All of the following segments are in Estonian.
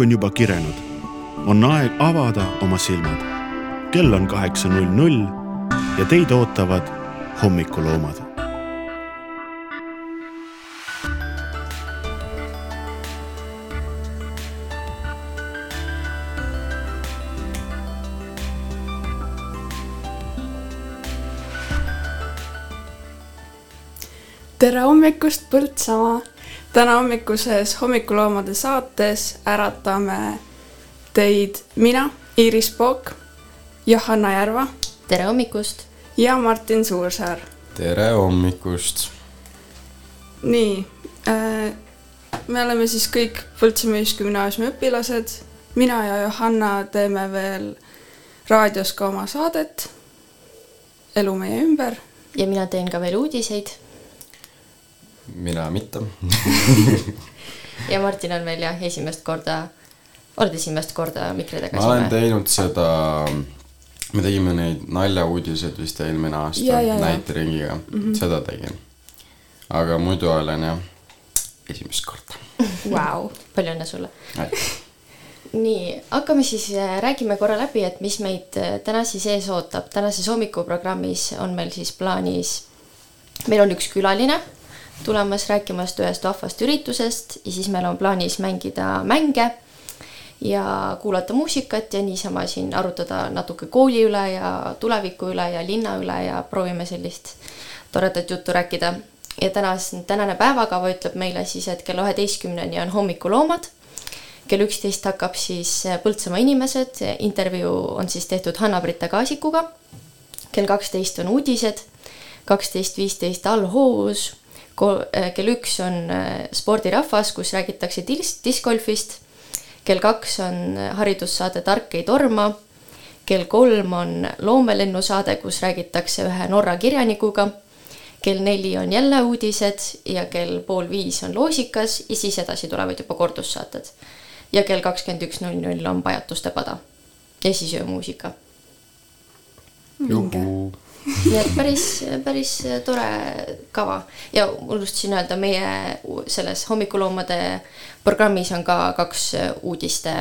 hommik on juba kirenud. on aeg avada oma silmad. kell on kaheksa null null ja teid ootavad hommikuloomad tere hommikust, Põltsamaa! Täna hommikuses Hommikuloomade saates äratame teid mina, Iiris Pook, Johanna Järva. tere hommikust! ja Martin Suursaar. tere hommikust! nii äh,, me oleme siis kõik Põltsamaa Ühisgümnaasiumi õpilased. mina ja Johanna teeme veel raadios ka oma saadet Elu meie ümber. ja mina teen ka veel uudiseid mina mitte ja Martin on meil jah, esimest korda, oled esimest korda mikri taga? ma olen teinud seda, me tegime neid naljauudiseid vist eelmine aasta näiteringiga mm, -hmm. seda tegin. aga muidu olen jah, esimest korda wow.. palju õnne sulle! nii, hakkame siis, äh, räägime korra läbi, et mis meid äh, täna siis ees ootab. tänases hommikuprogrammis on meil siis plaanis, meil on üks külaline tulemas rääkimas ühest vahvast üritusest ja siis meil on plaanis mängida mänge ja kuulata muusikat ja niisama siin arutada natuke kooli üle ja tuleviku üle ja linna üle ja proovime sellist toredat juttu rääkida. ja tänas, tänane päevakava ütleb meile siis, et kella üheteistkümneni on hommikuloomad. kell üksteist hakkab siis Põltsamaa inimesed, intervjuu on siis tehtud Hanna-Britta Kaasikuga. kell kaksteist on uudised, kaksteist viisteist allhoovus kell üks on äh, spordirahvas, kus räägitakse dis-, discgolfist. kell kaks on äh, haridussaade Tark ei torma. kell kolm on loomelennusaade, kus räägitakse ühe Norra kirjanikuga. kell neli on jälle uudised ja kell pool viis on loosikas ja siis edasi tulevad juba kordussaated. ja kell kakskümmend üks null null on Pajatuste pada ja siis öömuusika. juhuu nii et päris, päris tore kava ja unustasin öelda, meie selles hommikuloomade programmis on ka kaks uudiste,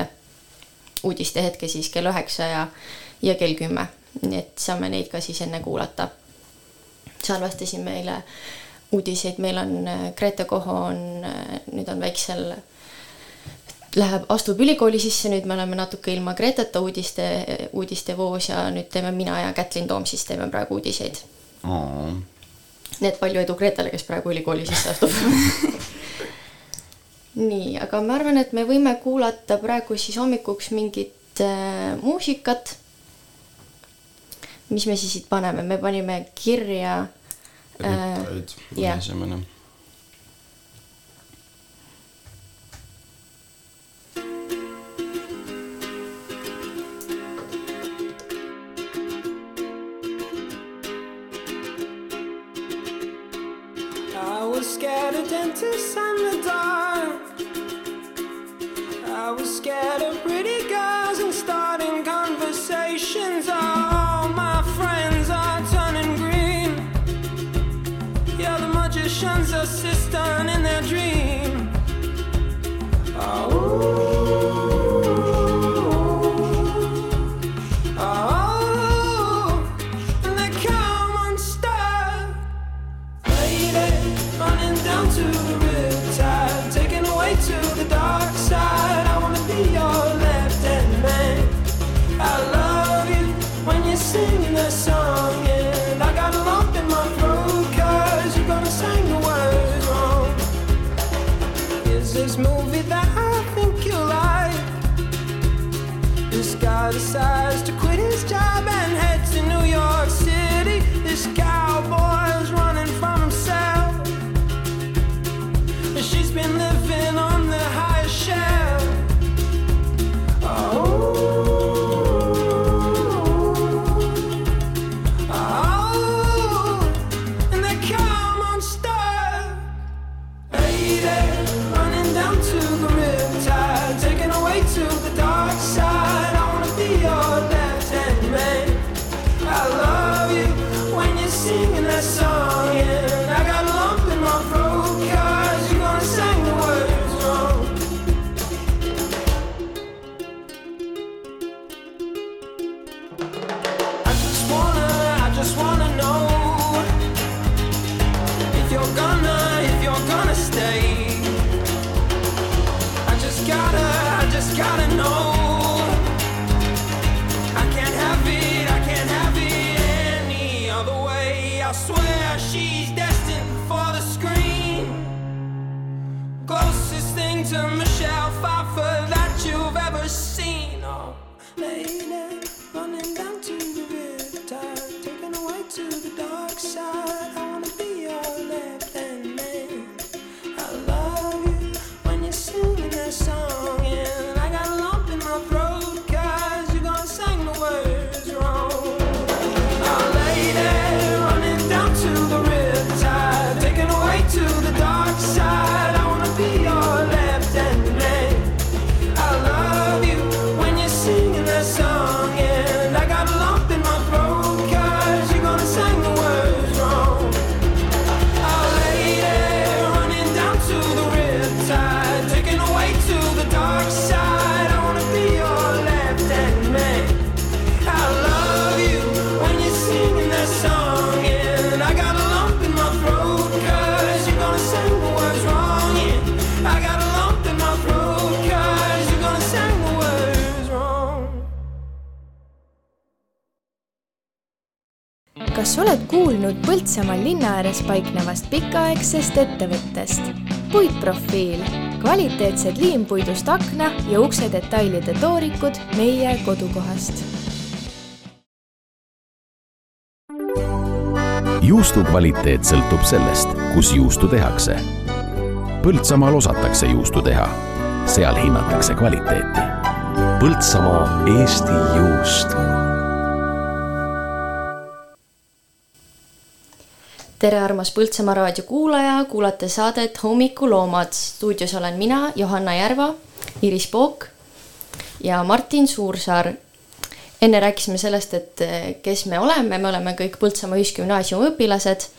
uudiste hetke siis kell üheksa ja, ja kell kümme. nii et saame neid ka siis enne kuulata. salvestasin meile uudiseid, meil on Grete Koho on, nüüd on väiksel läheb, astub ülikooli sisse, nüüd me oleme natuke ilma Greteta uudiste, uudistevoos ja nüüd teeme mina ja Kätlin Toom siis teeme praegu uudiseid oh.. nii et palju edu Gretele, kes praegu ülikooli sisse astub nii, aga ma arvan, et me võime kuulata praegu siis hommikuks mingit äh, muusikat. mis me siis siit paneme, me panime kirja äh,. esimene dentists and the dark. I was scared of pretty girls and starting conversations. All my friends are turning green. Yeah, the magician's assistant in their dream. Oh. To Michelle Pfeiffer that you've ever seen. Oh, lady, oled kuulnud Põltsamaa linna ääres paiknevast pikaaegsest ettevõttest? puitprofiil, kvaliteetsed liimpuidust akna ja ukse detailide toorikud meie kodukohast juustu kvaliteet sõltub sellest, kus juustu tehakse. Põltsamaal osatakse juustu teha, seal hinnatakse kvaliteeti. Põltsamaa Eesti juust tere, armas Põltsamaa raadio kuulaja, kuulate saadet Hommikuloomad. stuudios olen mina, Johanna Järva, Iris Pook ja Martin Suursaar. enne rääkisime sellest, et eh, kes me oleme, me oleme kõik Põltsamaa Ühisgümnaasiumi õpilased.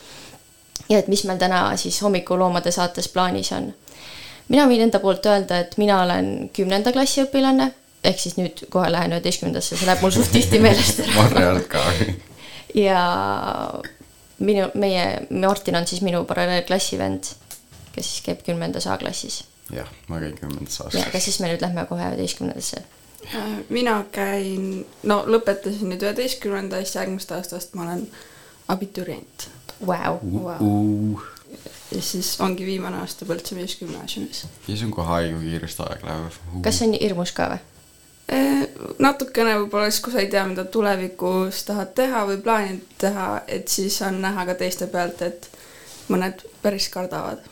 ja et mis meil täna siis Hommikuloomade saates plaanis on. mina võin enda poolt öelda, et mina olen kümnenda klassi õpilane, ehk siis nüüd kohe lähen üheteistkümnendasse, see läheb mul suht tihti meelest ära. ma arvan ka. ja minu, meie, Martin on siis minu paralleelklassivend, kes siis käib kümnendas A-klassis. jah, ma käin kümnendas ja aastas. aga siis me nüüd lähme kohe üheteistkümnendasse. Äh, mina käin, no lõpetasin nüüd üheteistkümnendast, järgmisest aastast ma olen abiturient Vau, wow.. ja siis ongi viimane aasta Põltsamaa Ühisgümnaasiumis. issand, kui haige, kui kiiresti aeg läheb. kas see on hirmus ka või? Eh, natukene võib-olla siis, kui sa ei tea, mida tulevikus tahad teha või plaanid teha, et siis on näha ka teiste pealt, et mõned päris kardavad.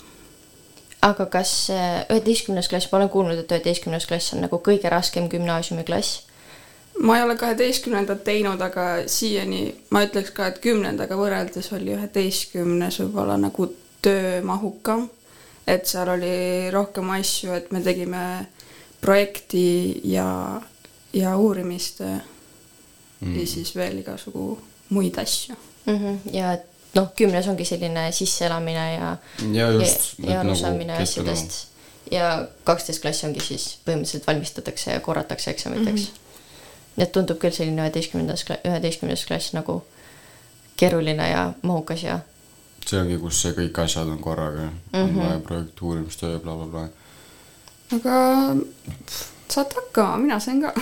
aga kas äh, üheteistkümnes klass, ma olen kuulnud, et üheteistkümnes klass on nagu kõige raskem gümnaasiumiklass. ma ei ole kaheteistkümnendat teinud, aga siiani ma ütleks ka, et kümnendaga võrreldes oli üheteistkümnes võib-olla nagu töömahukam. et seal oli rohkem asju, et me tegime projekti ja, ja uurimistöö mm. ja siis veel igasugu muid asju. Mhm, ja et noh, kümnes ongi selline sisseelamine ja, ja ja, just. ja arusaamine asjadest. ja kaksteist klass ongi siis põhimõtteliselt valmistatakse ja korratakse eksamiteks mm. -hmm. et tundub küll selline üheteistkümnendas, üheteistkümnes klass nagu keeruline ja mahukas ja see ongi, kus see kõik asjad on korraga mm, -hmm. on vaja projekt, uurimistöö ja blablabla. aga saate hakkama, mina sain ka.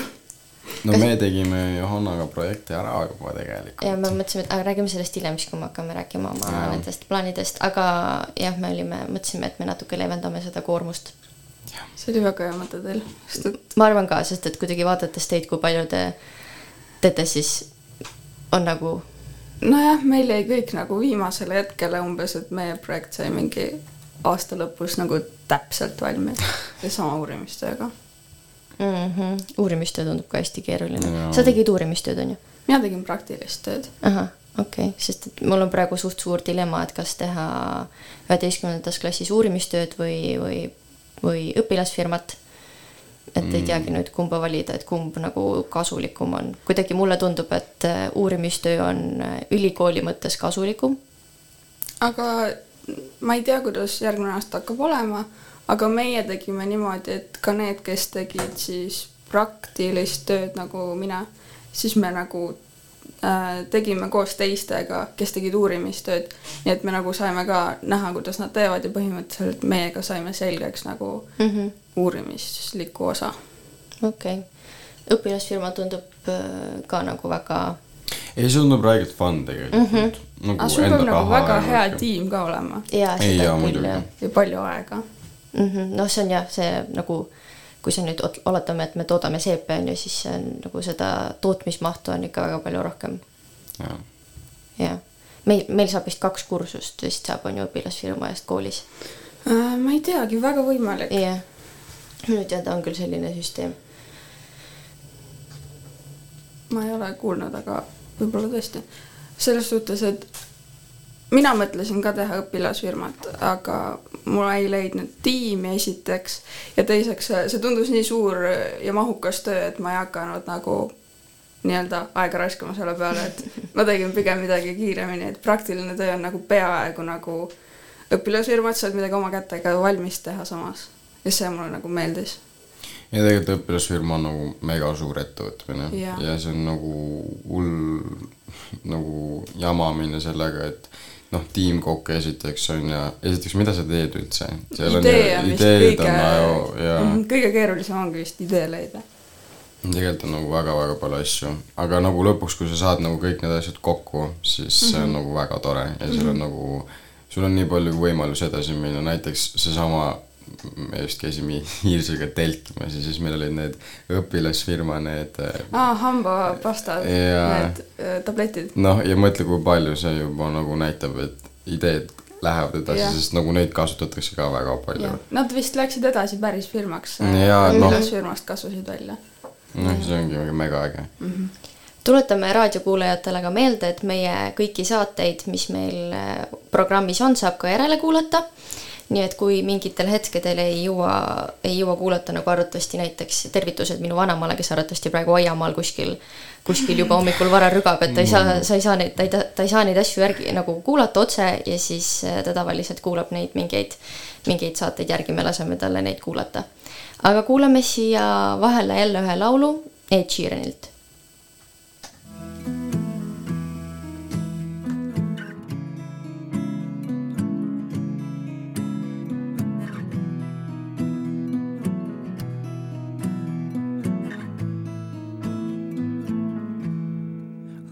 no me tegime Johannaga projekti ära juba tegelikult. ja me mõtlesime, et aga räägime sellest hiljem, siis kui me hakkame rääkima oma Jaa. nendest plaanidest, aga jah, me olime, mõtlesime, et me natuke leevendame seda koormust. see oli väga hea mõte teil, sest et ma arvan ka, sest et kuidagi vaadates teid, kui palju te teete, siis on nagu nojah, meil jäi kõik nagu viimasele hetkele umbes, et meie projekt sai mingi aasta lõpus nagu täpselt valmis ja sama uurimistööga. mm. -hmm. uurimistöö tundub ka hästi keeruline Jaa.. sa tegid uurimistööd, on ju? mina tegin praktilist tööd. ahah, okei okay., sest et mul on praegu suht suur dilemma, et kas teha üheteistkümnendas klassis uurimistööd või, või, või õpilasfirmat. et ei teagi nüüd, kumba valida, et kumb nagu kasulikum on. kuidagi mulle tundub, et äh, uurimistöö on äh, ülikooli mõttes kasulikum. aga ma ei tea, kuidas järgmine aasta hakkab olema, aga meie tegime niimoodi, et ka need, kes tegid siis praktilist tööd nagu mina, siis me nagu äh, tegime koos teistega, kes tegid uurimistööd, nii et me nagu saime ka näha, kuidas nad teevad ja põhimõtteliselt meiega saime selgeks nagu mm. -hmm. uurimisliku osa. okei okay., õpilasfirma tundub äh, ka nagu väga ei, see tundub räigelt fun tegelikult mm. -hmm. nagu aga sul enda peab nagu väga hea tiim ka olema jaa, ei, seda küll jah. ja palju aega. mm. -hmm. noh, see on jah, see nagu, kui sa nüüd oletame, et me toodame seepe on ju, siis see on nagu seda tootmismahtu on ikka väga palju rohkem. jah, jah, meil, meil saab vist kaks kursust vist saab, on ju õpilasfirma eest koolis. Äh, ma ei teagi, väga võimalik. jah, minu teada on küll selline süsteem. ma ei ole kuulnud, aga võib-olla tõesti. selles suhtes, et mina mõtlesin ka teha õpilasfirmat, aga mul ei leidnud tiimi esiteks ja teiseks see tundus nii suur ja mahukas töö, et ma ei hakanud nagu nii-öelda aega raiskama selle peale, et ma tegin pigem midagi kiiremini, et praktiline töö on nagu peaaegu nagu õpilasfirmat, saad midagi oma kätega valmis teha samas ja see mulle nagu meeldis. ja tegelikult õpilasfirma on nagu mega suur ettevõtmine Jah. ja see on nagu hull nagu jama minna sellega, et noh, tiimkokk esiteks on ja esiteks, mida sa teed üldse? idee on vist kõige ja Mhm, kõige keerulisem ongi vist idee leida. tegelikult on nagu väga-väga palju asju, aga nagu lõpuks, kui sa saad nagu kõik need asjad kokku, siis see on nagu väga tore. Ja sul on nagu, sul on nii palju võimalusi edasi minna, näiteks seesama, me just käisime Hiirsega telkimas ja siis meil olid need õpilasfirma need aa, hambapastad, Jaa. need äh, tabletid. noh, ja mõtle, kui palju see juba nagu näitab, et ideed lähevad edasi sest nagu neid kasutatakse ka väga palju. Nad vist läksid edasi päris firmaks. Jaa, noh. õpilasfirmast kasvasid välja. noh, see ongi mega äge. tuletame raadiokuulajatele ka meelde, et meie kõiki saateid, mis meil äh, programmis on, saab ka järele kuulata. Nii et kui mingitel hetkedel ei jõua, ei jõua kuulata nagu arvatavasti näiteks tervitused minu vanaemale, kes arvatavasti praegu aiamaal kuskil, kuskil juba hommikul vara rügab, et ta ei saa, sa ei saa neid, ta ei, ta ei saa neid asju järgi nagu kuulata otse ja siis äh, ta tavaliselt kuulab neid mingeid, mingeid saateid järgi, me laseme talle neid kuulata. aga kuulame siia vahele jälle ühe laulu Ed Sheeranilt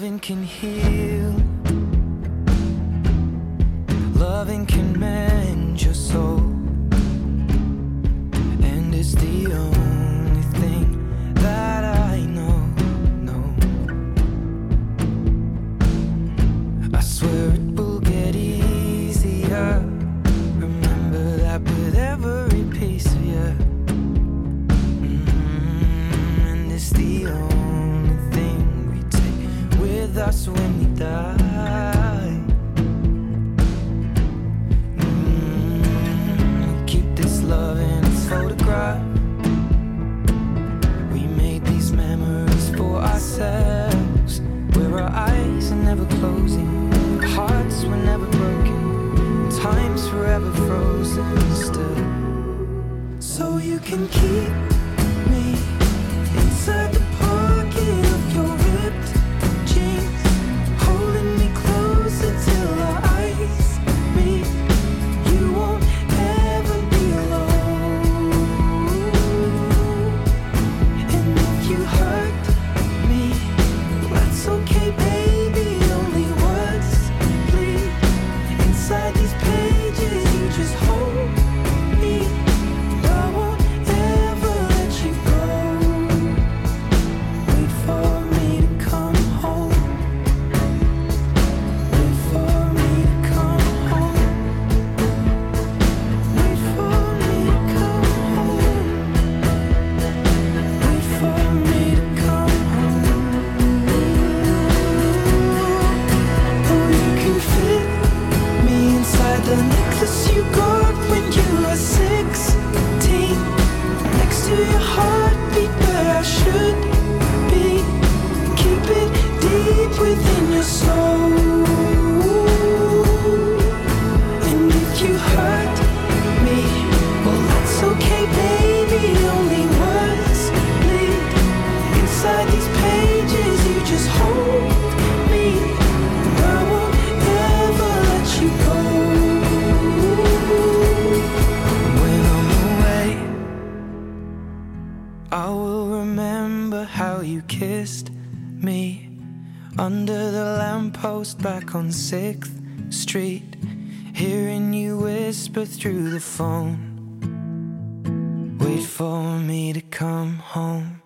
Loving can heal. Loving can mend your soul. And it's the only us when we die. Mm, keep this love in its photograph. We made these memories for ourselves, where our eyes are never closing, hearts were never broken, time's forever frozen still. So you can keep me inside whisper through the phone. Wait for me to come home.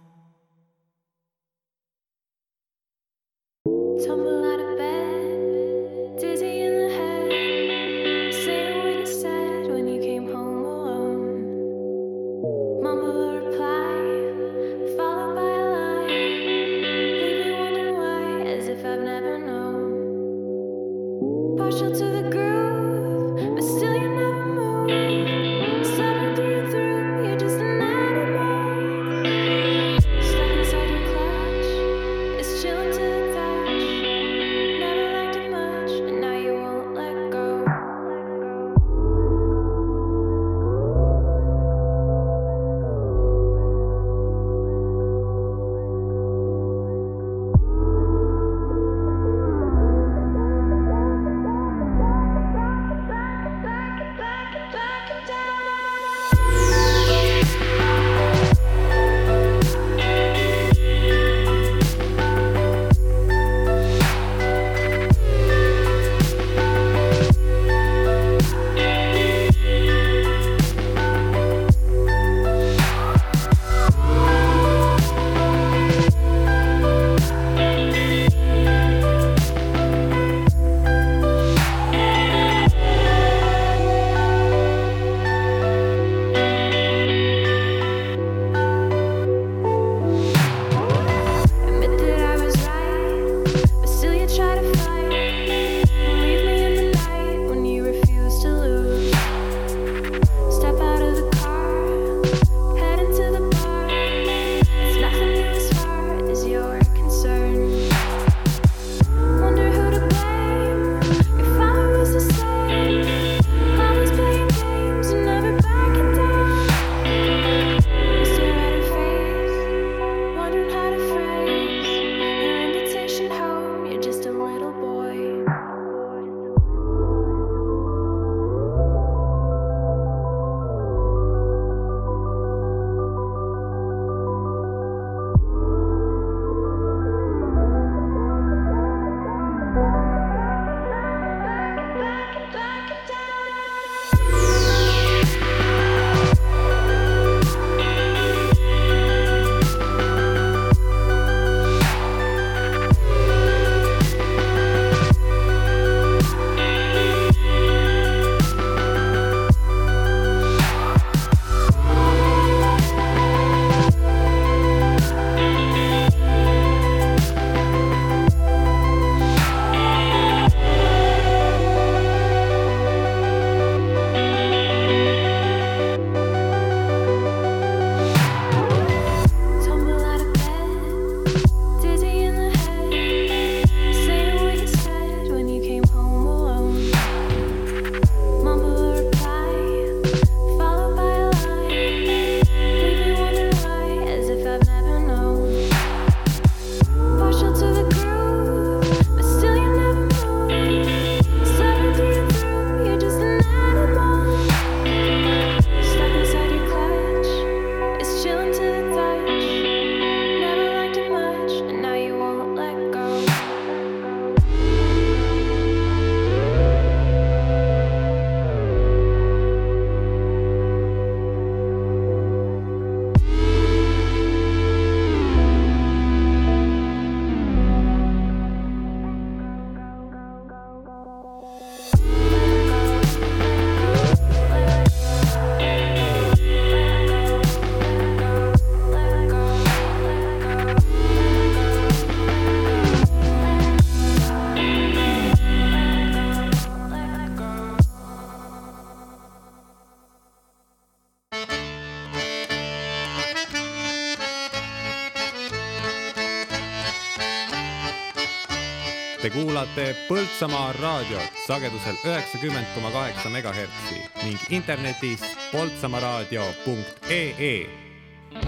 kuulate Põltsamaa raadiot sagedusel üheksakümmend koma kaheksa megahertsi ning internetis poltsamaaraadio.ee.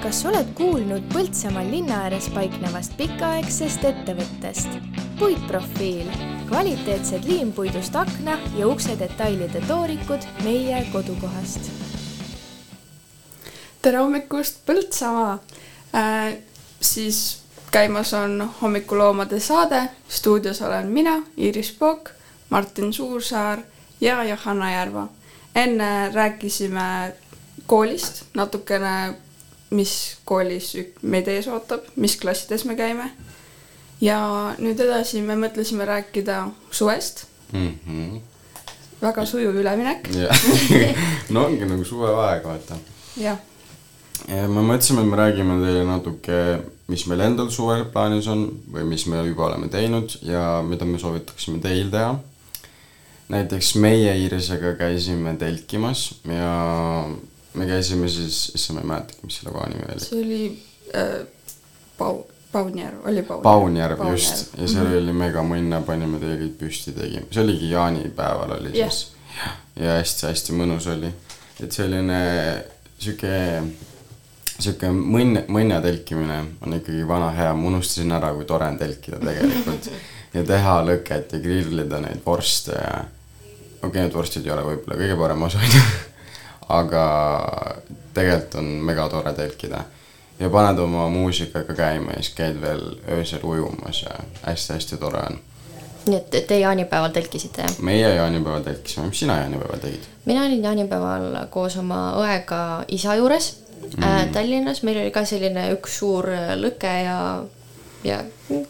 kas oled kuulnud Põltsamaal linna ääres paiknevast pikaaegsest ettevõttest? puitprofiil, kvaliteetsed liimpuidust akna ja ukse detailide toorikud meie kodukohast. tere hommikust, Põltsamaa äh,! siis käimas on hommikuloomade saade stuudios olen mina, Iiris Pook, Martin Suursaar ja Johanna Järva. enne rääkisime koolist natukene, mis koolis meid ees ootab, mis klassides me käime. ja nüüd edasi me mõtlesime rääkida suvest, mm. -hmm. väga sujuv üleminek, no ongi nagu suvevaeg, vaata. jah ja me mõtlesime, et me räägime teile natuke, mis meil endal suvel plaanis on või mis me juba oleme teinud ja mida me soovitaksime teil teha. näiteks meie Iirisega käisime telkimas ja me käisime siis, issand, ma ei mäletagi, mis selle koha nimi oli. see oli äh, Pau-, Paunjärv, oli Paunjärv. Paunjärv just ja seal oli mega mõnna, panime kõik püsti, tegime, see oligi jaanipäeval oli Jah. siis. ja hästi-hästi mõnus oli, et selline sihuke, sihuke mõnn, mõnna telkimine on ikkagi vana hea, ma unustasin ära, kui tore on telkida tegelikult. ja teha lõket ja grillida neid vorste ja okei okay,, need vorstid ei ole võib-olla kõige parem osa, onju. aga tegelikult on mega tore telkida ja paned oma muusikaga käima ja siis käid veel öösel ujumas ja hästi-hästi tore on. nii et te jaanipäeval telkisite jah? meie jaanipäeval telkisime, mis sina jaanipäeval tegid? mina olin jaanipäeval koos oma õega isa juures mm. Tallinnas, meil oli ka selline üks suur äh, lõke ja, ja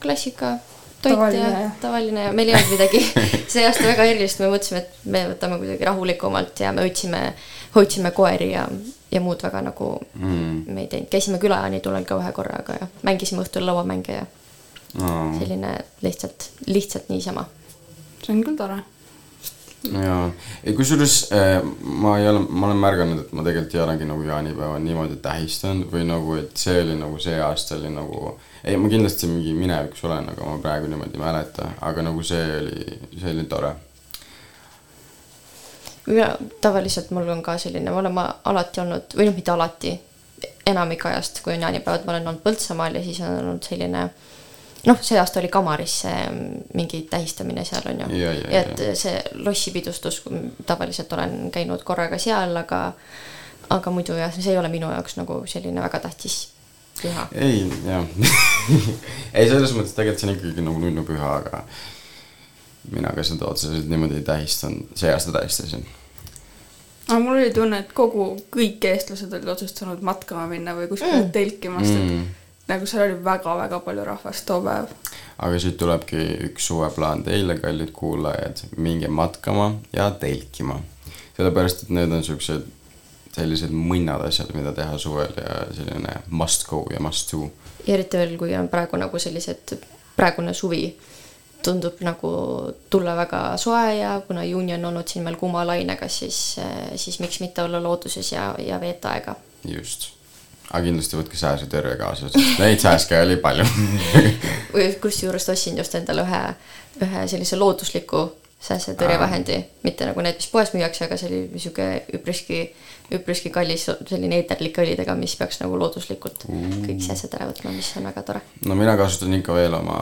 klassika toit Tavaline, ja tavaline ja meil ei olnud midagi see aasta väga erilist, me mõtlesime, et me võtame kuidagi rahulikumalt ja me hoidsime, hoidsime koeri ja, ja muud väga nagu mm. me ei teinud, käisime külajaanitunnel ka ühe korraga ja mängisime õhtul lauamänge ja no,. selline lihtsalt, lihtsalt niisama. see on küll tore. jaa, kusjuures äh, ma ei ole, ma olen märganud, et ma tegelikult ei olegi nagu jaanipäeva niimoodi tähistanud või nagu, et see oli nagu see aasta oli nagu ei, ma kindlasti mingi minevikus olen, aga ma praegu niimoodi ei mäleta, aga nagu see oli, see oli tore. mina tavaliselt mul on ka selline, me oleme alati olnud või noh, mitte alati, enamik ajast, kui on jaanipäevad, ma olen olnud Põltsamaal ja siis on olnud selline noh, see aasta oli Kamaris see mingi tähistamine seal on ju. Ja, ja, et see lossipidustus, tavaliselt olen käinud korraga seal, aga aga muidu jah, see ei ole minu jaoks nagu selline väga tähtis püha. ei, jah. ei, selles mõttes tegelikult see on ikkagi nagu nunnupüha, aga mina ka seda otseselt niimoodi ei tähistanud, see aasta tähistasin. aga mul oli tunne, et kogu, kõik eestlased olid otsustanud matkama minna või kuskile mm. telkima, sest et Mm. Nagu seal oli väga-väga palju rahvast too päev. aga siit tulebki üks suveplaan teile, kallid kuulajad, minge matkama ja telkima. sellepärast, et need on siuksed, sellised mõnnad asjad, mida teha suvel ja selline must go ja must do. ja eriti veel, kui on praegu nagu sellised, praegune suvi tundub nagu tulla väga soe ja kuna juuni on olnud siin meil kuuma lainega, siis, siis miks mitte olla looduses ja, ja veeta aega. just. Aga kindlasti võtke sääsetõrje kaasa, sest neid sääske oli palju. või kusjuures ostsin just endale ühe, ühe sellise loodusliku sääsetõrjevahendi, mitte nagu need, mis poes müüakse, aga see oli niisugune üpriski, üpriski kallis selline eeterlike õlidega, mis peaks nagu looduslikult kõik sääsed ära võtma, mis on väga tore. no mina kasutan ikka veel oma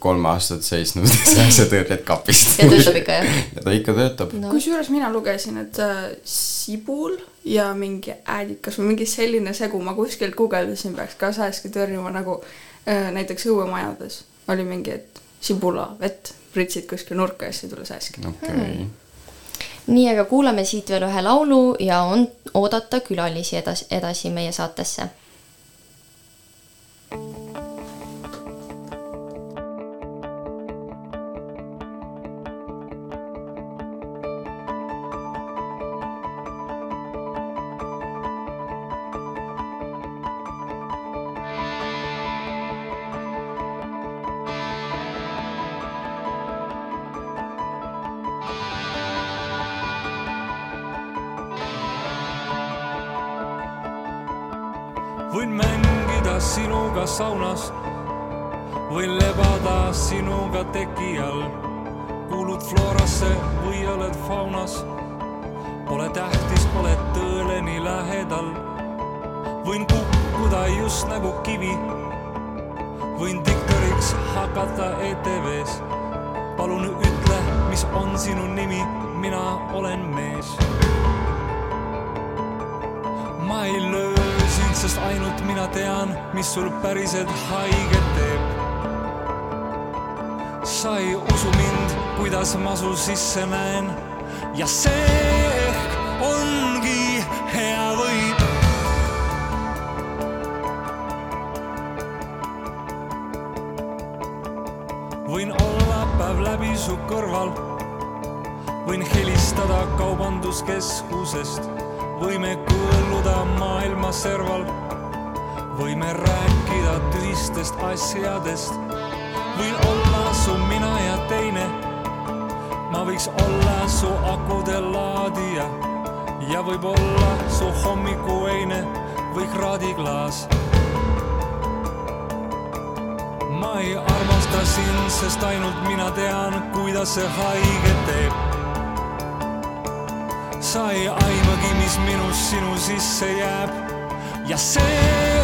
kolme aastat seisnud sääsetõrjet kapist. ja töötab ikka jah? ja ta ikka töötab No. kusjuures mina lugesin, et äh, sibul ja mingi äädikas või mingi selline segu, ma kuskilt guugeldasin, peaks ka sääske tõrjuma nagu äh, näiteks õuemajades oli mingi, et sibula, vett, pritsid kuskil nurka ja siis ei tule sääske. okei okay.. nii, aga kuulame siit veel ühe laulu ja on oodata külalisi edasi, edasi meie saatesse. võin sinuga teki all. kuulud floorasse või oled faunas. Pole tähtis, oled tõele nii lähedal. võin kukkuda just nagu kivi. võin diktariks hakata ETV-s. palun ütle, mis on sinu nimi, mina olen mees ma ei löö sind, sest ainult mina tean, mis sul päriselt haiget sa ei usu mind, kuidas ma su sisse näen. Ja see ehk ongi hea võit. võin olla päev läbi su kõrval, võin helistada kaubanduskeskusest, võime kõõluda maailma serval, võime rääkida tühistest asjadest, võin olla su mina ja teine. ma võiks olla su akude laadija ja võib-olla su hommikueine või kraadiklaas. ma ei armasta sind, sest ainult mina tean, kuidas see haiget teeb sa ei aimagi, mis minus sinu sisse jääb ja see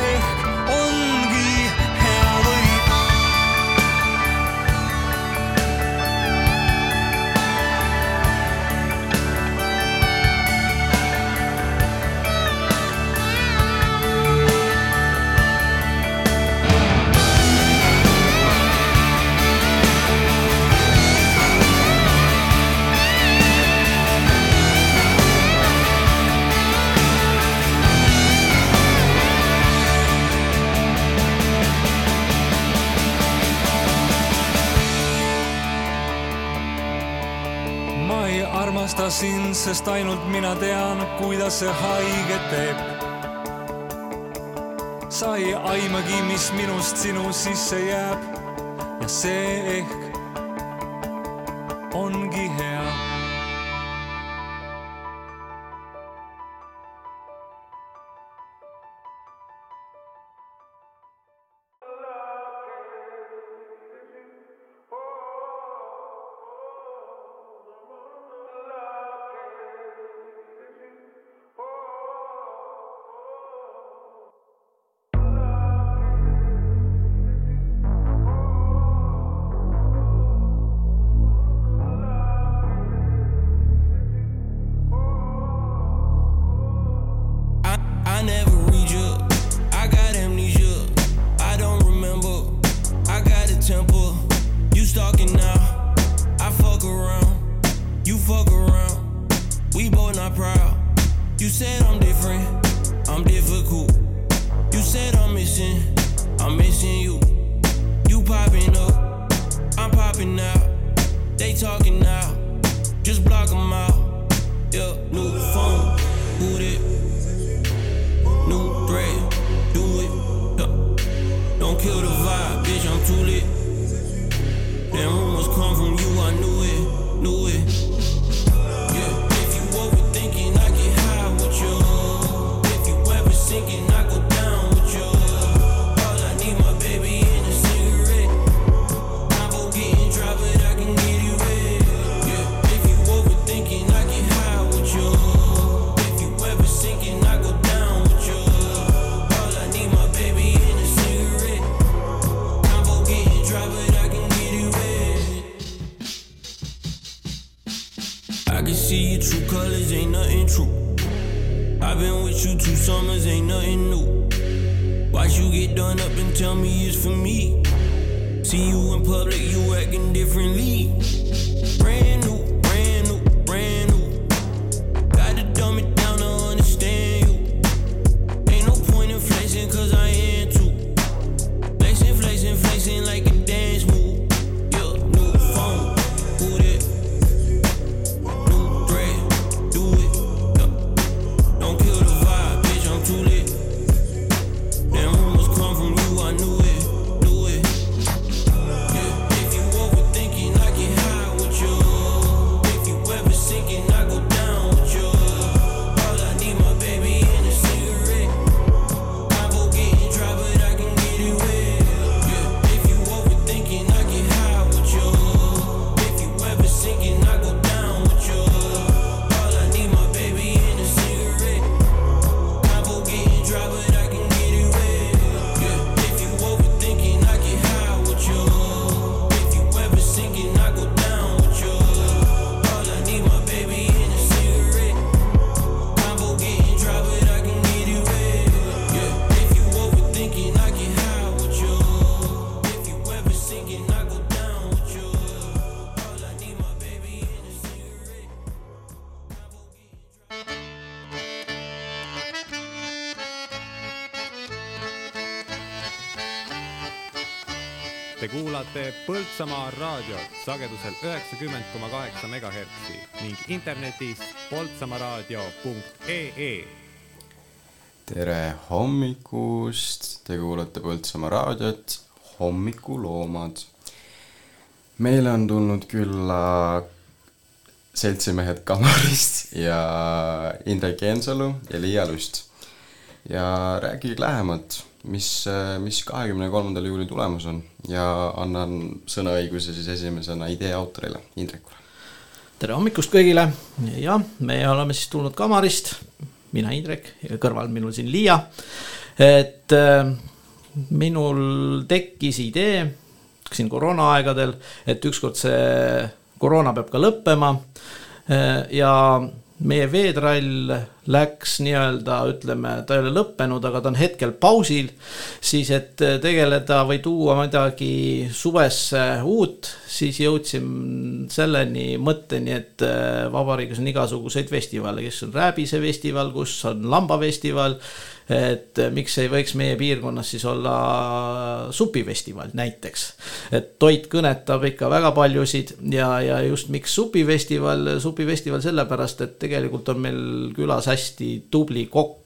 avastasin, sest ainult mina tean, kuidas see haige teeb. sa ei aimagi, mis minust sinu sisse jääb ja see ehk ongi hea. Kuulate Põltsamaa raadiot sagedusel üheksakümmend koma kaheksa megahertsi ning internetis poltsamaaraadio.ee tere hommikust, te kuulate Põltsamaa raadiot Hommikuloomad. meile on tulnud külla seltsimehed Kamarist ja Indrek Jeensalu ja Liia Lust. Ja rääkige lähemalt, mis, mis kahekümne kolmandal juulil tulemas on ja annan sõnaõiguse siis esimesena idee autorile, Indrekule. tere hommikust kõigile, jah, me oleme siis tulnud Kamarist, mina Indrek ja kõrval minul siin Liia. et äh, minul tekkis idee siin koroonaaegadel, et ükskord see koroona peab ka lõppema. ja meie veetrall läks nii-öelda, ütleme, ta ei ole lõppenud, aga ta on hetkel pausil. siis, et tegeleda või tuua midagi suvesse uut, siis jõudsin selleni mõtteni, et vabariigis on igasuguseid festivale, kes on Rääbise festival, kus on lambafestival et miks ei võiks meie piirkonnas siis olla supifestival näiteks. et toit kõnetab ikka väga paljusid ja, ja just miks supifestival, supifestival sellepärast, et tegelikult on meil külas hästi tubli kokk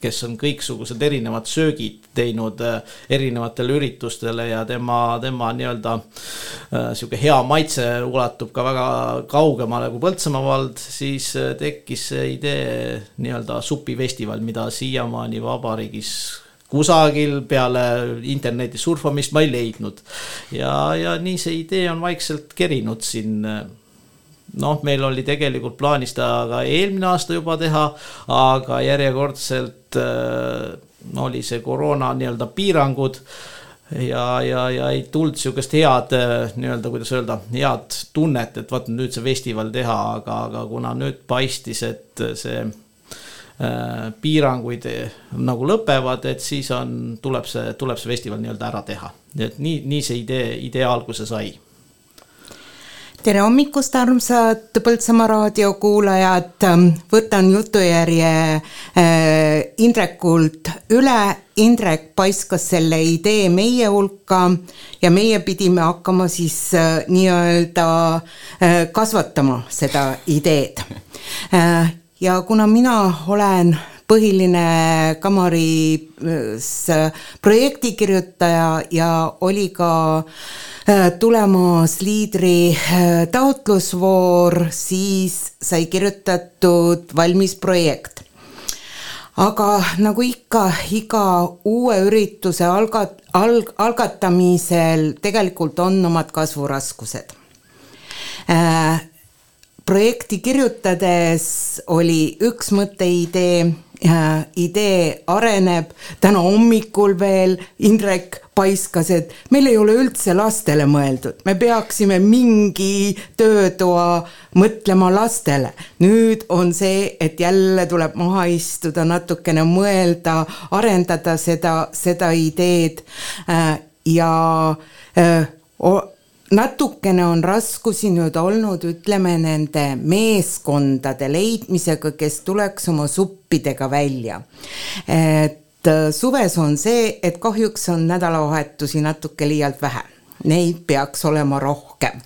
kes on kõiksugused erinevad söögid teinud äh, erinevatele üritustele ja tema, tema nii-öelda äh, sihuke hea maitse ulatub ka väga kaugemale kui Põltsamaa vald, siis äh, tekkis see idee nii-öelda supifestival, mida siiamaani vabariigis kusagil peale interneti surfamist ma ei leidnud. ja, ja nii see idee on vaikselt kerinud siin noh, meil oli tegelikult plaanis ta ka eelmine aasta juba teha, aga järjekordselt äh, oli see koroona nii-öelda piirangud ja, ja, ja ei tulnud sihukest head äh, nii-öelda, kuidas öelda, head tunnet, et vaat nüüd see festival teha, aga, aga kuna nüüd paistis, et see äh, piiranguid nagu lõpevad, et siis on, tuleb see, tuleb see festival nii-öelda ära teha. et nii, nii see idee, idee alguse sai tere hommikust, armsad Põltsamaa raadio kuulajad. võtan jutujärje äh, Indrekult üle. Indrek paiskas selle idee meie hulka ja meie pidime hakkama siis äh, nii-öelda äh, kasvatama seda ideed. ja kuna mina olen põhiline Kamaris projektikirjutaja ja oli ka äh, tulemas liidri äh, taotlusvoor, siis sai kirjutatud valmis projekt. aga nagu ikka, iga uue ürituse algat-, alg-, algatamisel tegelikult on omad kasvuraskused äh, projekti kirjutades oli üks mõtteidee äh,, idee areneb, täna hommikul veel Indrek paiskas, et meil ei ole üldse lastele mõeldud, me peaksime mingi töötoa mõtlema lastele. nüüd on see, et jälle tuleb maha istuda, natukene mõelda, arendada seda, seda ideed. Äh, ja äh, natukene on raskusi nüüd olnud, ütleme nende meeskondade leidmisega, kes tuleks oma suppidega välja. et äh, suves on see, et kahjuks on nädalavahetusi natuke liialt vähe, neid peaks olema rohkem.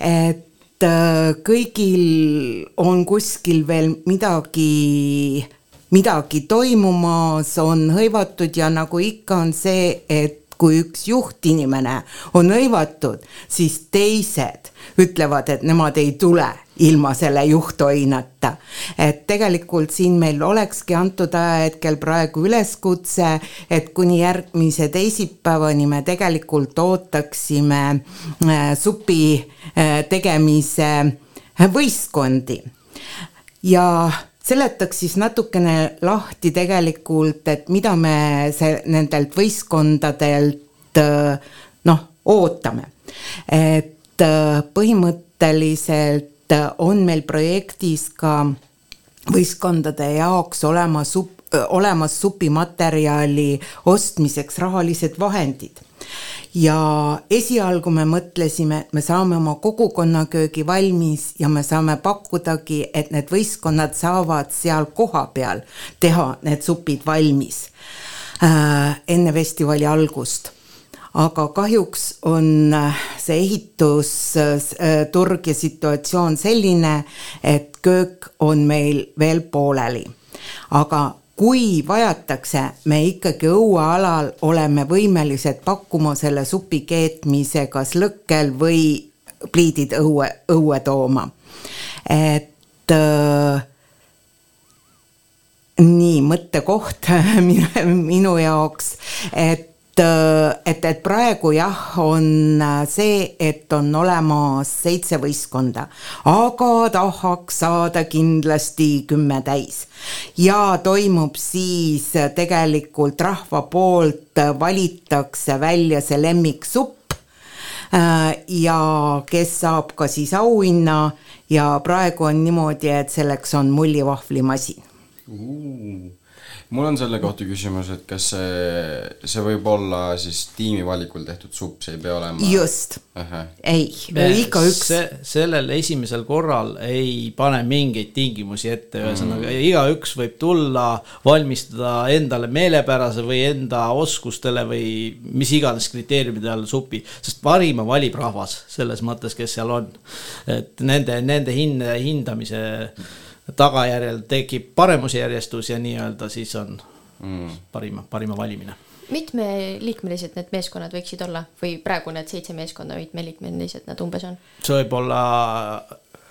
et äh, kõigil on kuskil veel midagi midagi toimumas, on hõivatud ja nagu ikka on see, et kui üks juhtinimene on hõivatud, siis teised ütlevad, et nemad ei tule ilma selle juhtoinata. et tegelikult siin meil olekski antud ajahetkel praegu üleskutse, et kuni järgmise teisipäevani me tegelikult ootaksime äh, supi äh, tegemise võistkondi ja seletaks siis natukene lahti tegelikult, et mida me see, nendelt võistkondadelt noh, ootame. et põhimõtteliselt on meil projektis ka võistkondade jaoks olema sup-, olemas supimaterjali ostmiseks rahalised vahendid ja esialgu me mõtlesime, et me saame oma kogukonnaköögi valmis ja me saame pakkudagi, et need võistkonnad saavad seal kohapeal teha need supid valmis äh, enne festivali algust. aga kahjuks on äh, see ehitusturg ja situatsioon selline, et köök on meil veel pooleli. aga kui vajatakse, me ikkagi õuealal oleme võimelised pakkuma selle supi keetmise kas lõkkel või pliidid õue, õue tooma. et äh, nii mõttekoht minu, minu jaoks, et et, et praegu jah, on see, et on olemas seitse võistkonda, aga tahaks saada kindlasti kümme täis. ja toimub siis tegelikult rahva poolt valitakse välja see lemmiksupp ja kes saab ka siis auhinna ja praegu on niimoodi, et selleks on mullivahvlimasin mul on selle kohta küsimus, et kas see, see võib olla siis tiimi valikul tehtud supp, see ei pea olema. just, ei, igaüks. sellel esimesel korral ei pane mingeid tingimusi ette, ühesõnaga mm. igaüks võib tulla, valmistada endale meelepärase või enda oskustele või mis iganes kriteeriumide all supi, sest parima valib rahvas selles mõttes, kes seal on. et nende, nende hin-, hindamise tagajärjel tekib paremusjärjestus ja nii-öelda siis on mm. parima, parima valimine. mitmeliikmelised need meeskonnad võiksid olla või praegu need seitse meeskonda, mitmeliikmelised nad umbes on? see võib olla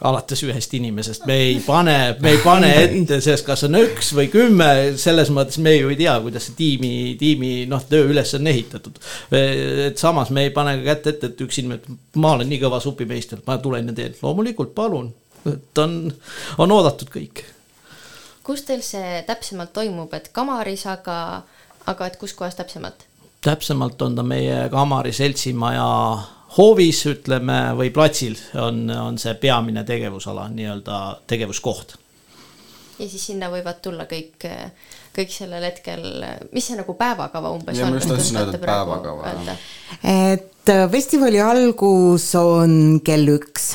alates ühest inimesest, me ei pane, me ei pane ette sellest, kas on üks või kümme, selles mõttes me ju ei tea, kuidas see tiimi, tiimi noh, töö üles on ehitatud. et samas me ei pane ka kätt ette, et üks inimene, et ma olen nii kõva supimeister, ma tulen ja teen, loomulikult palun et on, on oodatud kõik. kus teil see täpsemalt toimub, et kamaris, aga, aga et kus kohas täpsemalt? täpsemalt on ta meie kamari seltsimaja hoovis, ütleme, või platsil on, on see peamine tegevusala, nii-öelda tegevuskoht. ja siis sinna võivad tulla kõik, kõik sellel hetkel, mis see nagu päevakava umbes ja, on? just tahtsin öelda, et päevakava. et festivali algus on kell üks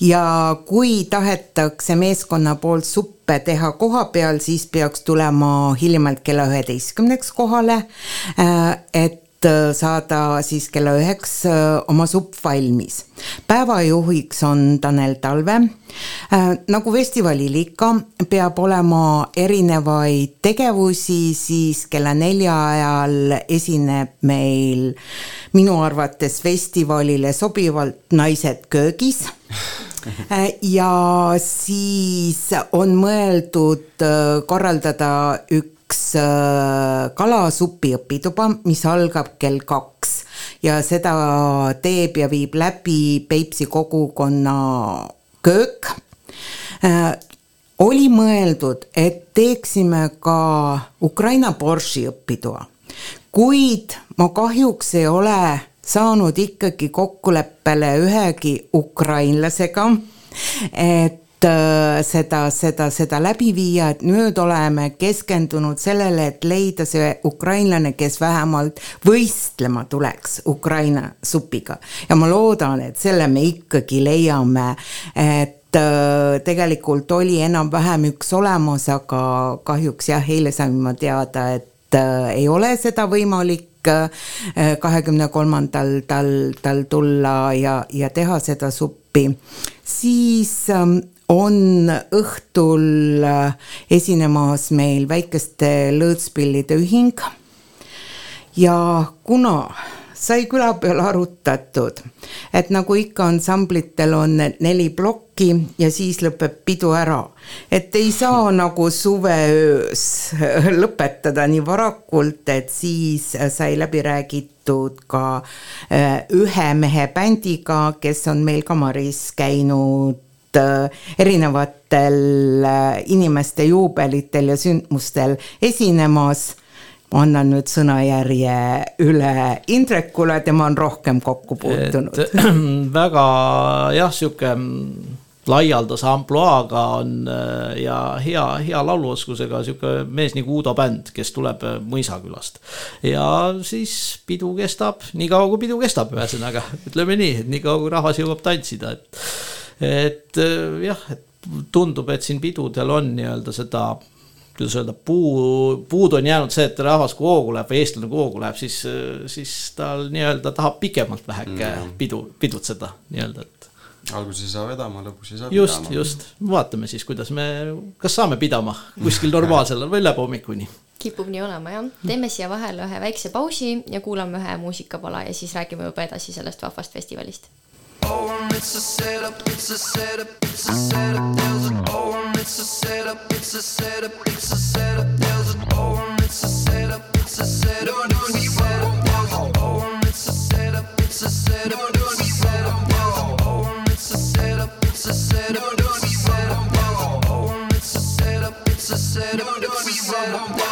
ja kui tahetakse meeskonna poolt suppe teha koha peal, siis peaks tulema hiljemalt kella üheteistkümneks kohale, äh, et saada siis kella üheks äh, oma supp valmis. Päevajuhiks on Tanel Talve. Äh, nagu festivalil ikka, peab olema erinevaid tegevusi, siis kella nelja ajal esineb meil minu arvates festivalile sobivalt Naised köögis ja siis on mõeldud äh, korraldada üks äh, kalasupi õpituba, mis algab kell kaks ja seda teeb ja viib läbi Peipsi kogukonna köök. Äh, oli mõeldud, et teeksime ka Ukraina borši õpitoa, kuid ma kahjuks ei ole saanud ikkagi kokkuleppele ühegi ukrainlasega, et seda, seda, seda läbi viia, et nüüd oleme keskendunud sellele, et leida see ukrainlane, kes vähemalt võistlema tuleks Ukraina supiga. ja ma loodan, et selle me ikkagi leiame, et äh, tegelikult oli enam-vähem üks olemas, aga kahjuks jah, eile sain ma teada, et äh, ei ole seda võimalik kahekümne kolmandal tal, tal tulla ja, ja teha seda suppi, siis ähm, on õhtul äh, esinemas meil väikeste lõõtspillide ühing. ja kuna sai küla peal arutatud, et nagu ikka ansamblitel on neli plokki ja siis lõpeb pidu ära. et ei saa nagu suveöös lõpetada nii varakult, et siis sai läbi räägitud ka äh, ühe mehe bändiga, kes on meil kamaris käinud erinevatel äh, inimeste juubelitel ja sündmustel esinemas ma annan nüüd sõnajärje üle Indrekule, tema on rohkem kokku puutunud. väga jah, sihuke laialdase ampluaaga on äh, ja hea, hea lauluoskusega sihuke mees nagu Uudo Bänd, kes tuleb äh, Mõisakülast. ja siis pidu kestab nii kaua, kui pidu kestab, ühesõnaga ütleme nii, et nii kaua, kui rahvas jõuab tantsida, et. Et äh, jah, et tundub, et siin pidudel on nii-öelda seda kuidas öelda, puu, puudu on jäänud see, et rahvas kui hoogu läheb või eestlane kui hoogu läheb, siis, siis tal nii-öelda tahab pikemalt väheke Mm. pidu, pidutseda nii-öelda, et alguses ei saa vedama, lõpuks ei saa just, pidama. just, vaatame siis, kuidas me, kas saame pidama kuskil normaalsel ajal või läheb hommikuni. kipub nii olema jah, teeme siia vahele ühe väikse pausi ja kuulame ühe muusikapala ja siis räägime juba edasi sellest vahvast festivalist. Oh, it's a setup, it's a setup, it's a setup. There's an oh, it's a setup, it's a setup, it's a setup. There's an oh, it's a setup, it's a setup, it's a setup. There's an oh, it's a setup, it's a setup, it's a setup. There's an oh, it's a setup, it's a setup, it's a setup. There's an oh, it's a setup, it's a setup, it's a setup.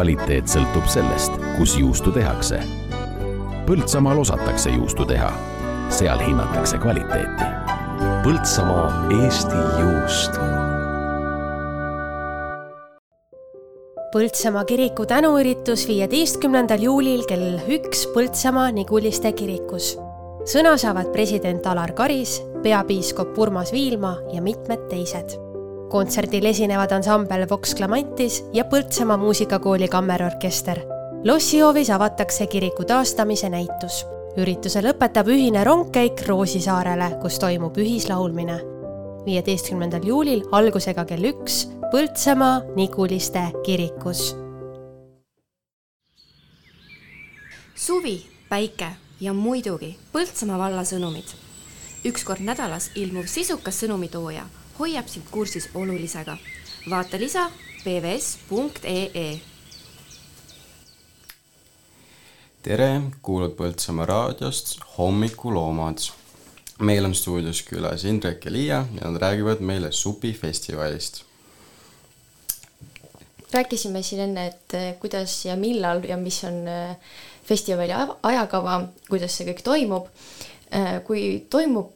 Kvaliteet sõltub sellest, kus juustu tehakse. Põltsamaal osatakse juustu teha, seal hinnatakse kvaliteeti. Põltsamaa Eesti juust Põltsamaa kiriku tänuüritus viieteistkümnendal juulil kell üks Põltsamaa Niguliste kirikus. sõna saavad president Alar Karis, peapiiskop Urmas Viilma ja mitmed teised. Kontserdil esinevad ansambel Vox Clamantis ja Põltsamaa muusikakooli kammerorkester. lossihoovis avatakse kiriku taastamise näitus. ürituse lõpetab ühine rongkäik Roosisaarele, kus toimub ühislaulmine. viieteistkümnendal juulil algusega kell üks Põltsamaa Niguliste kirikus. suvi, päike ja muidugi Põltsamaa valla sõnumid. üks kord nädalas ilmuv sisukas sõnumitooja hoiab sind kursis olulisega. vaata lisa pvs.ee tere, kuulad Põltsamaa raadiost Hommikuloomad. meil on stuudios külas Indrek ja Liia ja nad räägivad meile supifestivalist. rääkisime siin enne, et eh, kuidas ja millal ja mis on eh, festivali ajakava, kuidas see kõik toimub. kui toimub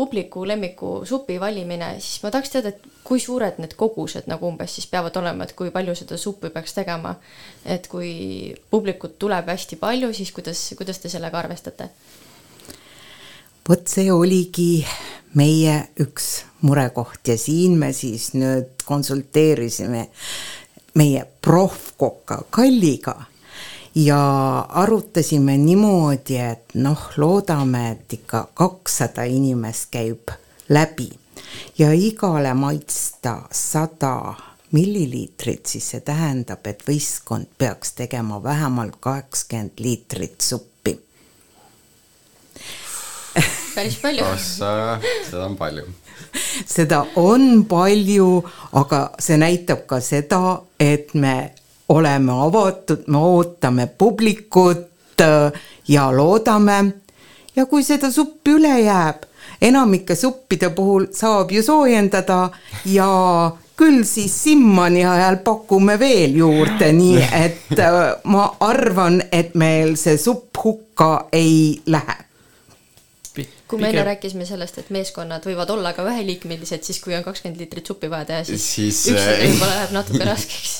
publiku lemmiku supi valimine, siis ma tahaks teada, et kui suured need kogused nagu umbes siis peavad olema, et kui palju seda suppi peaks tegema. et kui publikut tuleb hästi palju, siis kuidas, kuidas te sellega arvestate? vot see oligi meie üks murekoht ja siin me siis nüüd konsulteerisime meie proffkoka Kalliga ja arutasime niimoodi, et noh, loodame, et ikka kakssada inimest käib läbi ja igale maitsta sada milliliitrit, siis see tähendab, et võistkond peaks tegema vähemalt kaheksakümmend liitrit suppi. päris palju. seda on palju. seda on palju, aga see näitab ka seda, et me oleme avatud, me ootame publikut äh, ja loodame. ja kui seda suppi üle jääb, enamike suppide puhul saab ju soojendada ja küll siis Simmani ajal pakume veel juurde, nii et äh, ma arvan, et meil see supp hukka ei lähe kui me enne rääkisime sellest, et meeskonnad võivad olla ka väheliikmelised, siis kui on kakskümmend liitrit suppi vaja teha, siis, Siis, siis äh, võib-olla läheb natuke raskeks.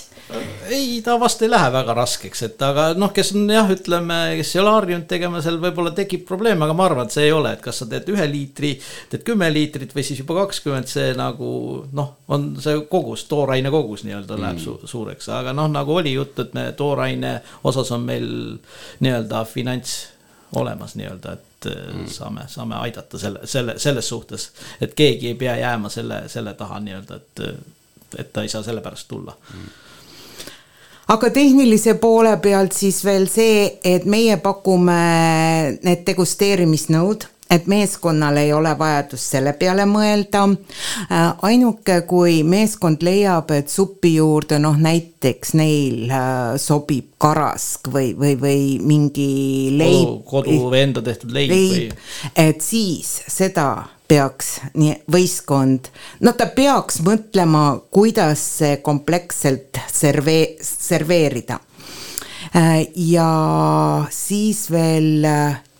Ei, ta vast ei lähe väga raskeks, et aga noh, kes on jah, ütleme, kes ei ole harjunud tegema, seal võib-olla tekib probleem, aga ma arvan, et see ei ole, et kas sa teed ühe liitri, teed kümme liitrit või siis juba kakskümmend, see nagu noh, on see kogus, tooraine kogus nii-öelda läheb Mm. su suureks, aga noh, nagu oli jutt, et me tooraine osas on meil nii-öelda finants olemas nii-öelda, et mm. saame, saame aidata selle, selle, selles suhtes, et keegi ei pea jääma selle, selle taha nii-öelda, et, et ta ei saa selle pärast tulla mm aga tehnilise poole pealt siis veel see, et meie pakume need degusteerimisnõud, et meeskonnal ei ole vajadust selle peale mõelda. ainuke, kui meeskond leiab, et supi juurde noh, näiteks neil äh, sobib karask või, või, või mingi leib. kodu või enda tehtud leib, leib või. et siis seda peaks nii võistkond, no ta peaks mõtlema, kuidas see kompleksselt servee-, serveerida. ja siis veel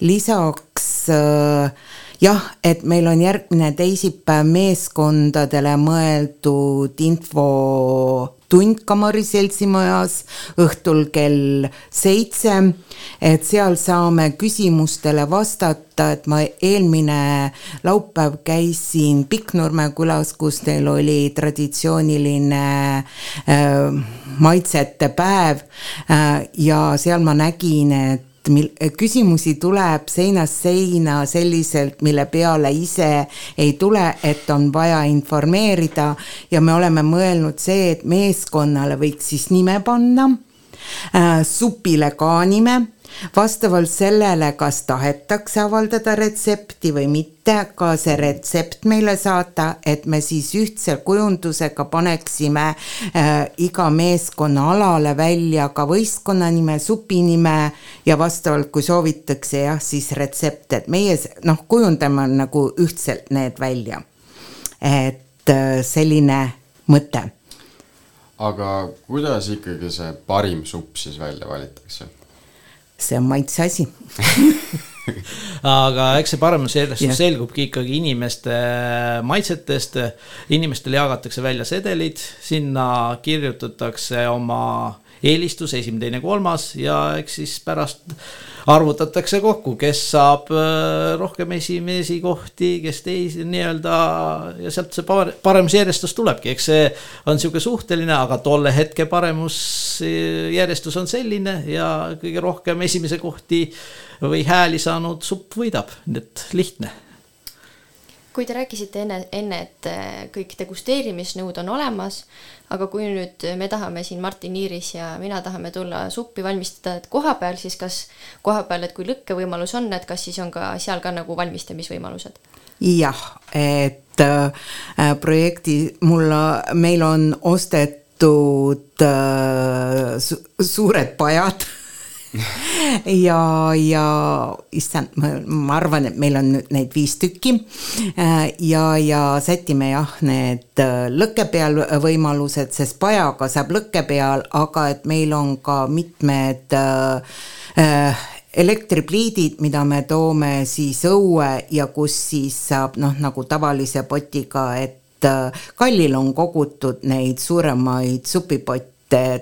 lisaks jah, et meil on järgmine teisipäev meeskondadele mõeldud infotund Kamari seltsimajas õhtul kell seitse. et seal saame küsimustele vastata, et ma eelmine laupäev käisin Pikknurme külas, kus neil oli traditsiooniline äh, maitsete päev äh, ja seal ma nägin, et mil-, küsimusi tuleb seinast seina selliselt, mille peale ise ei tule, et on vaja informeerida. Ja me oleme mõelnud see, et meeskonnale võiks siis nime panna äh,, supile ka nime vastavalt sellele, kas tahetakse avaldada retsepti või mitte, ka see retsept meile saata, et me siis ühtse kujundusega paneksime äh, iga meeskonna alale välja ka võistkonna nime, supi nime ja vastavalt, kui soovitakse jah, siis retsept, et meie noh, kujundame nagu ühtselt need välja. et äh, selline mõte. aga kuidas ikkagi see parim supp siis välja valitakse? See on maitse asi aga eks see paremusjärjestus Jah. selgubki ikkagi inimeste maitsetest. inimestele jagatakse välja sedelid, sinna kirjutatakse oma eelistus, esimene, teine, kolmas ja eks siis pärast arvutatakse kokku, kes saab äh, rohkem esimesi kohti, kes teisi nii-öelda ja sealt see pare- paremusjärjestus tulebki, eks see on niisugune suhteline, aga tolle hetke paremusjärjestus on selline ja kõige rohkem esimese kohti või hääli saanud supp võidab, nii et lihtne. Kui te rääkisite enne, enne, et äh, kõik degusteerimisnõud on olemas, aga kui nüüd me tahame siin Martin Iiris ja mina tahame tulla suppi valmistada, et koha peal, siis kas koha peal, et kui lõkkevõimalus on, et kas siis on ka seal ka nagu valmistamisvõimalused? jah, et äh, projekti mul, meil on ostetud äh, su suured pajad ja, ja issand, ma arvan, et meil on nüüd neid viis tükki. ja, ja sätime jah, need lõkke peal võimalused, sest pajaga saab lõkke peal, aga et meil on ka mitmed äh, elektripliidid, mida me toome siis õue ja kus siis saab noh, nagu tavalise potiga, et äh, kallil on kogutud neid suuremaid supipotte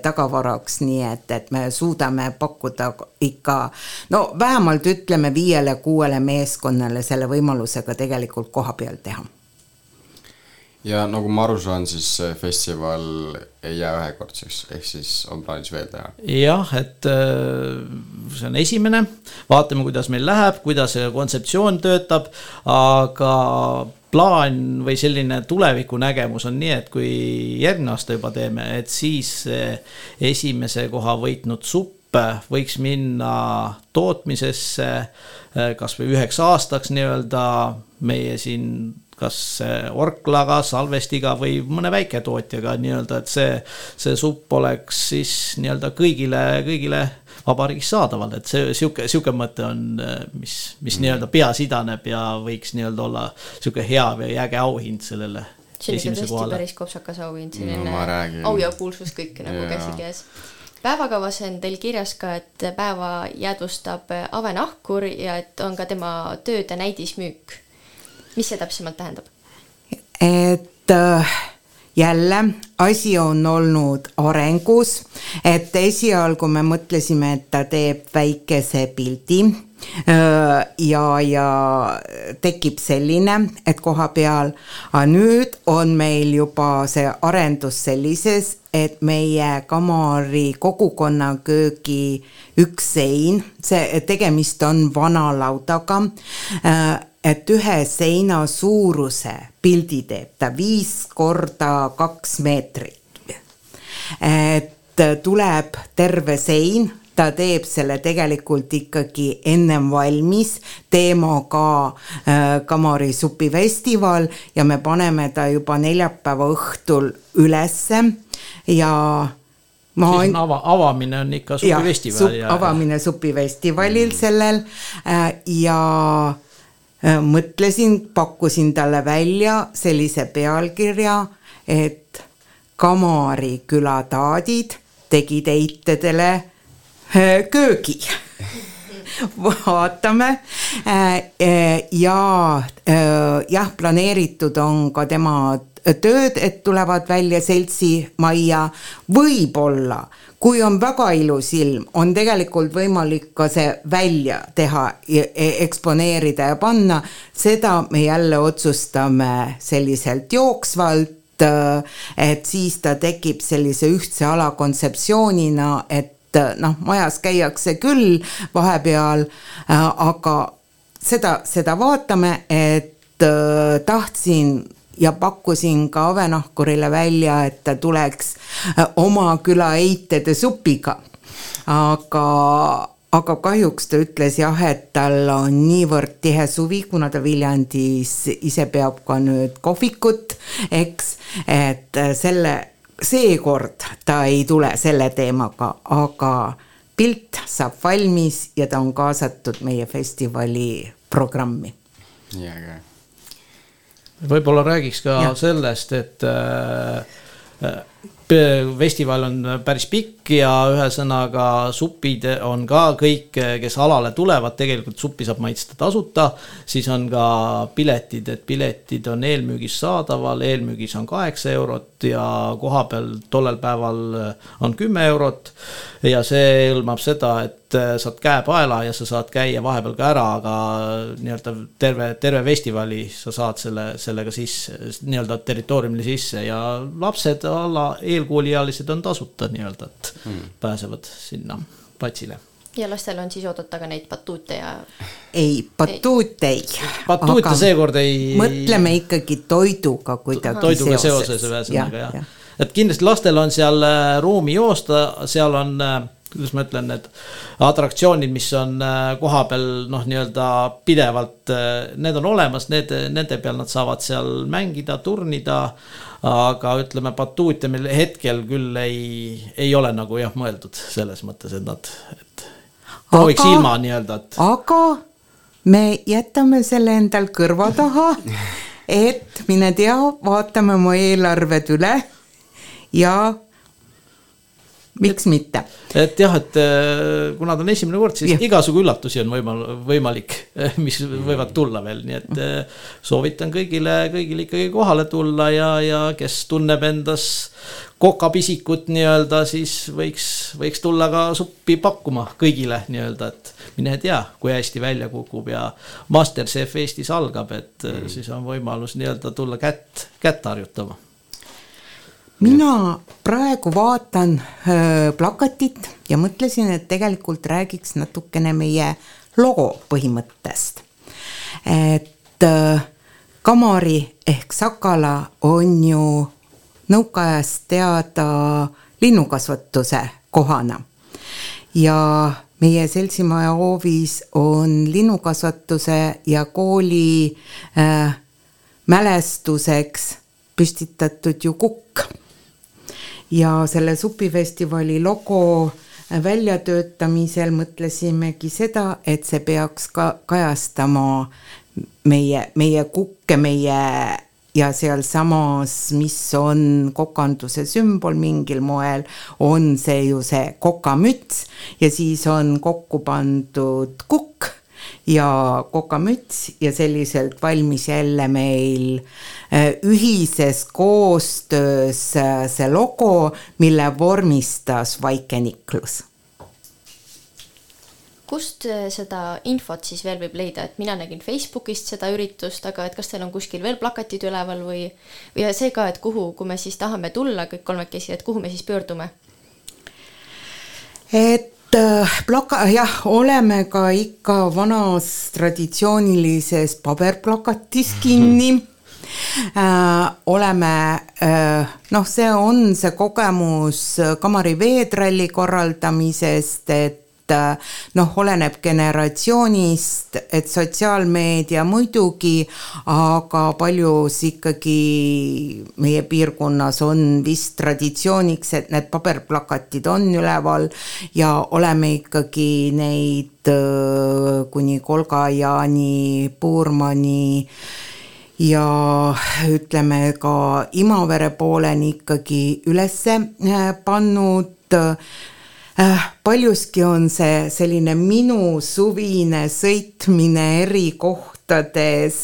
tagavaraks, nii et, et me suudame pakkuda ikka no vähemalt ütleme viiele-kuuele meeskonnale selle võimalusega tegelikult koha peal teha ja nagu ma aru saan, siis see festival ei jää ühekordseks, ehk siis on plaanis veel teha? jah, et äh, see on esimene, vaatame, kuidas meil läheb, kuidas see kontseptsioon töötab, aga plaan või selline tulevikunägemus on nii, et kui järgmine aasta juba teeme, et siis esimese koha võitnud supp võiks minna tootmisesse äh, kasvõi üheks aastaks nii-öelda meie siin kas Orklaga, Salvestiga või mõne väiketootjaga nii-öelda, et see, see supp oleks siis nii-öelda kõigile, kõigile vabariigis saadaval, et see sihuke, sihuke mõte on, mis, mis mm. nii-öelda peas idaneb ja võiks nii-öelda olla sihuke hea või äge auhind sellele. see ikka tõesti päris kopsakas auhind, selline no, au ja kuulsus kõik nagu käsikäes päevakavas on teil kirjas ka, et päeva jäädvustab Ave Nahkur ja et on ka tema tööde näidismüük mis see täpsemalt tähendab? et äh, jälle asi on olnud arengus, et esialgu me mõtlesime, et ta teeb väikese pildi. Ja, ja tekib selline, et koha peal, aga nüüd on meil juba see arendus sellises, et meie Kamari kogukonna köögi üks sein, see tegemist on vana laudaga et ühe seina suuruse pildi teeb ta viis korda kaks meetrit. et tuleb terve sein, ta teeb selle tegelikult ikkagi ennem valmis, teema ka äh, Kamari supifestival ja me paneme ta juba neljapäeva õhtul ülesse ja ma siis on ava, avamine on ikka supifestival. Ja, avamine supifestivalil mm. sellel äh, ja mõtlesin, pakkusin talle välja sellise pealkirja, et Kamari küla taadid tegid eitedele äh, köögi. Vaatame. Äh, ja jah, planeeritud on ka tema tööd, et tulevad välja seltsimajja, võib-olla kui on väga ilus ilm, on tegelikult võimalik ka see välja teha, e-, eksponeerida ja panna, seda me jälle otsustame selliselt jooksvalt, et siis ta tekib sellise ühtse ala kontseptsioonina, et noh, majas käiakse küll vahepeal, aga seda, seda vaatame, et tahtsin ja pakkusin ka Avenahkurile välja, et ta tuleks äh, oma küla eitede supiga. aga, aga kahjuks ta ütles jah, et tal on niivõrd tihe suvi, kuna ta Viljandis ise peab ka nüüd kohvikut, eks, et äh, selle, seekord ta ei tule selle teemaga, aga pilt saab valmis ja ta on kaasatud meie festivali programmi. ja, ja võib-olla räägiks ka ja. sellest, et äh, festival on päris pikk ja ühesõnaga supid on ka kõik, kes alale tulevad, tegelikult suppi saab maitsta tasuta. siis on ka piletid, et piletid on eelmüügis saadaval, eelmüügis on kaheksa eurot ja kohapeal tollel päeval on kümme eurot. ja see hõlmab seda, et saad käe paela ja sa saad käia vahepeal ka ära, aga nii-öelda terve, terve festivali sa saad selle, sellega sisse, nii-öelda territooriumile sisse ja lapsed alla eel eelkooliealised on tasuta nii-öelda, et mm. pääsevad sinna platsile ja lastel on siis oodata ka neid batuute ja ei, batuut ei. Batuute seekord ei- mõtleme ikkagi toiduga kuidagi toiduga seoses ühesõnaga jah. et kindlasti lastel on seal äh, ruumi joosta, seal on, kuidas ma ütlen, need atraktsioonid, mis on äh, kohapeal noh, nii-öelda pidevalt, need on olemas, need, nende peal nad saavad seal mängida, turnida. aga ütleme, batuute meil hetkel küll ei, ei ole nagu jah mõeldud selles mõttes, et nad, et prooviks ilma nii-öelda, et aga me jätame selle endal kõrva taha, et mine tea, vaatame oma eelarved üle ja miks mitte. et jah, et äh, kuna ta on esimene kord, siis igasugu üllatusi on võimal-, võimalik, mis võivad tulla veel, nii et äh, soovitan kõigile, kõigile ikkagi kohale tulla ja, ja kes tunneb endas kokapisikut nii-öelda, siis võiks, võiks tulla ka suppi pakkuma kõigile nii-öelda, et mine tea, kui hästi välja kukub ja Masterchef Eestis algab, et äh, siis on võimalus nii-öelda tulla kätt, kätt harjutama mina praegu vaatan öö, plakatit ja mõtlesin, et tegelikult räägiks natukene meie logo põhimõttest. et öö, kamari ehk sakala on ju nõukaajast teada linnukasvatuse kohana ja meie seltsimaja hoovis on linnukasvatuse ja kooli äh, mälestuseks püstitatud ju kukk ja selle supifestivali logo väljatöötamisel mõtlesimegi seda, et see peaks ka kajastama meie, meie kukke, meie ja sealsamas, mis on kokanduse sümbol mingil moel, on see ju see kokamüts ja siis on kokku pandud kukk ja kokamüts ja selliselt valmis jälle meil äh, ühises koostöös äh, see logo, mille vormistas Vaike Niklus kust äh, seda infot siis veel võib leida, et mina nägin Facebookist seda üritust, aga et kas teil on kuskil veel plakatid üleval või, ja see ka, et kuhu, kui me siis tahame tulla kõik kolmekesi, et kuhu me siis pöördume? et plaka-, jah, oleme ka ikka vanas traditsioonilises paberplakatis kinni äh,. oleme äh,, noh, see on see kogemus Kamari veetralli korraldamisest, et äh, noh, oleneb generatsioonist, et sotsiaalmeedia muidugi, aga paljus ikkagi meie piirkonnas on vist traditsiooniks, et need paberplakatid on üleval ja oleme ikkagi neid äh, kuni Kolga-Jaani, Puurmani ja ütleme ka Imavere pooleni ikkagi ülesse äh, pannud paljuski on see selline minu suvine sõitmine eri kohtades,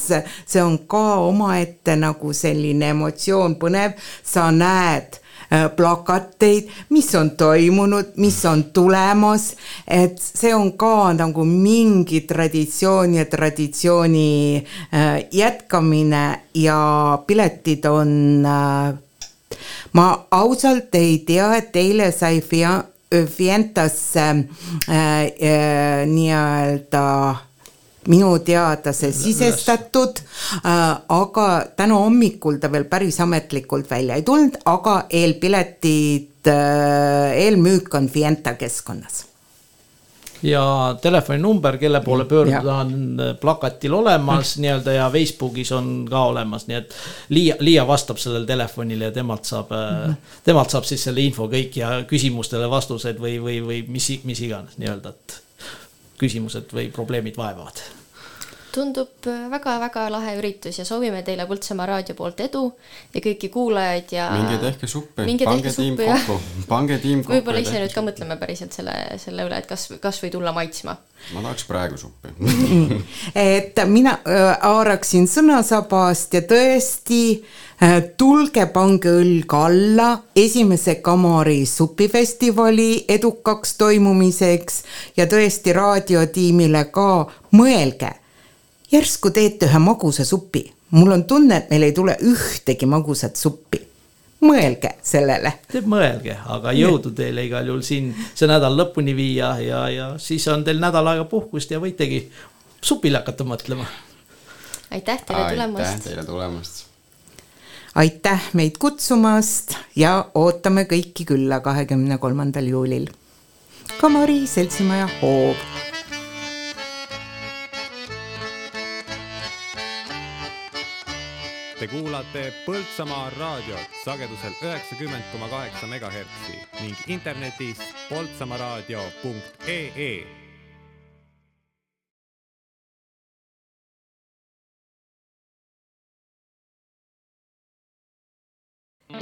see on ka omaette nagu selline emotsioon, põnev, sa näed äh, plakateid, mis on toimunud, mis on tulemas, et see on ka nagu mingi traditsioon ja traditsiooni äh, jätkamine ja piletid on äh, ma ausalt ei tea, et eile sai Fia-, Fientasse äh, äh, nii-öelda minu teada see sisestatud äh,, aga täna hommikul ta veel päris ametlikult välja ei tulnud, aga eelpiletid äh,, eelmüük on Fienta keskkonnas ja telefoninumber, kelle poole pöörduda on plakatil olemas nii-öelda ja Facebookis on ka olemas, nii et Liia, Liia vastab sellele telefonile ja temalt saab mm, -hmm. temalt saab siis selle info kõik ja küsimustele vastused või, või, või mis, mis iganes nii-öelda, et küsimused või probleemid vaevavad tundub väga-väga lahe üritus ja soovime teile Põltsamaa raadio poolt edu ja kõiki kuulajaid ja minge tehke suppi, pange tiim kokku, pange tiim kokku. võib-olla ise nüüd ka mõtleme päriselt selle, selle üle, et kas, kas või tulla maitsma. ma tahaks praegu suppi. et mina äh, haaraksin sõnasabast ja tõesti äh, tulge, pange õlg alla esimese Kamari supifestivali edukaks toimumiseks ja tõesti raadiotiimile ka mõelge, järsku teete ühe magusa supi, mul on tunne, et meil ei tule ühtegi magusat suppi. mõelge sellele. Mõelge, aga jõudu teile igal juhul siin see nädal lõpuni viia ja, ja siis on teil nädal aega puhkust ja võitegi supile hakata mõtlema. aitäh teile tulemast. aitäh teile tulemast. aitäh meid kutsumast ja ootame kõiki külla kahekümne kolmandal juulil. Kamari seltsimaja hoov Te kuulate Põltsamaa raadiot sagedusel üheksakümmend koma kaheksa megahertsi ning internetis poltsamaaraadio.ee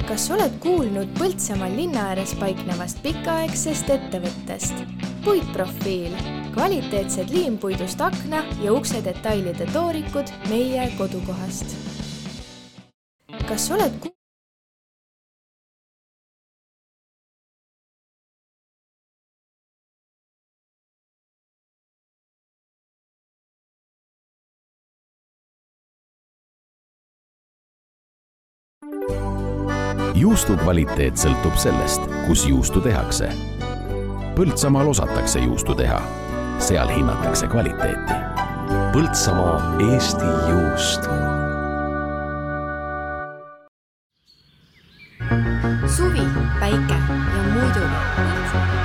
kas oled kuulnud Põltsamaal linna ääres paiknevast pikaaegsest ettevõttest? puitprofiil, kvaliteetsed liimpuidust akna ja ukse detailide toorikud meie kodukohast. Kas oled juustu kvaliteet sõltub sellest, kus juustu tehakse. Põltsamaal osatakse juustu teha, seal hinnatakse kvaliteeti. Põltsamaa Eesti juust. Päike ja muidugi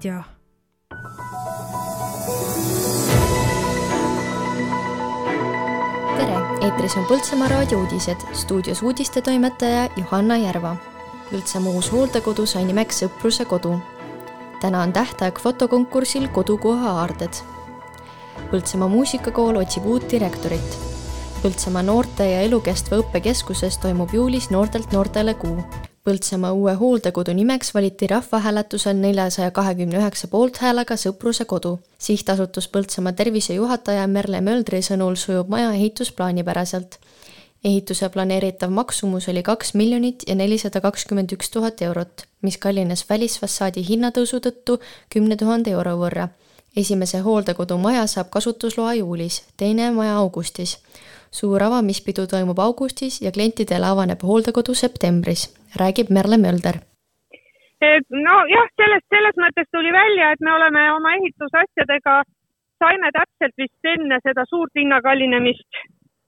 raadio tere, eetris on Põltsamaa raadio uudised, stuudios uudistetoimetaja Johanna Järva. Põltsamaa uus hooldekodu sai nimeks Sõpruse kodu. täna on tähtaeg fotokonkursil Kodukoha aarded. Põltsamaa muusikakool otsib uut direktorit. Põltsamaa noorte ja elukestva õppe keskuses toimub juulis Noortelt noortele kuu. Põltsamaa uue hooldekodu nimeks valiti rahvahääletusel neljasaja kahekümne üheksa poolthäälega Sõpruse kodu. sihtasutus Põltsamaa tervisejuhataja Merle Möldri sõnul sujub maja ehitus plaanipäraselt. ehituse planeeritav maksumus oli kaks miljonit ja nelisada kakskümmend üks tuhat eurot, mis kallines välisfassaadi hinnatõusu tõttu kümne tuhande euro võrra. esimese hooldekodu maja saab kasutusloa juulis, teine maja augustis suur avamispidu toimub augustis ja klientidele avaneb hooldekodu septembris, räägib Merle Mölder. nojah, sellest, selles mõttes tuli välja, et me oleme oma ehitusasjadega, saime täpselt vist enne seda suurt hinnakallinemist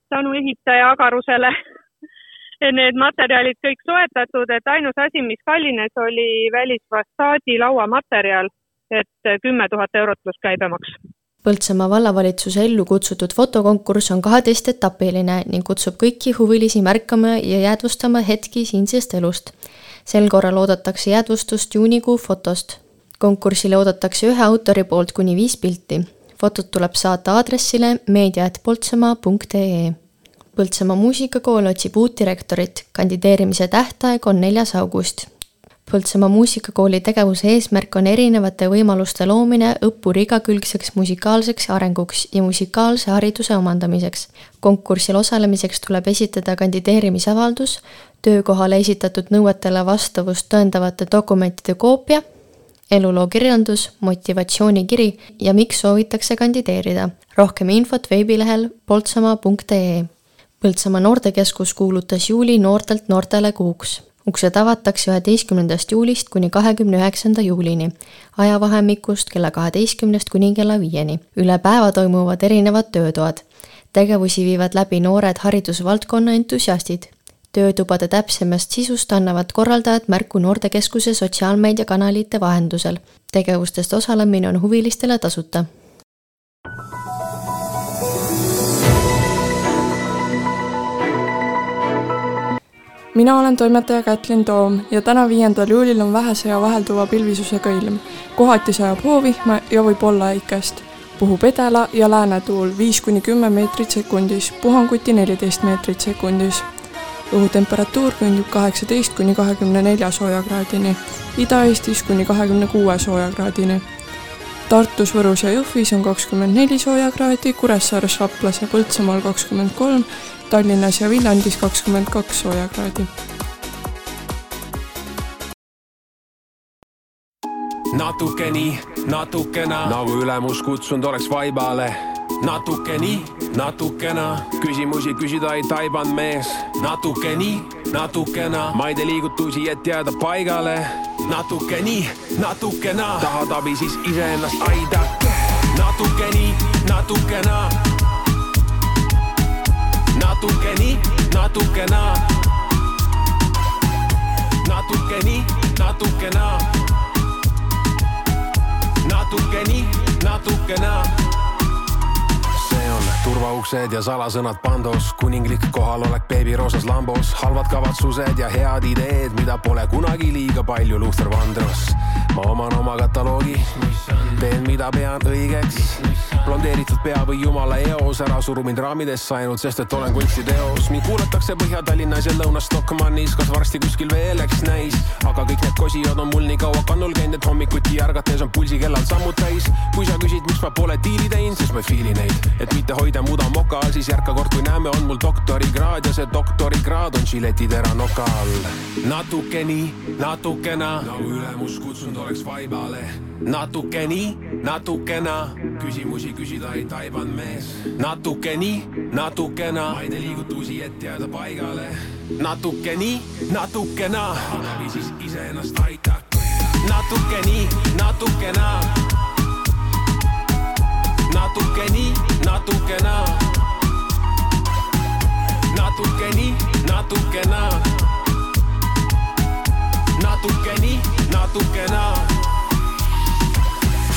tänu ehitaja agarusele need materjalid kõik soetatud, et ainus asi, mis kallines, oli välisfassaadi lauamaterjal, et kümme tuhat eurot pluss käibemaks Põltsamaa vallavalitsuse ellu kutsutud fotokonkurss on kaheteistetapiline ning kutsub kõiki huvilisi märkama ja jäädvustama hetki siinsest elust. sel korral oodatakse jäädvustust juunikuu fotost. konkursile oodatakse ühe autori poolt kuni viis pilti. fotod tuleb saata aadressile meedia.poltsamaa.ee. Põltsamaa muusikakool otsib uut direktorit, kandideerimise tähtaeg on neljas august Põltsamaa muusikakooli tegevuse eesmärk on erinevate võimaluste loomine õppuri igakülgseks musikaalseks arenguks ja musikaalse hariduse omandamiseks. konkursil osalemiseks tuleb esitada kandideerimisavaldus, töökohale esitatud nõuetele vastavust tõendavate dokumentide koopia, eluloo kirjeldus, motivatsioonikiri ja miks soovitakse kandideerida. rohkem infot veebilehel poltsamaa.ee. Põltsamaa noortekeskus kuulutas juuli noortelt noortele kuuks uksed avatakse üheteistkümnendast juulist kuni kahekümne üheksanda juulini, ajavahemikust kella kaheteistkümnest kuni kella viieni. üle päeva toimuvad erinevad töötoad. tegevusi viivad läbi noored haridusvaldkonna entusiastid. töötubade täpsemast sisust annavad korraldajad märku noortekeskuse sotsiaalmeediakanalite vahendusel. tegevustest osalemine on huvilistele tasuta mina olen toimetaja Kätlin Toom ja täna, viiendal juulil on vähese ja vahelduva pilvisusega ilm. kohati sajab hoovihma ja võib olla äikest. puhub edela- ja läänetuul viis kuni kümme meetrit sekundis, puhanguti neliteist meetrit sekundis. õhutemperatuur kõndib kaheksateist kuni kahekümne nelja soojakraadini, Ida-Eestis kuni kahekümne kuue soojakraadini. Tartus, Võrus ja Jõhvis on kakskümmend neli soojakraadi, Kuressaares, Raplas ja Põltsamaal kakskümmend kolm Tallinnas ja Viljandis kakskümmend kaks soojakraadi. natuke nii, natukena nagu ülemus kutsunud oleks vaibale. natuke nii, natukena küsimusi küsida ei taibanud mees. natuke nii, natukena ma ei tee liigutusi, et jääda paigale. natuke nii, natukena tahad abi, siis iseennast aidake. natuke nii, natukena natuke nii, natuke naa. natuke nii, natuke naa. natuke nii, natuke naa. on turvauksed ja salasõnad pandos, kuninglik kohalolek beebiroosas lambos, halvad kavatsused ja head ideed, mida pole kunagi liiga palju Luther Vandross. Ma oman oma kataloogi, teen, mida pean õigeks blondeeritud pea või jumala eos, ära suru mind raamidesse ainult, sest et olen kunstiteos. mind kuulatakse Põhja-Tallinnas ja Lõuna-Stockmannis, kas varsti kuskil veel eks näis. aga kõik need kosijad on mul nii kaua kannul käinud, et hommikuti ärgates on pulsikellad sammud täis. kui sa küsid, miks ma pole diili teinud, siis ma ei fiili neid, et mitte hoida muda moka all, siis järka kord, kui näeme, on mul doktorikraad ja see doktorikraad on žiletitera noka all. natuke nii, natukena nagu ülemus kutsunud oleks vaibale. natuke nii, natukena küsimusi küsida ei taibanud mees. natuke nii, natukena ma ei tee liigutusi, et jääda paigale. natuke nii, natukena abi siis iseennast aidake. natuke nii, natukena natuke nii, natukena natuke nii, natukena natuke nii, natukena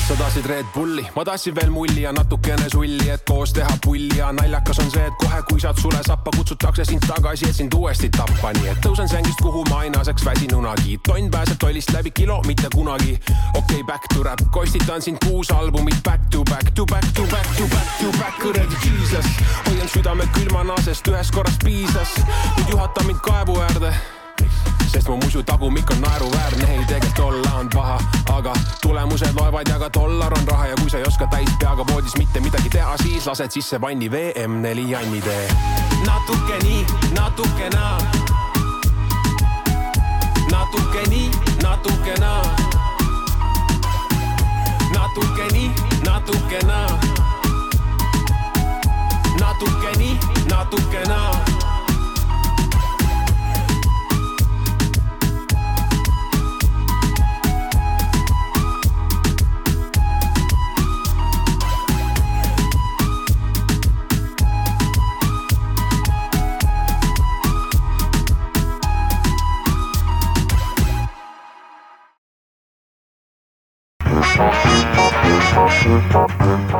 sa tahtsid Red Bulli, ma tahtsin veel mulli ja natukene sulli, et koos teha pulli ja naljakas on see, et kohe, kui saad sulesappa, kutsutakse sind tagasi, et sind uuesti tappa, nii et tõusen sängist, kuhu ma ainaseks väsinunagi. tonn pääseb tollist läbi kilo, mitte kunagi. okei okay,, back to rap, kostitan sind kuus albumit back to back to back to back to back to back, kuradi Jesus. hoian südame külmana, sest ühest korrast piisas. nüüd juhata mind kaevu äärde sest mu musu tagumik on naeruväärne, ei tegelikult olla on paha, aga tulemused loevad ja ka dollar on raha ja kui sa ei oska täis peaga voodis mitte midagi teha, siis lased sisse vanni VM4 Janni tee. natuke nii, natuke naa. natuke nii, natuke naa. natuke nii, natuke naa. natuke nii, natuke naa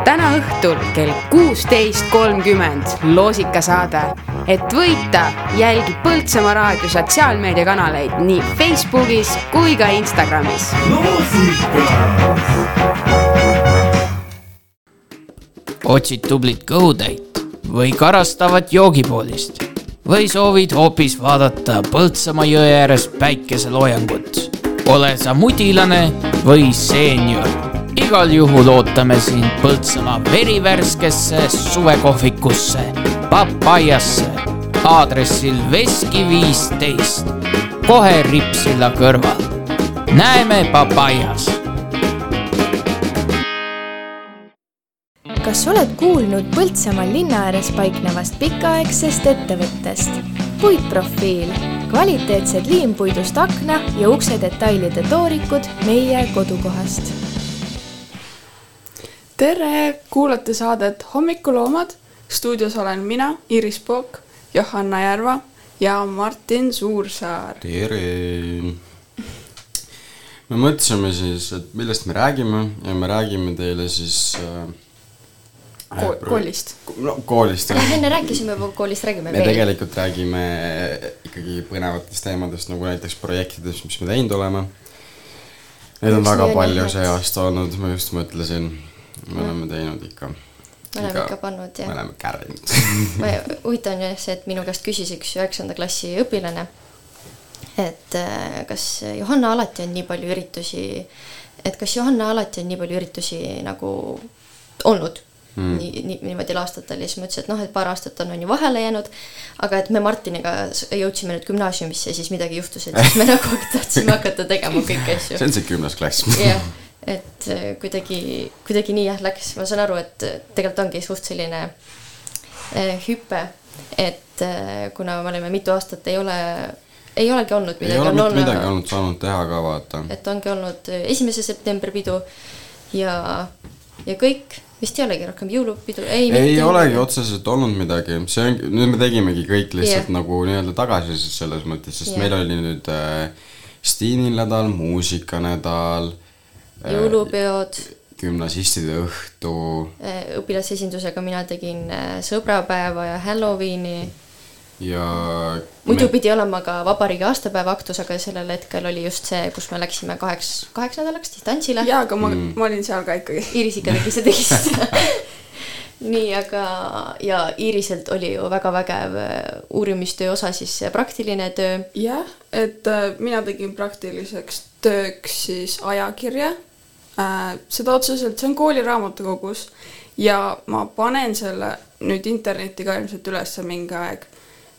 täna õhtul kell kuusteist kolmkümmend loosikasaade. et võita, jälgi Põltsamaa raadio sotsiaalmeediakanaleid nii Facebookis kui ka Instagramis. otsid tublit kõhutäit või karastavat joogipoodist või soovid hoopis vaadata Põltsamaa jõe ääres päikeseloojangut. ole sa mudilane või seenior igal juhul ootame sind Põltsamaa verivärskesse suvekohvikusse, Papajasse, aadressil Veski viisteist, kohe Ripsilla kõrval. näeme Papajas. kas oled kuulnud Põltsamaal linna ääres paiknevast pikaaegsest ettevõttest? puitprofiil, kvaliteetsed liimpuidust akna ja ukse detailide toorikud meie kodukohast tere, kuulate saadet Hommikuloomad. stuudios olen mina, Iris Pook, Johanna Järva ja Martin Suursaar. tere. me mõtlesime siis, et millest me räägime ja me räägime teile siis äh, Ko- koolist.. no koolist jah. enne rääkisime juba koolist, räägime me veel. tegelikult räägime ikkagi põnevatest teemadest nagu näiteks projektidest, mis me teinud oleme. Neid on väga palju see aasta olnud, ma just mõtlesin, me oleme teinud ikka. me oleme ikka pannud jah me. oleme kärrinud. huvitav on jah see, et minu käest küsis üks üheksanda klassi õpilane, et äh, kas Johanna alati on nii palju üritusi, et kas Johanna alati on nii palju üritusi nagu olnud Mm. nii, nii, niimoodi aastatel ja siis ma ütlesin, et noh, et paar aastat on, on ju vahele jäänud, aga et me Martiniga jõudsime nüüd gümnaasiumisse ja siis midagi juhtus, et siis me nagu tahtsime hakata tegema kõiki asju see on see kümnes klass. jah, et äh, kuidagi, kuidagi nii jah läks, ma saan aru, et äh, tegelikult ongi suht selline äh, hüpe, et äh, kuna me oleme mitu aastat ei ole, ei olegi olnud ei midagi, ole on mitte midagi olnud, saanud teha ka vaata. et ongi olnud äh, esimese septembri pidu ja, ja kõik, vist ei olegi rohkem jõulupidu, ei. ei olegi otseselt olnud midagi, see on, nüüd me tegimegi kõik lihtsalt Jah. nagu nii-öelda tagasi siis selles mõttes, sest Jah. meil oli nüüd äh, stiilinädal, muusikanädal, jõulupeod, gümnasistide õhtu, äh, õpilasesindusega mina tegin äh, sõbrapäeva ja Halloweeni ja muidu pidi olema ka vabariigi aastapäeva aktus, aga sellel hetkel oli just see, kus me läksime kaheks, kaheks nädalaks distantsile. jaa, aga ma mm., ma olin seal ka ikkagi. Iiris ikka tegi, sa tegid seda. nii, aga ja Iiriselt oli ju väga vägev äh, uurimistöö osa siis see praktiline töö. jah, et äh, mina tegin praktiliseks tööks siis ajakirja äh,. Seda otseselt, see on kooliraamatukogus ja ma panen selle nüüd internetti ka ilmselt ülesse mingi aeg,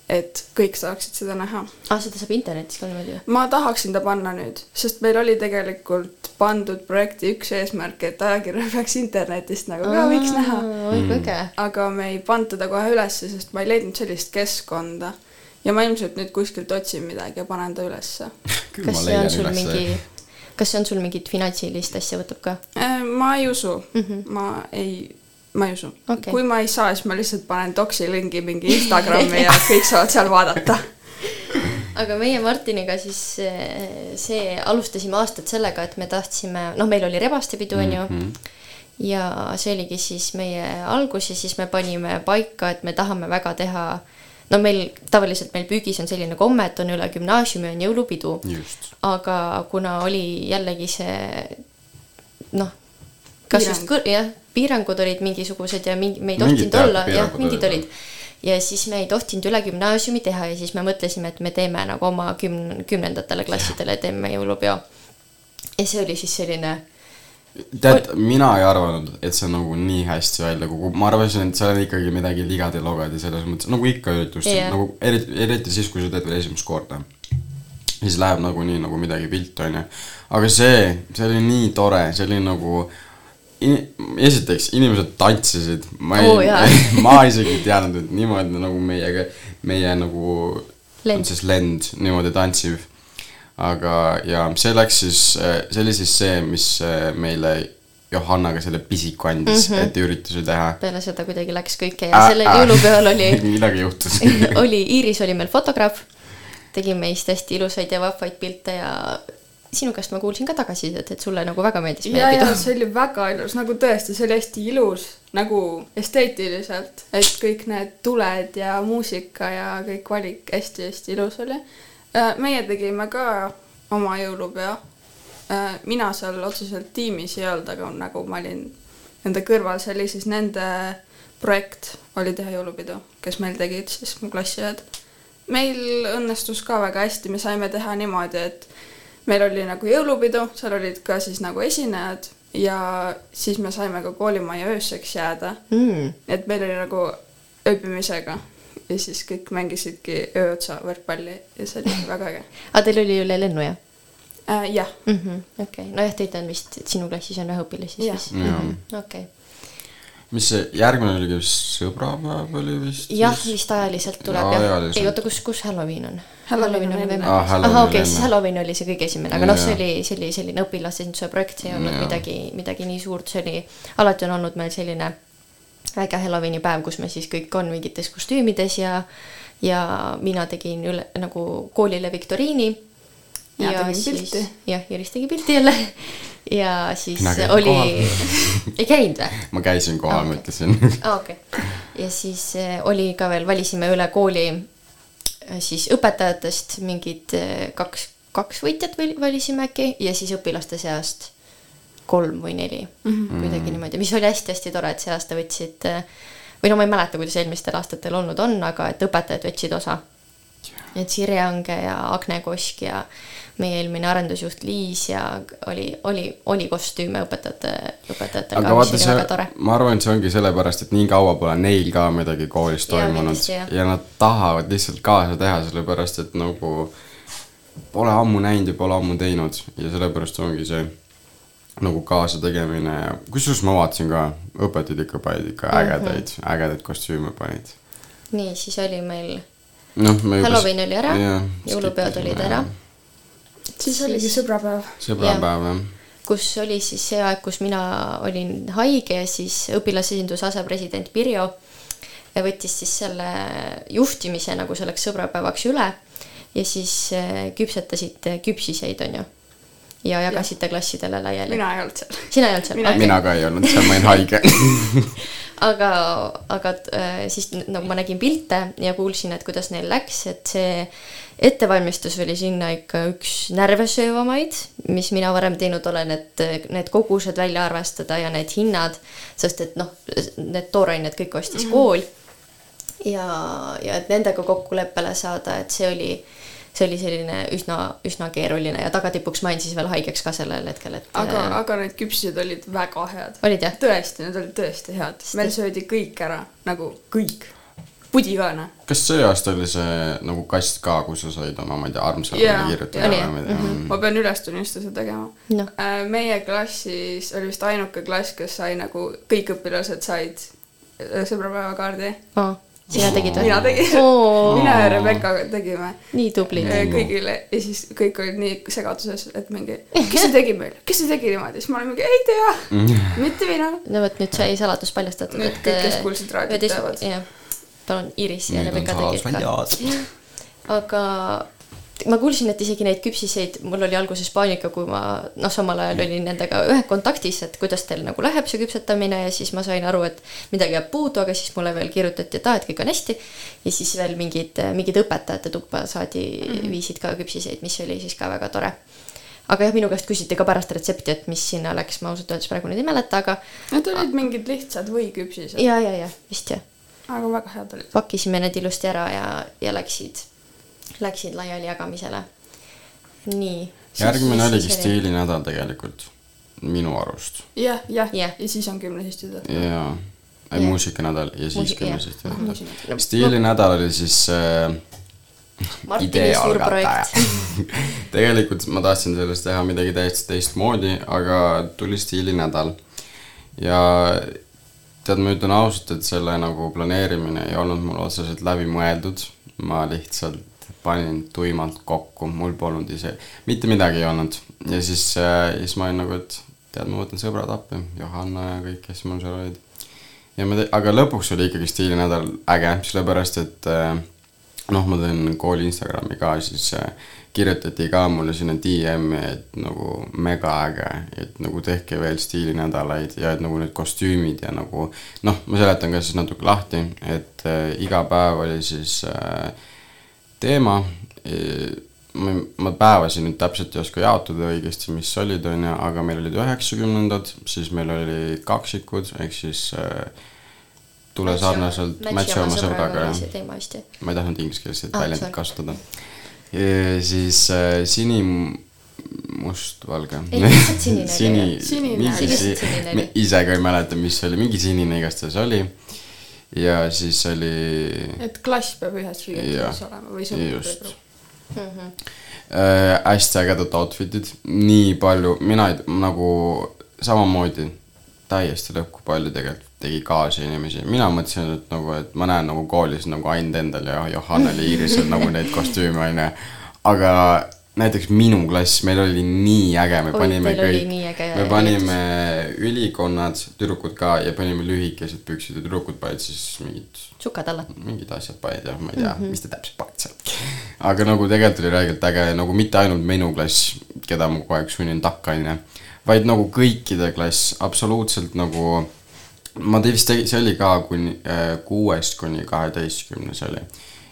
et kõik saaksid seda näha. ah, seda saab internetis ka niimoodi ma tahaksin ta panna nüüd, sest meil oli tegelikult pandud projekti üks eesmärk, et ajakirja peaks internetist nagu ka võiks näha. oi kui äge. aga me ei pannud teda kohe ülesse, sest ma ei leidnud sellist keskkonda. ja ma ilmselt nüüd kuskilt otsin midagi ja panen ta ülesse. kas see on sul mingi, kas see on sul mingit finantsilist asja võtab ka? Äh, ma ei usu mm. -hmm. ma ei, ma ei usu Okei. kui ma ei saa, siis ma lihtsalt panen doksi lingi mingi Instagrami ja kõik saavad seal vaadata. aga meie Martiniga siis eh, see, alustasime aastat sellega, et me tahtsime, noh, meil oli rebastepidu, on ju. Mhm. ja see oligi siis meie algus ja siis me panime paika, et me tahame väga teha no meil tavaliselt meil püügis on selline komme, et on üle gümnaasiumi on jõulupidu, just, aga kuna oli jällegi see noh, kas just Piirang. kõr-, jah, piirangud olid mingisugused ja mingi, me ei tohtinud olla, jah, mingid olid, olid. ja siis me ei tohtinud üle gümnaasiumi teha ja siis me mõtlesime, et me teeme nagu oma kümn-, kümnendatele klassidele teeme jõulupeo. ja see oli siis selline tead, mina ei arvanud, et see nagu nii hästi välja kukub, ma arvasin, et seal on ikkagi midagi ligadi-logadi selles mõttes, nagu ikka üritustel yeah., nagu eriti, eriti siis, kui sa teed veel esimest korda. siis läheb nagu nii nagu midagi viltu, onju. aga see, see oli nii tore, see oli nagu in,, esiteks inimesed tantsisid, ma ei jaa. ma isegi ei teadnud, et niimoodi nagu meiega, meie nagu Lend. siis lend niimoodi tantsib. aga, ja see läks siis, see oli siis see, mis äh, meile Johannaga selle pisiku andis mm. -hmm. et üritusi teha. peale seda kuidagi läks kõike ja sellel jõulupeol oli midagi juhtus oli, Iiris oli meil fotograaf, tegi meist hästi ilusaid ja vahvaid pilte ja sinu käest ma kuulsin ka tagasisidet, et sulle nagu väga meeldis meie ja pidu. see oli väga ilus, nagu tõesti, see oli hästi ilus nagu esteetiliselt, et kõik need tuled ja muusika ja kõik valik hästi-hästi ilus oli. Meie tegime ka oma jõulupeo. mina seal otseselt tiimis ei olnud, aga nagu ma olin nende kõrval, see oli siis nende projekt oli teha jõulupidu, kes meil tegid siis mu klassiõed. meil õnnestus ka väga hästi, me saime teha niimoodi, et meil oli nagu jõulupidu, seal olid ka siis nagu esinejad ja siis me saime ka koolimajja ööseks jääda mm.. et meil oli nagu ööbimisega ja siis kõik mängisidki öö otsa võrkpalli ja see oli väga äge aga teil oli üle lennu, jah äh,? jah mm -hmm., okei okay., nojah, teid on vist, sinu klassis on vähe õpilasi siis mm -hmm., okei okay.. mis see järgmine oligi sõbrapäev oli vist? jah, vist ajaliselt tuleb Jaa, jah, ei oota, kus, kus Halloween on? Halloween on enne. Ah, ahah, okei, siis. Halloween oli see kõige esimene, aga noh, see oli, see oli selline õpilasesinduse projekt, see ei olnud Jaa. midagi, midagi nii suurt, see oli, alati on olnud meil selline äge Halloweeni päev, kus me siis kõik on mingites kostüümides ja ja mina tegin üle nagu koolile viktoriini. Mina tegin pilti. jah, Iris tegi pilti jälle ja siis oli ei käinud või? ma käisin kohal, ütlesin. aa, okei okay.. ja siis eh, oli ka veel, valisime üle kooli eh, siis õpetajatest mingid eh, kaks, kaks võitjat või- valisime äkki ja siis õpilaste seast kolm või neli mm, Mhm. -hmm. kuidagi niimoodi, mis oli hästi-hästi tore, et see aasta võtsid eh, või no ma ei mäleta, kuidas eelmistel aastatel olnud on, aga et õpetajad võtsid osa. et Sirje Ange ja Agne Kosk ja meie eelmine arendusjuht Liis ja oli, oli, oli kostüüme õpetajate, ka, mis vaata oli see väga tore., ma arvan, et see ongi sellepärast, et nii kaua pole neil ka midagi koolis toimunud jah. ja nad tahavad lihtsalt kaasa teha, sellepärast et nagu pole ammu näinud ja pole ammu teinud ja sellepärast ongi see nagu kaasategemine ja kusjuures ma vaatasin ka, õpetajad ikka panid ikka Mhm. ägedaid, ägedaid kostüüme panid. nii, siis oli meil noh, me Halloween oli ära jõulupeod olid ära. siis oligi sõbrapäev. sõbrapäev jah. kus oli siis see aeg, kus mina olin haige ja siis õpilasesinduse asepresident Pirjo võttis siis selle juhtimise nagu selleks sõbrapäevaks üle ja siis eh, küpsetasite küpsiseid, onju. Ja jagasite klassidele laiali. mina ei olnud seal. sina ei olnud seal? Mina- mina ka ei olnud seal, ma olin haige. aga, aga äh, siis n- nagu ma nägin pilte ja kuulsin, et kuidas neil läks, et see ettevalmistus oli sinna ikka üks närvesöövamaid, mis mina varem teinud olen, et äh, need kogused välja arvestada ja need hinnad, sest et noh, need toorained kõik ostis mm. -hmm. kool ja, ja et nendega kokkuleppele saada, et see oli, see oli selline üsna, üsna keeruline ja tagatipuks ma jäin siis veel haigeks ka sellel hetkel, et aga, äh, aga need küpsised olid väga head. olid jah? tõesti, need olid tõesti head. meil söödi kõik ära, nagu kõik. pudi ka, noh. kas see aasta oli see nagu kast ka, kus sa said oma, ma ei tea, armsale Jaa, kirjutada jaa. või midagi? ma pean ülestunnistuse tegema Noh.. meie klassis oli vist ainuke klass, kes sai nagu, kõik õpilased said äh, sõbrapäevakaardi. Aa, sina tegid või? mina tegin Oo. mina ja Rebecca tegime. nii tublid. kõigile ja siis kõik olid nii segaduses, et mingi, kes see tegi meile, kes see tegi niimoodi, siis ma olin mingi, ei tea, mitte mina. no vot, nüüd sai saladus paljastatud, Nüüd et kõik, kes äh, kuulsid raadiot, teavad. jah, palun Iris ja Rebecca tegid ka. aga ma kuulsin, et isegi neid küpsiseid, mul oli alguses paanika, kui ma noh, samal ajal olin nendega ühendkontaktis, et kuidas teil nagu läheb see küpsetamine ja siis ma sain aru, et midagi jääb puudu, aga siis mulle veel kirjutati, et aa, et kõik on hästi. ja siis veel mingid, mingid õpetajate tuppa saadi mm. -hmm. viisid ka küpsiseid, mis oli siis ka väga tore aga jah, minu käest küsiti ka pärast retsepti, et mis sinna läks, ma ausalt öeldes praegu nüüd ei mäleta, aga Need olid mingid lihtsad võiküpsised. ja, ja, ja vist jah. aga väga head olid. pakkisime need ilusti ära ja, ja läksid, läksid laiali jagamisele. nii. järgmine oligi. stiilinädal tegelikult, minu arust. jah, jah Jah., ja siis on gümnasistide. jaa, ei muusikanädal ja siis Muusika- jah. gümnasist No,. stiilinädal oli siis äh, Martini idee suur algataja projekt. tegelikult ma tahtsin sellest teha midagi täiesti teistmoodi, aga tuli stiilinädal. ja tead, ma ütlen ausalt, et selle nagu planeerimine ei olnud mul otseselt läbimõeldud. ma lihtsalt panin tuimalt kokku, mul polnud ise, mitte midagi ei olnud. ja siis äh,, siis ma olin nagu, et tead, ma võtan sõbrad appi, Johanna ja kõik, kes mul seal olid. ja me, aga lõpuks oli ikkagi stiilinädal äge, sellepärast et äh, noh, ma teen kooli Instagrami ka, siis äh, kirjutati ka mulle sinna DM-i, et nagu mega äge, et nagu tehke veel stiilinädalaid ja et nagu need kostüümid ja nagu noh, ma seletan ka siis natuke lahti, et äh, iga päev oli siis äh, teema ma, ma päevasid nüüd täpselt ei oska jaotada õigesti, mis olid, on ju, aga meil olid üheksakümnendad, siis meil oli kaksikud, ehk siis äh, tule Match sarnaselt match'i oma sõbraga see ju. ma ei tahtnud ingliskeelset Ah, väljendit kasutada. siis äh, sinine oli, sini jah., Sinine. mingi ise ka ei mäleta, mis oli, mingi sinine igastahes oli. Ja siis oli et klass peab ühes riietuses olema või sõnum just. võib Mhm. äh, hästi ägedad outfit'id, nii palju, mina ei, nagu samamoodi täiesti lõhku palju tegelikult tegi kaasa inimesi, mina mõtlesin, et nagu, et ma näen nagu koolis nagu ainult endal ja Johannel ja Iirisel nagu neid kostüüme onju, aga näiteks minu klass, meil oli nii äge, me Oi, panime kõik me panime ülikonnad, tüdrukud ka ja panime lühikesed püksid ja tüdrukud panid siis mingid sukad alla. mingid asjad panid jah, ma ei tea mm. -hmm. mis ta täpselt panid seal. aga nagu tegelikult oli räigelt äge, nagu mitte ainult minu klass, keda ma kogu aeg sunnin takka, onju, vaid nagu kõikide klass, absoluutselt nagu ma te- vist tegin, see oli ka kuni äh, kuuest kuni kaheteistkümnes oli.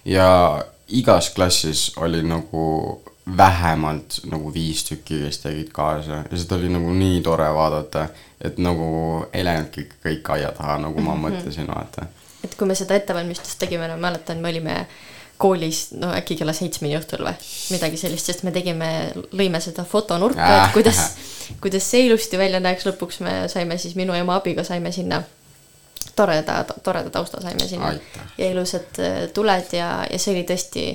ja igas klassis oli nagu vähemalt nagu viis tükki, kes tegid kaasa. Ja seda oli nagu nii tore vaadata, et nagu elenudki kõik aia taha, nagu ma Mhm. mõtlesin, vaata. Et kui me seda ettevalmistust tegime, no mäletan, me olime koolis no äkki kella seitsmeni õhtul või? Midagi sellist, sest me tegime, lõime seda fotonurka, et kuidas, kuidas see ilusti välja näeks, lõpuks me saime siis minu ema abiga saime sinna toreda, toreda tausta saime sinna. Aitäh. ja ilusad äh, tuled ja, ja see oli tõesti,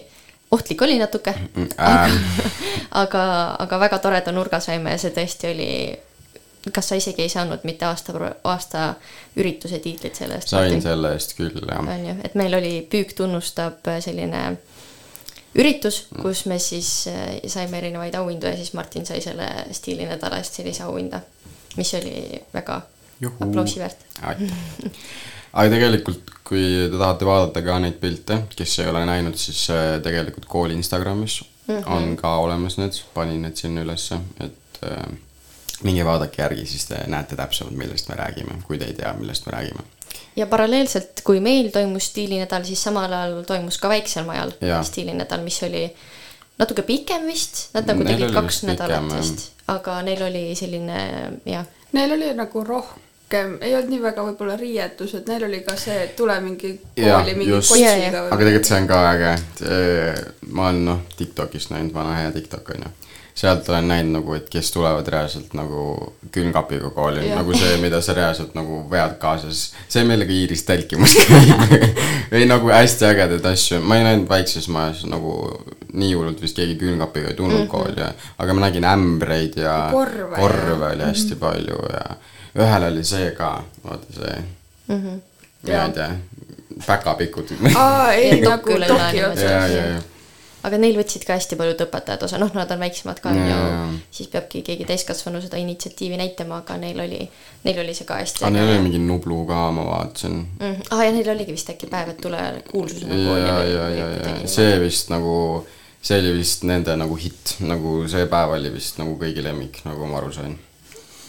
ohtlik oli natuke, ähm, aga, aga väga toreda nurga saime ja see tõesti oli, kas sa isegi ei saanud mitte aasta, aasta ürituse tiitlit selle eest? sain selle eest küll jah. on ju, et meil oli Püük tunnustab äh, selline üritus, kus me siis äh, saime erinevaid auhindu ja siis Martin sai selle stiilinädala eest sellise auhinda, mis oli väga aplausi väärt. aitäh. Aga tegelikult, kui te tahate vaadata ka neid pilte, kes ei ole näinud, siis äh, tegelikult kooli Instagramis mm. -hmm. on ka olemas need, panin need sinna ülesse, et äh, minge vaadake järgi, siis te näete täpsemalt, millest me räägime, kui te ei tea, millest me räägime. ja paralleelselt, kui meil toimus stiilinädal, siis samal ajal toimus ka Väiksel Majal stiilinädal, mis oli natuke pikem vist, nad nagu tegid kaks pikem, nädalat jah. vist, aga neil oli selline jah, Neil oli nagu rohkem, ei olnud nii väga võib-olla riietused, neil oli ka see, et tule mingi kooli, mingi just, kotsiga aga tegelikult see on ka äge, ma olen noh, Tiktokist näinud, vana hea Tiktok on ju. sealt olen näinud nagu, et kes tulevad reaalselt nagu külmkapiga kooli, nagu see, mida sa reaalselt nagu vead kaasas. see, millega Iiris telkimas käib. ei nagu hästi ägedaid asju, ma ei näinud väikses majas nagu nii hullult vist keegi külmkapiga ei tulnud mm. -hmm. kooli ja, aga ma nägin ämbreid ja Korve ja- korve oli hästi Mhm. palju ja ühel oli see ka, vaata see Mhm. mina ei tea, päkapikud. Aa, ei, Ja nagu dokk üle doki üle otsas. ja, ja, ja, aga neil võtsid ka hästi paljud õpetajad osa, noh, nad on väiksemad ka on ju siis peabki keegi täiskasvanu seda initsiatiivi näitama, aga neil oli, neil oli see ka hästi aga neil oli mingi Nublu ka, ma vaatasin. mm,. ah ja neil oligi vist äkki päev, et tule kuulsusena ja, kooli ja, või ja, ja, kuidagi ja see vist nagu, see oli vist nende nagu hitt, nagu see päev oli vist nagu kõigi lemmik, nagu ma aru sain.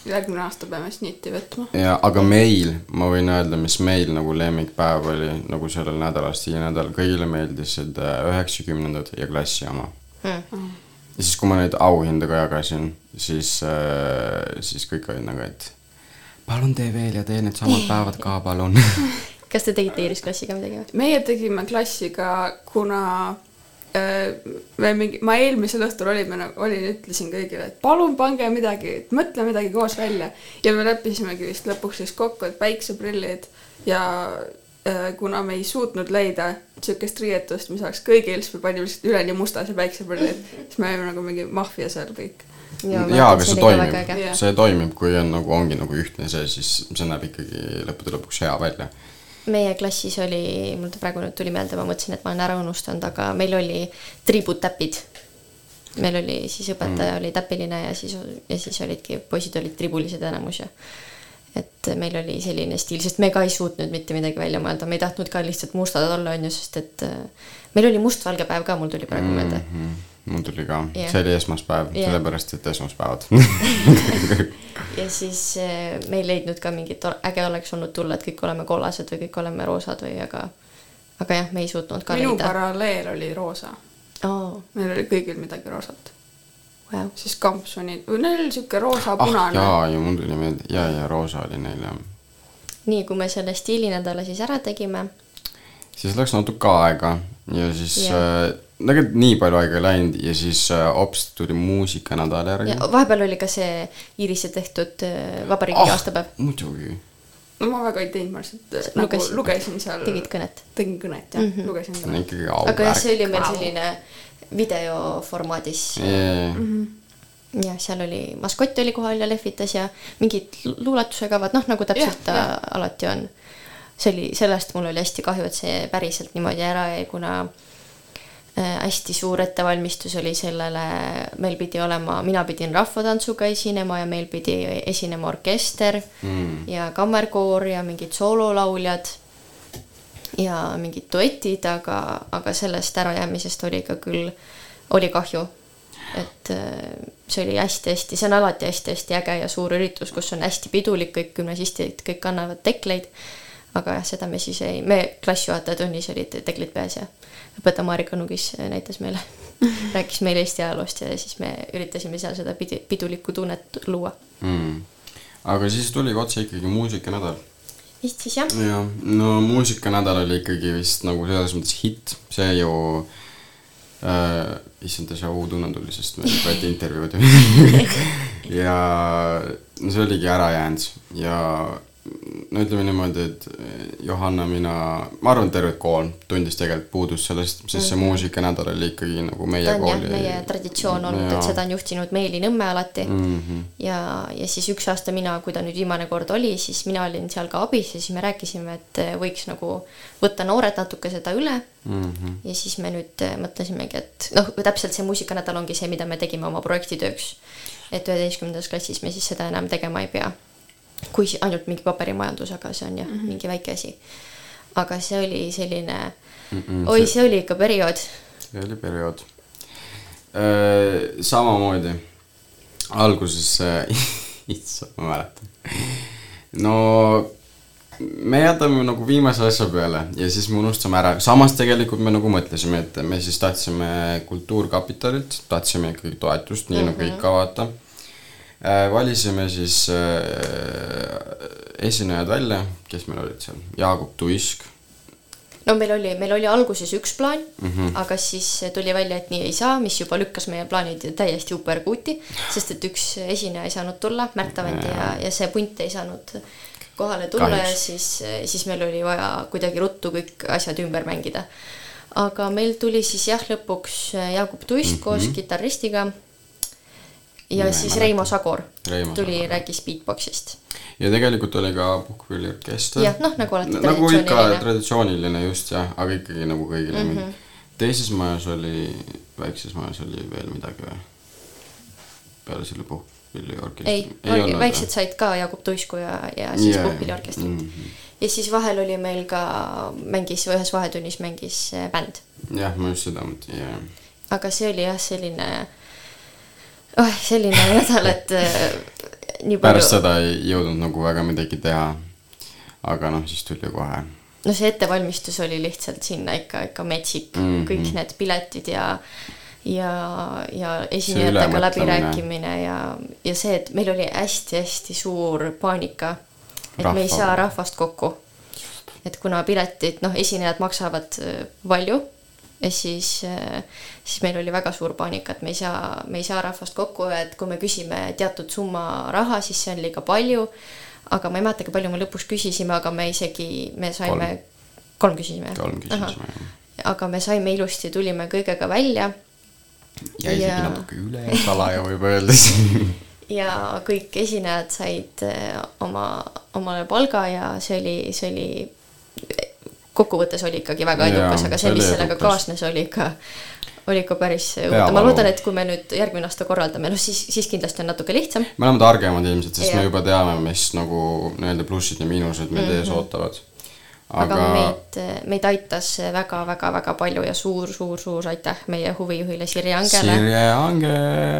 Järgmine aasta peame snitti võtma. ja, aga meil, ma võin öelda, mis meil nagu lemmikpäev oli nagu sellel nädalal, stiilinädal, kõigile meeldisid äh, üheksakümnendad ja klassi oma. mm.. ja siis, kui ma neid auhindu ka jagasin, siis äh,, siis kõik olid nagu, et palun tee veel ja tee needsamad päevad ka, palun. kas te tegite Iiris klassiga midagi või? meie tegime klassiga, kuna äh, me mingi, ma eelmisel õhtul olime nagu, olin, ütlesin kõigile, et palun pange midagi, et mõtle midagi koos välja. ja me leppisimegi vist lõpuks siis kokku, et päikseprillid ja äh, kuna me ei suutnud leida sihukest riietust, mis oleks kõigil, siis me panime lihtsalt üleni mustas ja päikseprillid. siis me olime nagu mingi maffia seal kõik. jaa, aga see toimib, see toimib, kui on nagu, ongi nagu ühtne see, siis see näeb ikkagi lõppude lõpuks hea välja. Meie klassis oli, mul ta praegu nüüd tuli meelde, ma mõtlesin, et ma olen ära unustanud, aga meil oli tributäpid. meil oli siis õpetaja mm. oli täpiline ja siis, ja siis olidki, poisid olid tribulised enamus ja et meil oli selline stiil, sest me ka ei suutnud mitte midagi välja mõelda, me ei tahtnud ka lihtsalt mustad olla, on ju, sest et äh, meil oli mustvalge päev ka, mul tuli praegu meelde mm. -hmm. Mul tuli ka Jah. see oli esmaspäev Jah. sellepärast, et esmaspäevad ja siis äh, me ei leidnud ka mingit, äge oleks olnud tulla, et kõik oleme kollased või kõik oleme roosad või aga, aga jah, me ei suutnud ka minu leida. paralleel oli roosa oh.. meil oli kõigil midagi roosat wow.. siis kampsunid, või neil oli sihuke ah roosa-punane jaa, ju mul tuli meelde ja, ja roosa oli neil jah. nii, kui me selle stiilinädala siis ära tegime, siis läks natuke aega ja siis Jah. äh, tegelikult nii palju aega ei läinud ja siis äh, hops tuli muusikanädal järgi ja. vahepeal oli ka see Iirise tehtud äh, vabariigi oh. aastapäev. muidugi. no ma väga ei teinud, ma lihtsalt äh, nagu Lugesin. lugesin seal. tegid kõnet? tegin kõnet jah mm. -hmm. lugesin see on kõnet. ikkagi aga jah, see oli meil selline videoformaadis. Yeah. Mhm. jah, seal oli, maskott oli kohal ja lehvitas ja mingid lu- luuletusekavad, noh nagu täpselt ta jah. alati on. see oli, sellest mul oli hästi kahju, et see päriselt niimoodi ära jäi, kuna hästi suur ettevalmistus oli sellele, meil pidi olema, mina pidin rahvatantsuga esinema ja meil pidi esinema orkester Mm. ja kammerkoor ja mingid soololauljad ja mingid duetid, aga, aga sellest ärajäämisest oli ka küll, oli kahju. et äh, see oli hästi-hästi, see on alati hästi-hästi äge ja suur üritus, kus on hästi pidulik, kõik gümnasistid, kõik kannavad tekleid. aga jah, seda me siis ei, me klassijuhataja tunnis olid teklid peas ja õpetaja Marika Nugis näitas meile rääkis meile Eesti ajaloost ja siis me üritasime seal seda pidi, pidulikku tunnet luua. mm. aga siis tuli otse ikkagi muusikanädal vist siis jah jah, no muusikanädal oli ikkagi vist nagu selles mõttes hitt, see ju äh,, issand, déjà vu tunne tuli, sest meil võeti intervjuud ju. ja no see oligi ära jäänud ja no ütleme niimoodi, et Johanna, mina, ma arvan, terve kool tundis tegelikult puudust sellest, sest see Mhm. muusikanädal oli ikkagi nagu meie ta on kooli. meie traditsioon olnud, et seda on juhtinud Meeli Nõmme alati mm. -hmm. ja, ja siis üks aasta mina, kui ta nüüd viimane kord oli, siis mina olin seal ka abis ja siis me rääkisime, et võiks nagu võtta noored natuke seda üle Mm -hmm. ja siis me nüüd äh, mõtlesimegi, et noh, täpselt see muusikanädal ongi see, mida me tegime oma projektitööks. et üheteistkümnendas klassis me siis seda enam tegema ei pea. Kui ainult mingi paberimajandus, aga see on jah mm, -hmm. mingi väike asi. aga see oli selline mm, -mm, oi, see- oli ikka periood. see oli periood. samamoodi alguses, issand, ma mäletan. no me jätame nagu viimase asja peale ja siis me unustame ära, samas tegelikult me nagu mõtlesime, et me siis tahtsime Kultuurkapitalilt, tahtsime ikkagi toetust, nii mm -hmm. nagu Mhm. ikka vaata. Valisime siis äh, esinejad välja, kes meil olid seal, Jaagup Tuisk no meil oli, meil oli alguses üks plaan mm. -hmm. aga siis tuli välja, et nii ei saa, mis juba lükkas meie plaanid täiesti uperkuuti, sest et üks esineja ei saanud tulla, Märt Avendi ja, ja see punt ei saanud kohale tulla ja Kahjuks. siis, siis meil oli vaja kuidagi ruttu kõik asjad ümber mängida. aga meil tuli siis jah, lõpuks Jaagup Tuist mm -hmm. koos kitarristiga ja Nime siis. Reimo Sagor Reimo tuli, rääkis beatboxist. ja tegelikult oli ka puhkpilliorkester. Jah, noh, nagu alati nagu ikka traditsiooniline. traditsiooniline just jah, aga ikkagi nagu kõigile mm. -hmm. teises majas oli, väikses majas oli veel midagi või? peale selle puhkpilliorkestri. ei, ei, väiksed said ka Jaagup Tuisku ja, ja siis Jaa, puhkpilliorkestrit mhm. ja siis vahel oli meil ka, mängis, ühes vahetunnis mängis äh, bänd. jah, ma just seda mõtlesin, jah. aga see oli jah, selline, oh selline nädal, et äh, nii pärast palju, seda ei jõudnud nagu väga midagi teha. aga noh, siis tuli kohe. no see ettevalmistus oli lihtsalt sinna ikka, ikka metsik mm. -hmm. kõik need piletid ja ja, ja esinejatega läbirääkimine ja, ja see, et meil oli hästi-hästi suur paanika, et Rahva. me ei saa rahvast kokku. et kuna piletid, noh, esinejad maksavad äh, palju ja siis, siis meil oli väga suur paanika, et me ei saa, me ei saa rahvast kokku ja et kui me küsime teatud summa raha, siis see on liiga palju. aga ma ei mäletagi, palju me lõpuks küsisime, aga me isegi, me saime, kolm küsisime. kolm küsisime, jah. aga me saime ilusti, tulime kõigega välja. ja isegi natuke üle salaja võib öelda siis. ja kõik esinejad said eh, oma, omale palga ja see oli, see oli, kokkuvõttes oli ikkagi väga edukas, aga see mis sellega edukas. kaasnes, oli ikka, oli ikka päris Peavalu. ma loodan, et kui me nüüd järgmine aasta korraldame, noh siis, siis kindlasti on natuke lihtsam. me oleme targemad ilmselt, sest Jah. me juba teame, mis nagu nii-öelda plussid ja miinused meid mm -hmm. ees ootavad. Aga, aga meid, meid aitas väga-väga-väga palju ja suur-suur-suur aitäh meie huvijuhile Sirje Angele. Sirje Ange,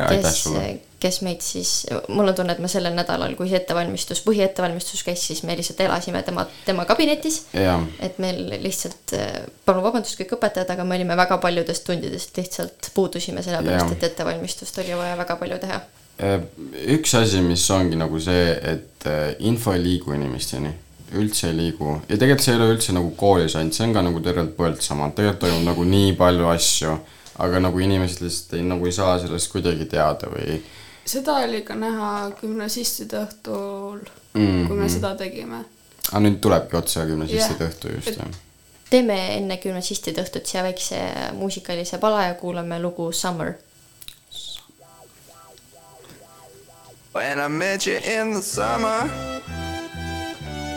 aitäh sulle., kes meid siis, mul on tunne, et me sellel nädalal, kui see ettevalmistus, põhiettevalmistus käis, siis me lihtsalt elasime tema, tema kabinetis. Et meil lihtsalt, palun vabandust kõik õpetajad, aga me olime väga paljudest tundidest lihtsalt puudusime, sellepärast et ettevalmistust oli vaja väga palju teha. üks asi, mis ongi nagu see, et äh, info ei liigu inimesteni, üldse ei liigu ja tegelikult see ei ole üldse nagu koolis ainult, see on ka nagu tervelt Põltsamaal, tegelikult toimub nagu nii palju asju, aga nagu inimesed lihtsalt ei, nagu ei saa sellest kuidagi teada või seda oli ka näha gümnasistide õhtul mm, Mhm. -hmm. kui me seda tegime. aga nüüd tulebki otse gümnasistide Jah. õhtu just jah. teeme enne gümnasistide õhtut siia väikse muusikalise pala ja kuulame lugu Summer. When I met you in the summer,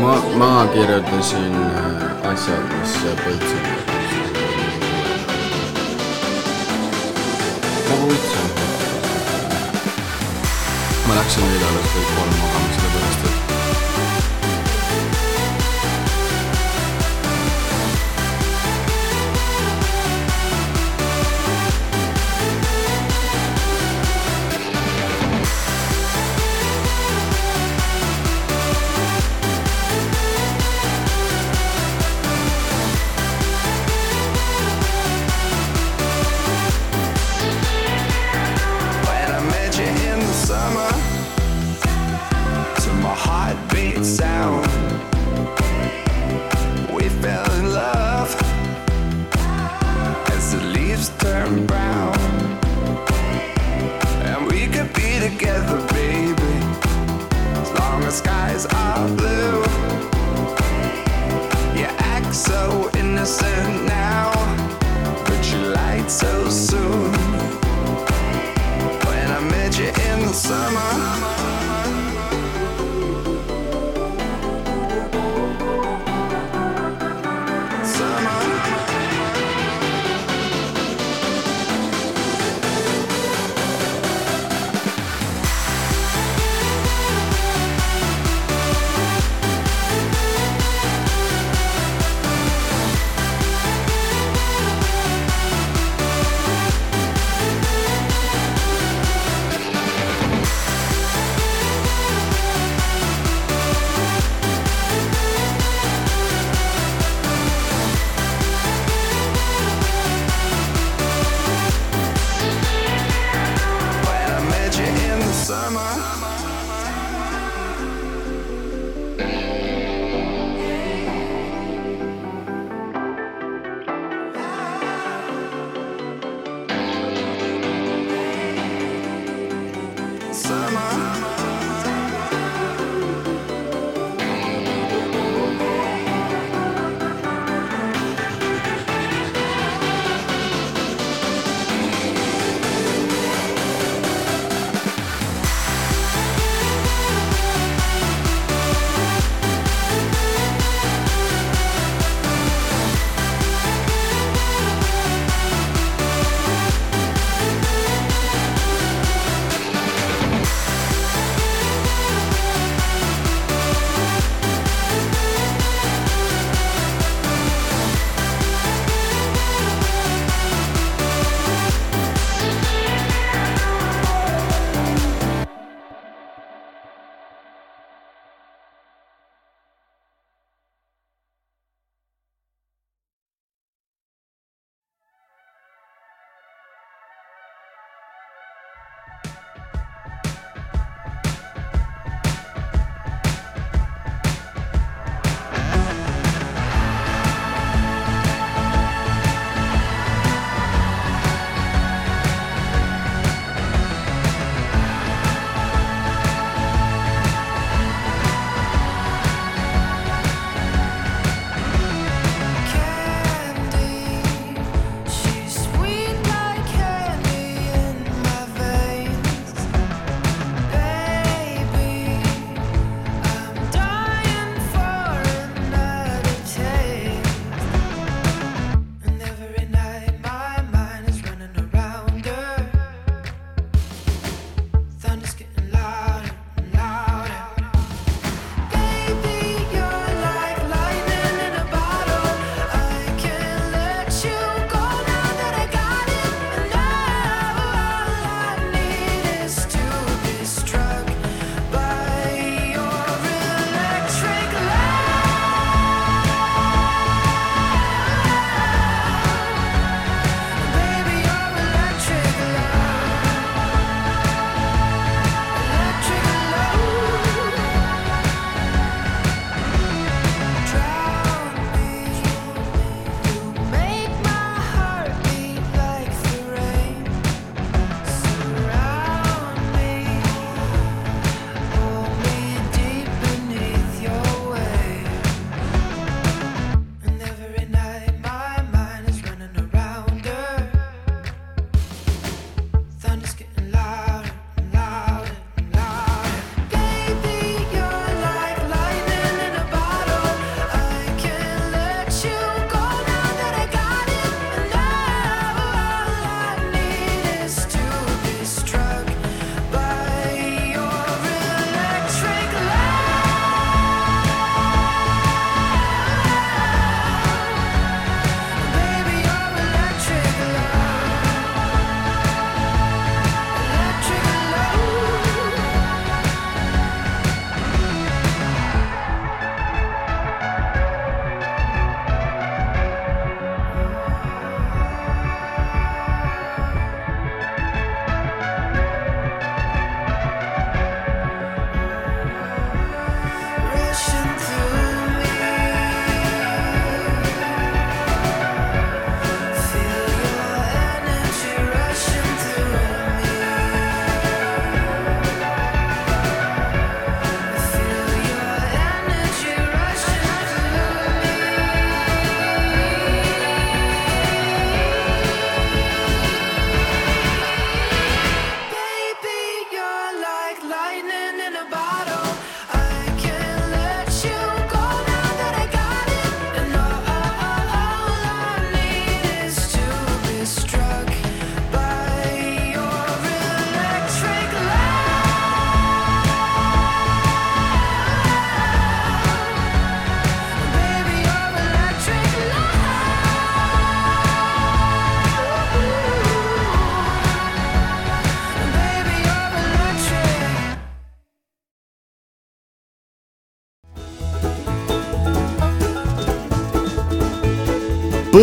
ma, ma kirjutasin äh, asjad, mis Põltsamaa. nagu üldse. ma läksin eile alles kõik kolm magama,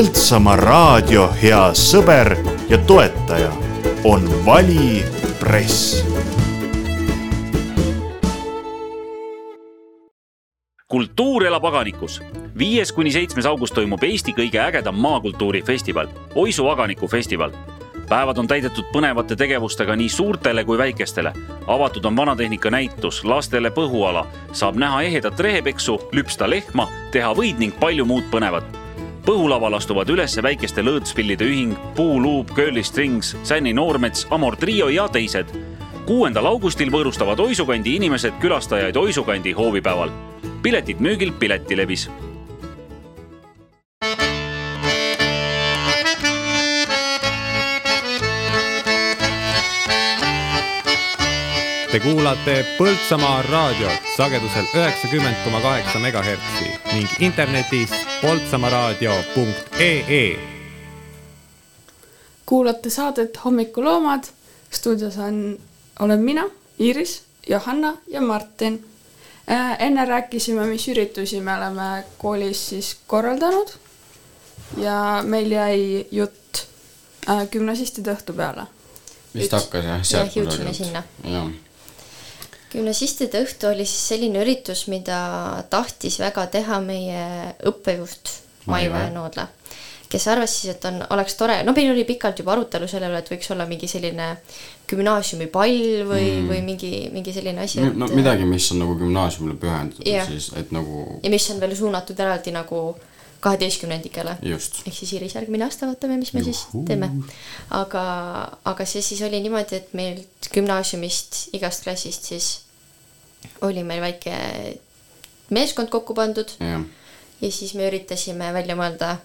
Põltsamaa raadio hea sõber ja toetaja on Vali Press kultuur elab aganikus. viies kuni seitsmes august toimub Eesti kõige ägedam maakultuurifestival, Oisu aganiku festival. päevad on täidetud põnevate tegevustega nii suurtele kui väikestele. avatud on vanatehnika näitus, lastele põhuala, saab näha ehedat rehepeksu, lüpsta lehma, teha võid ning palju muud põnevat. Põhulaval astuvad üles väikeste lõõtspillide ühing, Puuluup, Curly Strings, Sänni Noormets, Amor Trio ja teised. kuuendal augustil võõrustavad Oisukandi inimesed külastajaid Oisukandi hoovipäeval piletid müügil Piletilevis. Te kuulate Põltsamaa raadiot sagedusel üheksakümmend koma kaheksa megahertsi ning internetis poltsamaaraadio.ee. kuulate saadet Hommikuloomad, stuudios on, olen mina, Iiris, Johanna ja Martin Äh, enne rääkisime, mis üritusi me oleme koolis siis korraldanud ja meil jäi jutt äh, gümnasistide õhtu peale. vist hakkas jah, jah, jõudsime sinna. Gümnasistide õhtu oli siis selline üritus, mida tahtis väga teha meie õppejuht Maive Noodla kes arvas siis, et on, oleks tore, no meil oli pikalt juba arutelu selle üle, et võiks olla mingi selline gümnaasiumipall või mm., või mingi, mingi selline asi. no et, midagi, mis on nagu gümnaasiumile pühendatud yeah. siis, et nagu. ja mis on veel suunatud eraldi nagu kaheteistkümnendikele. ehk siis Iris, järgmine aasta vaatame, mis me Juhu. siis teeme. aga, aga see siis oli niimoodi, et meil gümnaasiumist, igast klassist siis oli meil väike meeskond kokku pandud yeah. ja siis me üritasime välja mõelda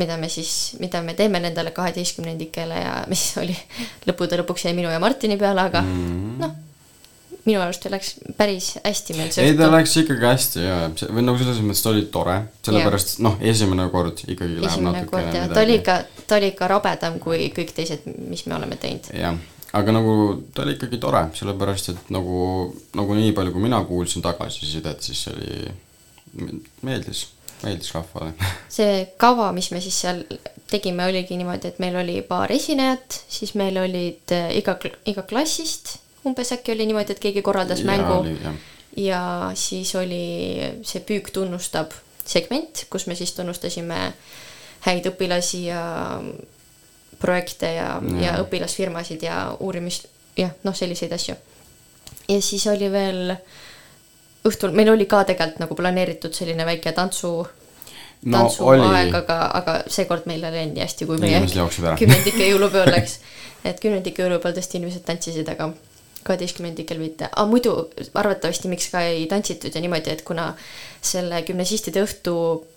mida me siis, mida me teeme nendele kaheteistkümnendikele ja mis oli lõppude lõpuks jäi minu ja Martini peale, aga mm. noh, minu arust läks päris hästi meil see ei, ta läks ikkagi hästi ja, või nagu selles mõttes ta oli tore, sellepärast noh, esimene kord ikkagi läheb esimene kord jah, ta oli ikka, ta oli ikka rabedam kui kõik teised, mis me oleme teinud. jah, aga nagu ta oli ikkagi tore, sellepärast et nagu, nagu nii palju, kui mina kuulsin tagasisidet, siis oli, meeldis meeldis rahvale. See kava, mis me siis seal tegime, oligi niimoodi, et meil oli paar esinejat, siis meil olid äh, iga, iga klassist umbes äkki oli niimoodi, et keegi korraldas ja, mängu oli, ja siis oli see Püük tunnustab segment, kus me siis tunnustasime häid õpilasi ja projekte ja, ja., ja õpilasfirmasid ja uurimist, jah, noh, selliseid asju. ja siis oli veel õhtul, meil oli ka tegelikult nagu planeeritud selline väike tantsu no, tantsuaeg, aga, aga seekord meil ei läinud nii hästi, kui meie kümnendike jõulupeol läks. et kümnendike jõulupeol tõesti inimesed tantsisid, aga kaheteistkümnendikel mitte, aga muidu arvatavasti miks ka ei tantsitud ja niimoodi, et kuna selle gümnasistide õhtu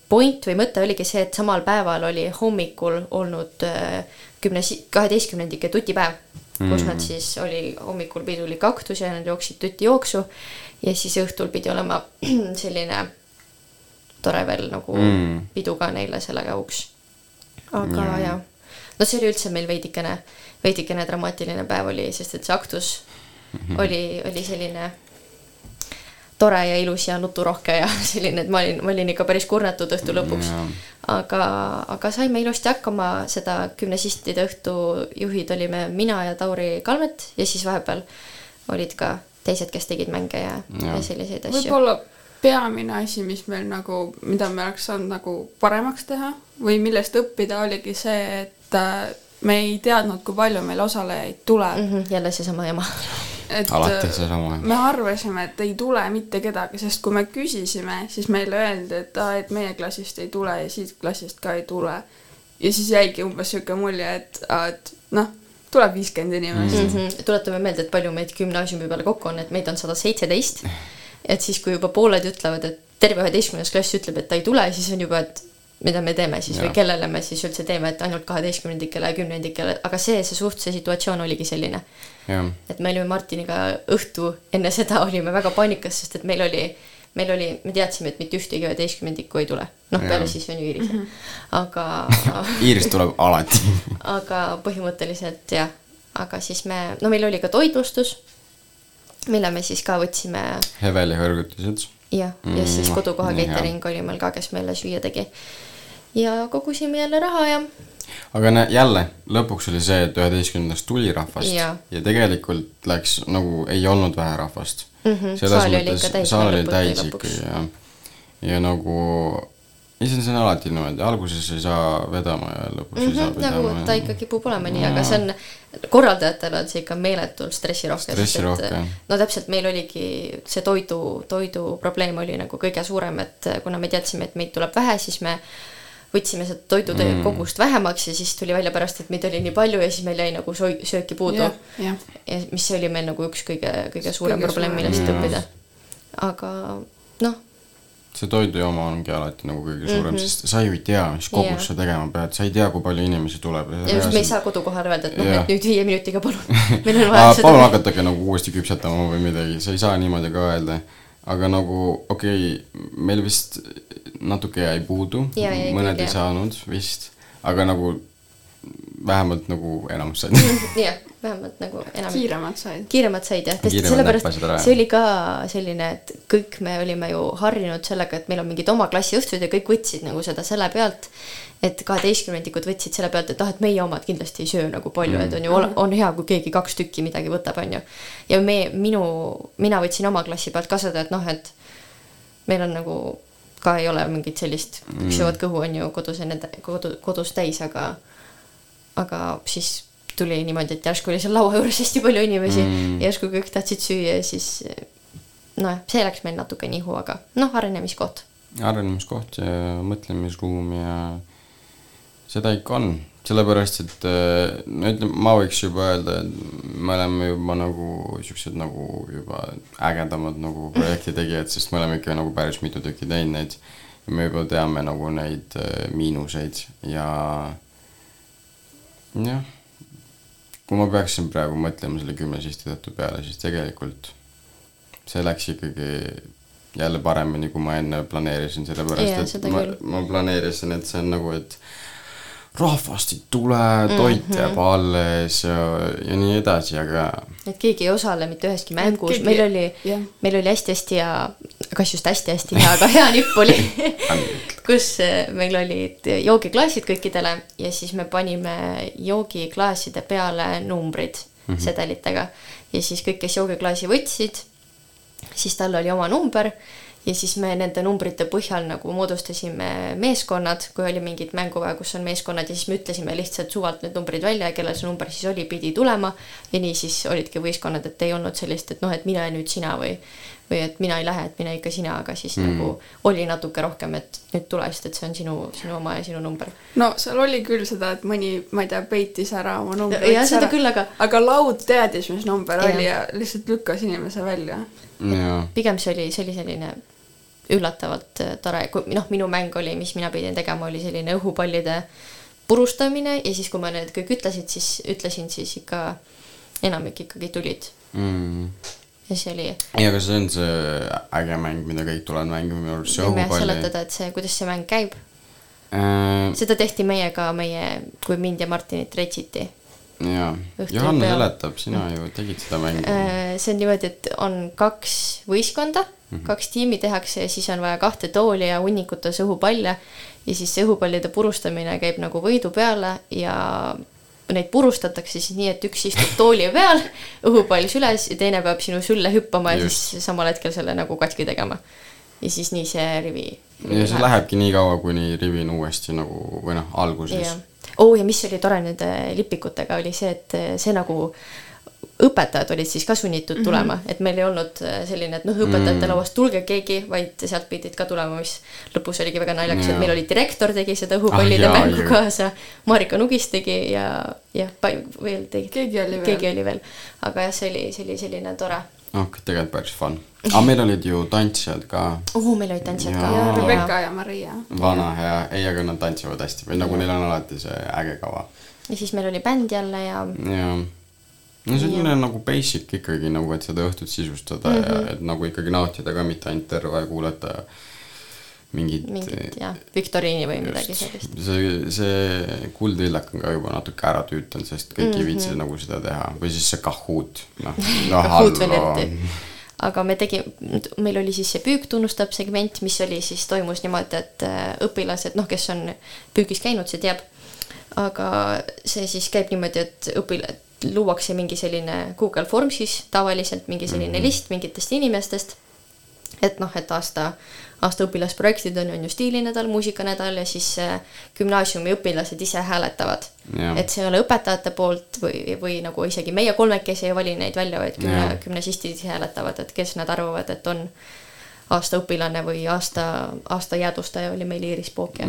point või mõte oligi see, et samal päeval oli hommikul olnud äh, kümnes, kaheteistkümnendike tutipäev mm., kus nad siis oli hommikul pidulik aktus ja nad jooksid tutijooksu ja siis õhtul pidi olema selline tore veel nagu mm. pidu ka neile selle jauks. aga ja. jah, no see oli üldse meil veidikene, veidikene dramaatiline päev oli, sest et see aktus mm -hmm. oli, oli selline tore ja ilus ja nuturohke ja selline, et ma olin, ma olin ikka päris kurnatud õhtu lõpuks mm,. aga, aga saime ilusti hakkama, seda gümnasistide õhtu juhid olime mina ja Tauri Kalmet ja siis vahepeal olid ka teised, kes tegid mänge ja, ja. ja selliseid asju. võib-olla peamine asi, mis meil nagu, mida me oleks saanud nagu paremaks teha või millest õppida, oligi see, et äh, me ei teadnud, kui palju meil osalejaid tuleb mm. -hmm, jälle seesama jama. Et alati seesama jama. me arvasime, et ei tule mitte kedagi, sest kui me küsisime, siis meile öeldi, et aa, et meie klassist ei tule ja siit klassist ka ei tule. ja siis jäigi umbes niisugune mulje, et, et noh tuleb viiskümmend inimest mm. -hmm. tuletame meelde, et palju meid gümnaasiumi peale kokku on, et meid on sada seitseteist. et siis, kui juba pooled ütlevad, et terve üheteistkümnes klass ütleb, et ta ei tule, siis on juba, et mida me teeme siis ja. või kellele me siis üldse teeme, et ainult kaheteistkümnendikele ja kümnendikele, aga see, see suht, see situatsioon oligi selline. et me olime Martiniga õhtu enne seda olime väga paanikas, sest et meil oli meil oli, me teadsime, et mitte ühtegi üheteistkümnendikku ei tule. noh, peale siis on ju Iiris mm. -hmm. aga Iiris tuleb alati aga põhimõtteliselt jah, aga siis me, no meil oli ka toitlustus, mille me siis ka võtsime. Heveli hõrgutised. Jah, ja siis mm, kodukoha catering oli meil ka, kes meile süüa tegi. ja kogusime jälle raha ja aga näe, jälle, lõpuks oli see, et üheteistkümnendast tuli rahvast. Jaa. ja tegelikult läks nagu, ei olnud vähe rahvast. Mhm, selles saal oli mõttes saal oli täis ikkagi ja ja nagu ei, see on- see on alati niimoodi, alguses ei saa vedama ja lõpus mm -hmm, ei saa Mhm, nagu ja... ta ikka kipub olema nii, aga see on, korraldajatele on see ikka meeletult stressirohke, Stressirohke. no täpselt meil oligi see toidu, toidu probleem oli nagu kõige suurem, et kuna me teadsime, et meid tuleb vähe, siis me võtsime seda toidutöö Mm. kogust vähemaks ja siis tuli välja pärast, et meid oli nii palju ja siis meil jäi nagu soi-, sööki puudu Jah, jah. ja mis oli meil nagu üks kõige, kõige suurem Kõige probleem, millest õppida. aga noh, see toidujooma ongi alati nagu kõige suurem mm. -hmm. sest sa ju ei tea, mis kogus Jaa. sa tegema pead, sa ei tea, kui palju inimesi tuleb. ja just me ei saa kodukohal öelda, et noh, Jah. et nüüd viie minutiga palun, meil on vaja palun seda. hakatage nagu uuesti küpsetama või midagi, sa ei saa niimoodi ka öelda. aga nagu okei okay,, meil vist natuke jäi puudu jäi, mõned ei saanud vist, aga nagu vähemalt nagu enamus said. jah, vähemalt nagu enam. Kiiremad said. kiiremad said jah, Kiiremad sellepärast see oli ka selline, et kõik me olime ju harjunud sellega, et meil on mingid oma klassi õhtud ja kõik võtsid nagu seda selle pealt. et kaheteistkümnendikud võtsid selle pealt, et ah, et meie omad kindlasti ei söö nagu palju mm., et on ju, on hea, kui keegi kaks tükki midagi võtab, on ju. ja me, minu, mina võtsin oma klassi pealt ka seda, et noh, et meil on nagu ka ei ole mingit sellist Mm. püksivat kõhu on ju kodus enne, kodu, kodus täis, aga aga siis tuli niimoodi, et järsku oli seal laua juures hästi palju inimesi Mm. mm., järsku kõik tahtsid süüa ja siis noh, see läks meil natuke nihu, aga noh, arenemiskoht. arenemiskoht ja mõtlemisruum ja seda ikka on, sellepärast et äh, no ütleme, ma võiks juba öelda, et me oleme juba nagu siuksed nagu juba ägedamad nagu projekti tegijad, sest me oleme ikka nagu päris mitu tükki teinud neid. me juba teame nagu neid äh, miinuseid ja jah, kui ma peaksin praegu mõtlema selle kümne sihtitöötu peale, siis tegelikult see läks ikkagi jälle paremini, kui ma enne planeerisin, sellepärast et seda ma ma planeerisin, et see on nagu, et rahvast ei tule, toit Mhm. jääb alles ja, ja nii edasi, aga et keegi ei osale mitte üheski mängus keegi-, meil oli jah., meil oli hästi-hästi hea, kas just hästi-hästi hea, aga hea nipp oli, kus eh, meil olid joogiklaasid kõikidele ja siis me panime joogiklaaside peale numbrid mm. -hmm. sedelitega ja siis kõik, kes joogiklaasi võtsid, siis tal oli oma number ja siis me nende numbrite põhjal nagu moodustasime meeskonnad, kui oli mingid mängupäev, kus on meeskonnad ja siis me ütlesime lihtsalt suvalt need numbrid välja ja kellel see number siis oli, pidi tulema. ja nii siis olidki võistkonnad, et ei olnud sellist, et noh, et mine nüüd sina või, või et mina ei lähe, et mine ikka sina, aga siis Mm. nagu oli natuke rohkem, et nüüd tule, sest et see on sinu, sinu oma ja sinu number. no seal oli küll seda, et mõni, ma ei tea, peitis ära oma numbri. Jah, seda küll, aga- aga laud teadis, mis number Jah. oli ja lihtsalt lükkas inimese välja. pigem see oli, see oli selline üllatavalt äh, tore, kui noh, minu mäng oli, mis mina pidin tegema, oli selline õhupallide purustamine ja siis, kui ma need kõik ütlesid, siis ütlesin, siis ikka enamik ikkagi tulid mm.. ja see oli. ei, aga see on see äge mäng, mida kõik tulevad mängima minu arust, see võime õhupalli seletada, et see, kuidas see mäng käib. äh,. seda tehti meiega, meie, kui mind ja Martinit retsiti. jaa, Johanna seletab, sina ju tegid seda mängu. Äh, see on niimoodi, et on kaks võistkonda, Mhm. kaks tiimi tehakse ja siis on vaja kahte tooli ja hunnikutes õhupalle ja siis see õhupallide purustamine käib nagu võidu peale ja neid purustatakse siis nii, et üks istub tooli peal, õhupall süles ja teine peab sinu sülle hüppama ja Just. siis samal hetkel selle nagu katki tegema. ja siis nii see rivi. ja see lähebki nii kaua, kuni rivi on uuesti nagu või noh, alguses oo, ja mis oli tore nende lipikutega, oli see, et eh, see nagu õpetajad olid siis ka sunnitud Mhm. tulema mm, -hmm. et meil ei olnud eh, selline, et noh, õpetajate Mm. mm. lauast tulge keegi, vaid sealt pidid ka tulema, mis lõpus oligi väga naljakas, Jaa. et meil oli direktor tegi seda õhupallide Ah, mängu kaasa, Marika Nugis tegi ja jah, veel tegi. keegi oli veel. keegi oli veel, aga jah, see oli, see oli selline tore. noh, tegelikult päris fun. aga meil olid ju tantsijad ka, oo, meil olid tantsijad ka. Jaa. Rebecca ja Maria. vana hea, ei, aga nad tantsivad hästi või nagu neil on alati see äge kava. ja siis meil oli bänd jälle ja jaa. no selline nagu basic ikkagi nagu, et seda õhtut sisustada mm -hmm. Mhm. ja et nagu ikkagi nautida ka, mitte ainult terve aeg kuulata mingit, mingit jah, viktoriini või midagi sellist. see, see kuldvillak on ka juba natuke ära tüütanud, sest kõik mm -hmm. ei viitsi Mhm. nagu seda teha või siis see Kahoot, noh, no Kahoot veel eriti. aga me tegime, meil oli siis see püük tunnustab segment, mis oli siis, toimus niimoodi, et äh, õpilased, noh, kes on püügis käinud, see teab. aga see siis käib niimoodi, et õpil-, luuakse mingi selline Google Form siis tavaliselt mingi selline mm. -hmm. list mingitest inimestest. et noh, et aasta, aasta õpilasprojektid on, on ju stiilinädal, muusikanädal ja siis äh, gümnaasiumi õpilased ise hääletavad. Et see ei ole õpetajate poolt või, või nagu isegi meie kolmekesi ei vali neid välja, vaid gümna, gümnasistid ise hääletavad, et kes nad arvavad, et on aasta õpilane või aasta, aasta jäädvustaja oli meil Iiris Pook ja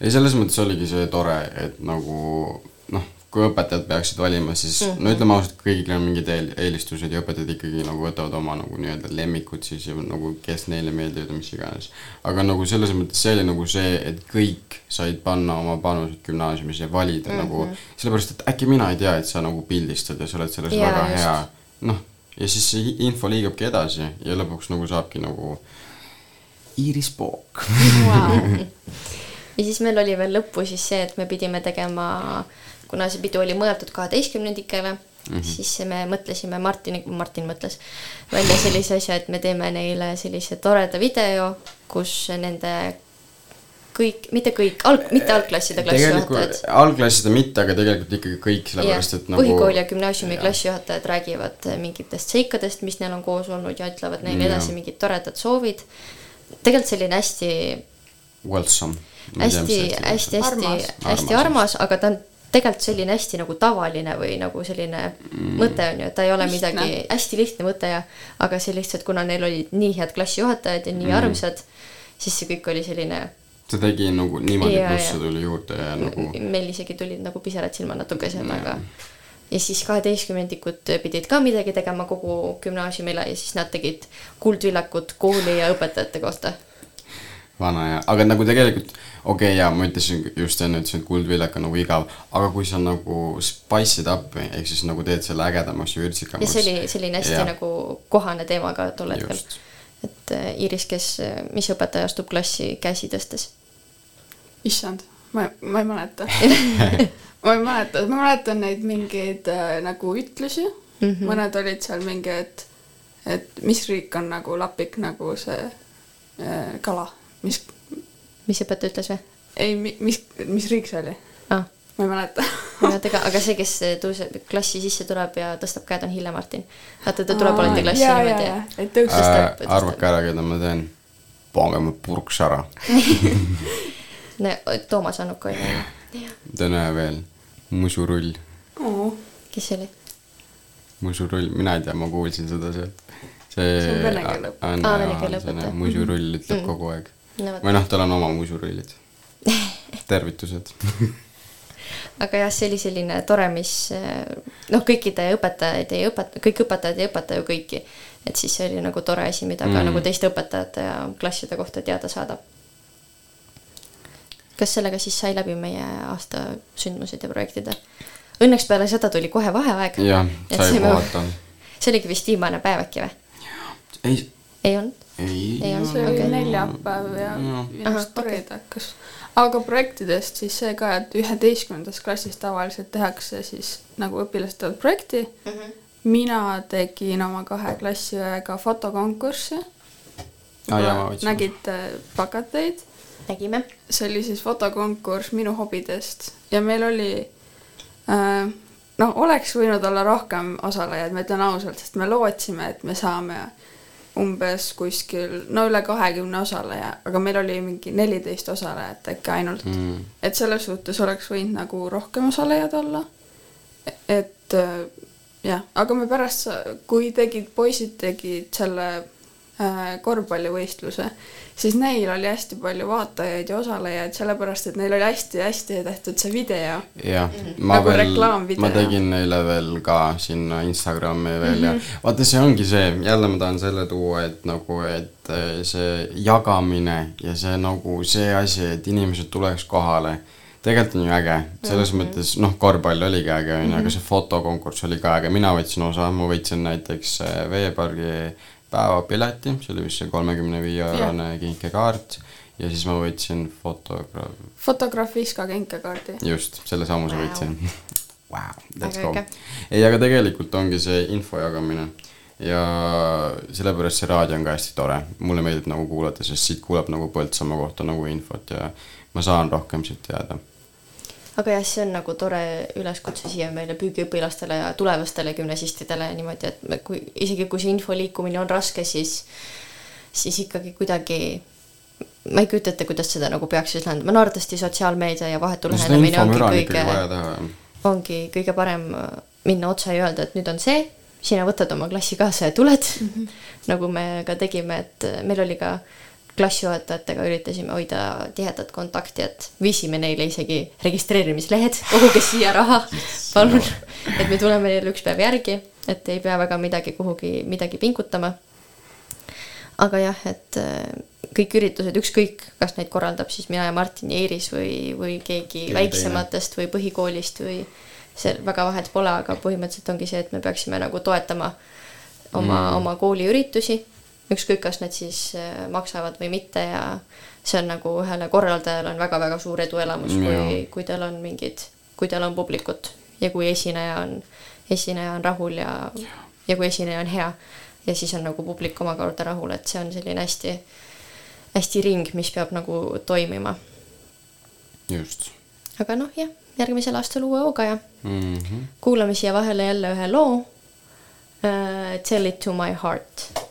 ei, selles mõttes oligi see tore, et nagu kui õpetajad peaksid valima, siis mm Mhm. -hmm. no ütleme ausalt, kõigil on mingid eel, eelistused ja õpetajad ikkagi nagu võtavad oma nagu nii-öelda lemmikud siis ja nagu kes neile meeldivad ja mis iganes. aga nagu selles mõttes see oli nagu see, et kõik said panna oma panused gümnaasiumis ja valida mm -hmm. nagu, Mhm. sellepärast et äkki mina ei tea, et sa nagu pildistad ja sa oled selles Jaa, väga just. hea. noh, ja siis see info liigubki edasi ja lõpuks nagu saabki nagu Iiris Pook ja siis meil oli veel lõppu siis see, et me pidime tegema, kuna see pidu oli mõeldud kaheteistkümnendikele mm. -hmm. siis me mõtlesime, Martin, Martin mõtles välja sellise asja, et me teeme neile sellise toreda video, kus nende kõik, mitte kõik, alg-, mitte algklasside tegelikult klassijuhatajad. algklasside mitte, aga tegelikult ikkagi kõik, sellepärast et nagu põhikooli ja gümnaasiumi klassijuhatajad räägivad mingitest seikadest, mis neil on koos olnud ja ütlevad neile Jaa. edasi mingid toredad soovid. tegelikult selline hästi Wholesome. hästi, hästi, hästi, hästi armas, aga ta on tegelikult selline hästi nagu tavaline või nagu selline mm. mõte on ju, et ta ei ole Lihtne. midagi, hästi lihtne mõte ja aga see lihtsalt, kuna neil olid nii head klassijuhatajad ja nii Mm. mm. armsad, siis see kõik oli selline, see tegi nagu niimoodi plusse tuli juurde ja nagu meil isegi tulid nagu pisarad silma natuke seal taga. ja siis kaheteistkümnendikud pidid ka midagi tegema kogu gümnaasiumile ja siis nad tegid kuldvillakut kooli ja õpetajate kohta. Vana ja, aga nagu tegelikult okei okay, jaa, ma ütlesin just enne ütlesin, et kuldvillak on nagu igav, aga kui sa nagu spice'id up'i ehk siis nagu teed selle ägedamaks ja ja vürtsikamaks. see oli selline hästi ja. nagu kohane teema ka tol hetkel. et äh, Iiris, kes, mis õpetaja astub klassi käsi tõstes? issand, ma, ma ei mäleta ma ei mäleta, ma mäletan neid mingeid äh, nagu ütlusi mm. -hmm. mõned olid seal mingi, et, et mis riik on nagu lapik nagu see äh, kala, mis. mis õpetaja ütles või? ei, mis, mis riik see oli ah.? ma ei mäleta. aga, aga see, kes tõuseb klassi sisse tuleb ja tõstab käed, on Hille Martin. vaata, ta tuleb alati klassi jaa, niimoodi ja jaa, et tõuseb. tõstab, äh, arvake ära, keda ma teen. pange mu purks ära. Toomas Annuk oli teen ühe veel. musurull, kes see oli? musurull, mina ei tea, ma kuulsin seda sealt. see. On vene keele õpetaja. Aa, vene keele õpetaja. musurull ütleb Mhm. kogu aeg No või noh, tal on oma musurullid. tervitused. aga jah, see oli selline tore, mis noh, kõikide õpetajaid ei õpeta, kõik õpetajad ei õpeta ju kõiki. et siis see oli nagu tore asi, mida ka Mm. nagu teiste õpetajate ja klasside kohta teada saada. kas sellega siis sai läbi meie aasta sündmused ja projektid? Õnneks peale seda tuli kohe vaheaeg. jah, sai puhata. see oligi vist viimane päev äkki või? ei, ei olnud? ei. ei olnud, see oli okei. neljapäev ja minu arust reede hakkas. aga projektidest siis see ka, et üheteistkümnendas klassis tavaliselt tehakse siis nagu õpilased teevad projekti mm. -hmm. mina tegin oma kahe klassiõega fotokonkurssi. Võtsin. nägite plakateid? nägime. see oli siis fotokonkurss minu hobidest ja meil oli äh, no oleks võinud olla rohkem osalejaid, ma ütlen ausalt, sest me lootsime, et me saame umbes kuskil no üle kahekümne osaleja, aga meil oli mingi neliteist osalejat äkki ainult Mm. et selles suhtes oleks võinud nagu rohkem osalejaid olla. et äh, jah, aga me pärast, kui tegid, poisid tegid selle äh, korvpallivõistluse, siis neil oli hästi palju vaatajaid ja osalejaid, sellepärast et neil oli hästi-hästi tehtud see video. jah, ma nagu veel, ma tegin neile veel ka sinna Instagrami veel mm -hmm. ja Mhm. vaata, see ongi see, jälle ma tahan selle tuua, et nagu, et eh, see jagamine ja see nagu see asi, et inimesed tuleks kohale, tegelikult on ju äge, selles mm Mhm. -hmm. mõttes noh, korvpall oligi äge, onju, aga Mhm. see fotokonkurss oli ka äge, mina võtsin osa, ma võitsin näiteks eh, veepargi päevapileti, see oli vist see kolmekümne viie eurone kinkekaart. Ja siis ma võtsin fotograaf, fotograaf Viska kinkekaardi. just, selle samuse võitsin. Wow, let's go. ei, aga tegelikult ongi see info jagamine. ja sellepärast see raadio on ka hästi tore, mulle meeldib nagu kuulata, sest siit kuuleb nagu Põltsamaa kohta nagu infot ja ma saan rohkem siit teada aga jah, see on nagu tore üleskutse siia meile püügiõpilastele ja tulevastele gümnasistidele niimoodi, et me, kui isegi kui see info liikumine on raske, siis, siis ikkagi kuidagi ma ei kujuta ette, kuidas seda nagu peaks siis lahendama, no arvatavasti sotsiaalmeedia ja vahetu lähenemine ongi kõige, ongi kõige parem minna otse ja öelda, et nüüd on see sina võtad oma klassi kaasa ja tuled. Mm, -hmm. nagu me ka tegime, et meil oli ka klassijuhatajatega üritasime hoida tihedat kontakti, et viisime neile isegi registreerimislehed, koguge siia raha, palun, et me tuleme neile üks päev järgi, et ei pea väga midagi kuhugi, midagi pingutama. aga jah, et äh, kõik üritused, ükskõik, kas neid korraldab siis mina ja Martin ja Iiris või, või keegi Keegi väiksematest või põhikoolist või see väga vahet pole, aga põhimõtteliselt ongi see, et me peaksime nagu toetama oma mm., oma kooliüritusi, ükskõik, kas need siis äh, maksavad või mitte ja see on nagu ühele korraldajale on väga-väga suur eduelamus mm,, kui, kui tal on mingid, kui tal on publikut ja kui esineja on, esineja on rahul ja, ja kui esineja on hea. ja siis on nagu publik omakorda rahul, et see on selline hästi, hästi ring, mis peab nagu toimima. just. aga noh, jah järgmisel aastal uue hooga ja mm -hmm. kuulame siia vahele jälle ühe loo uh,. Tell it to my heart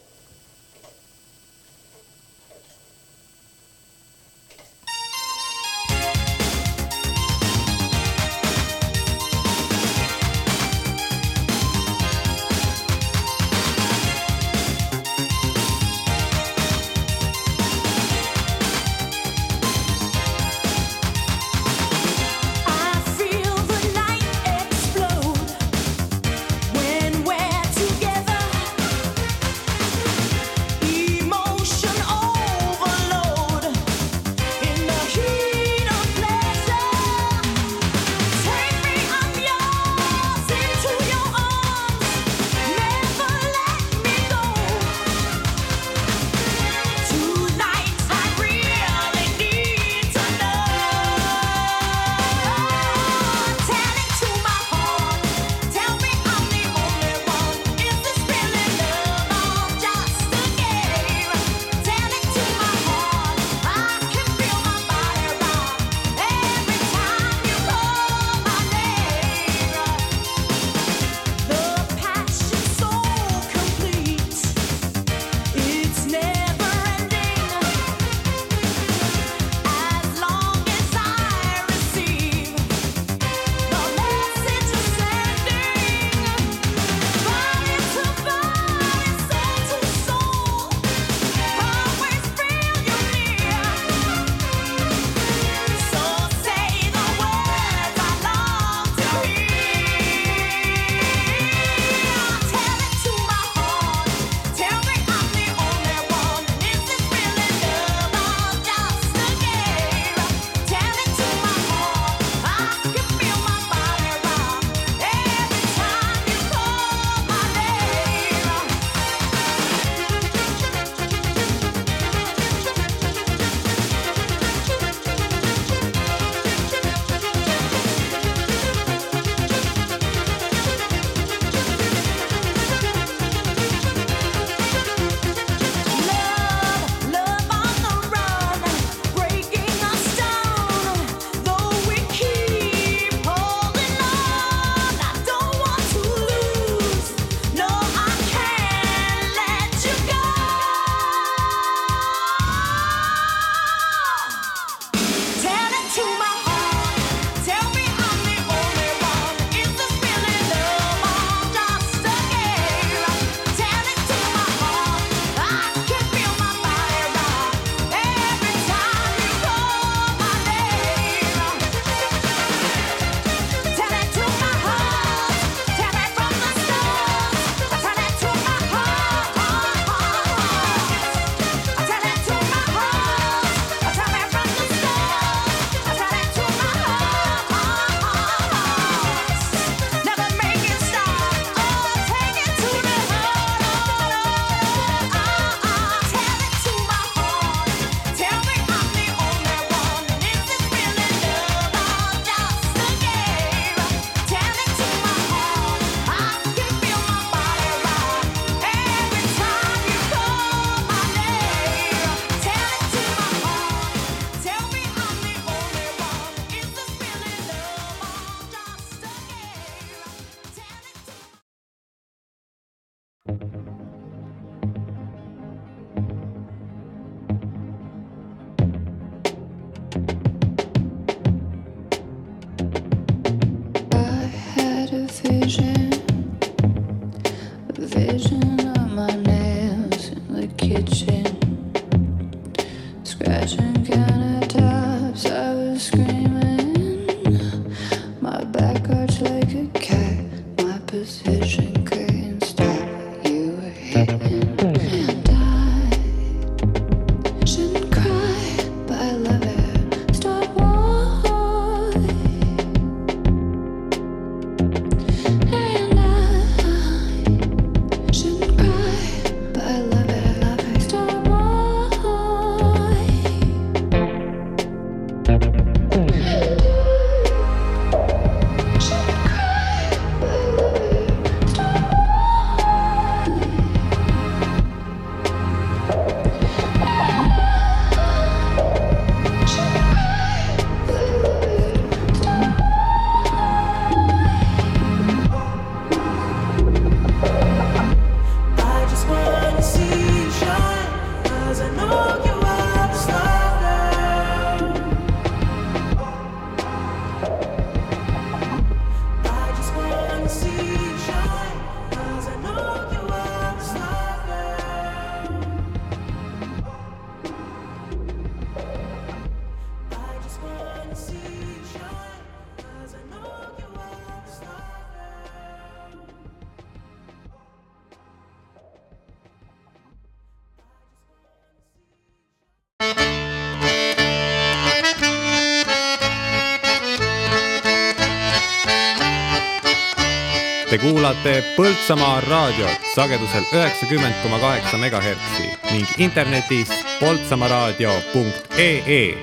kuulate Põltsamaa raadiot sagedusel üheksakümmend koma kaheksa megahertsi ning internetis poltsamaaraadio.ee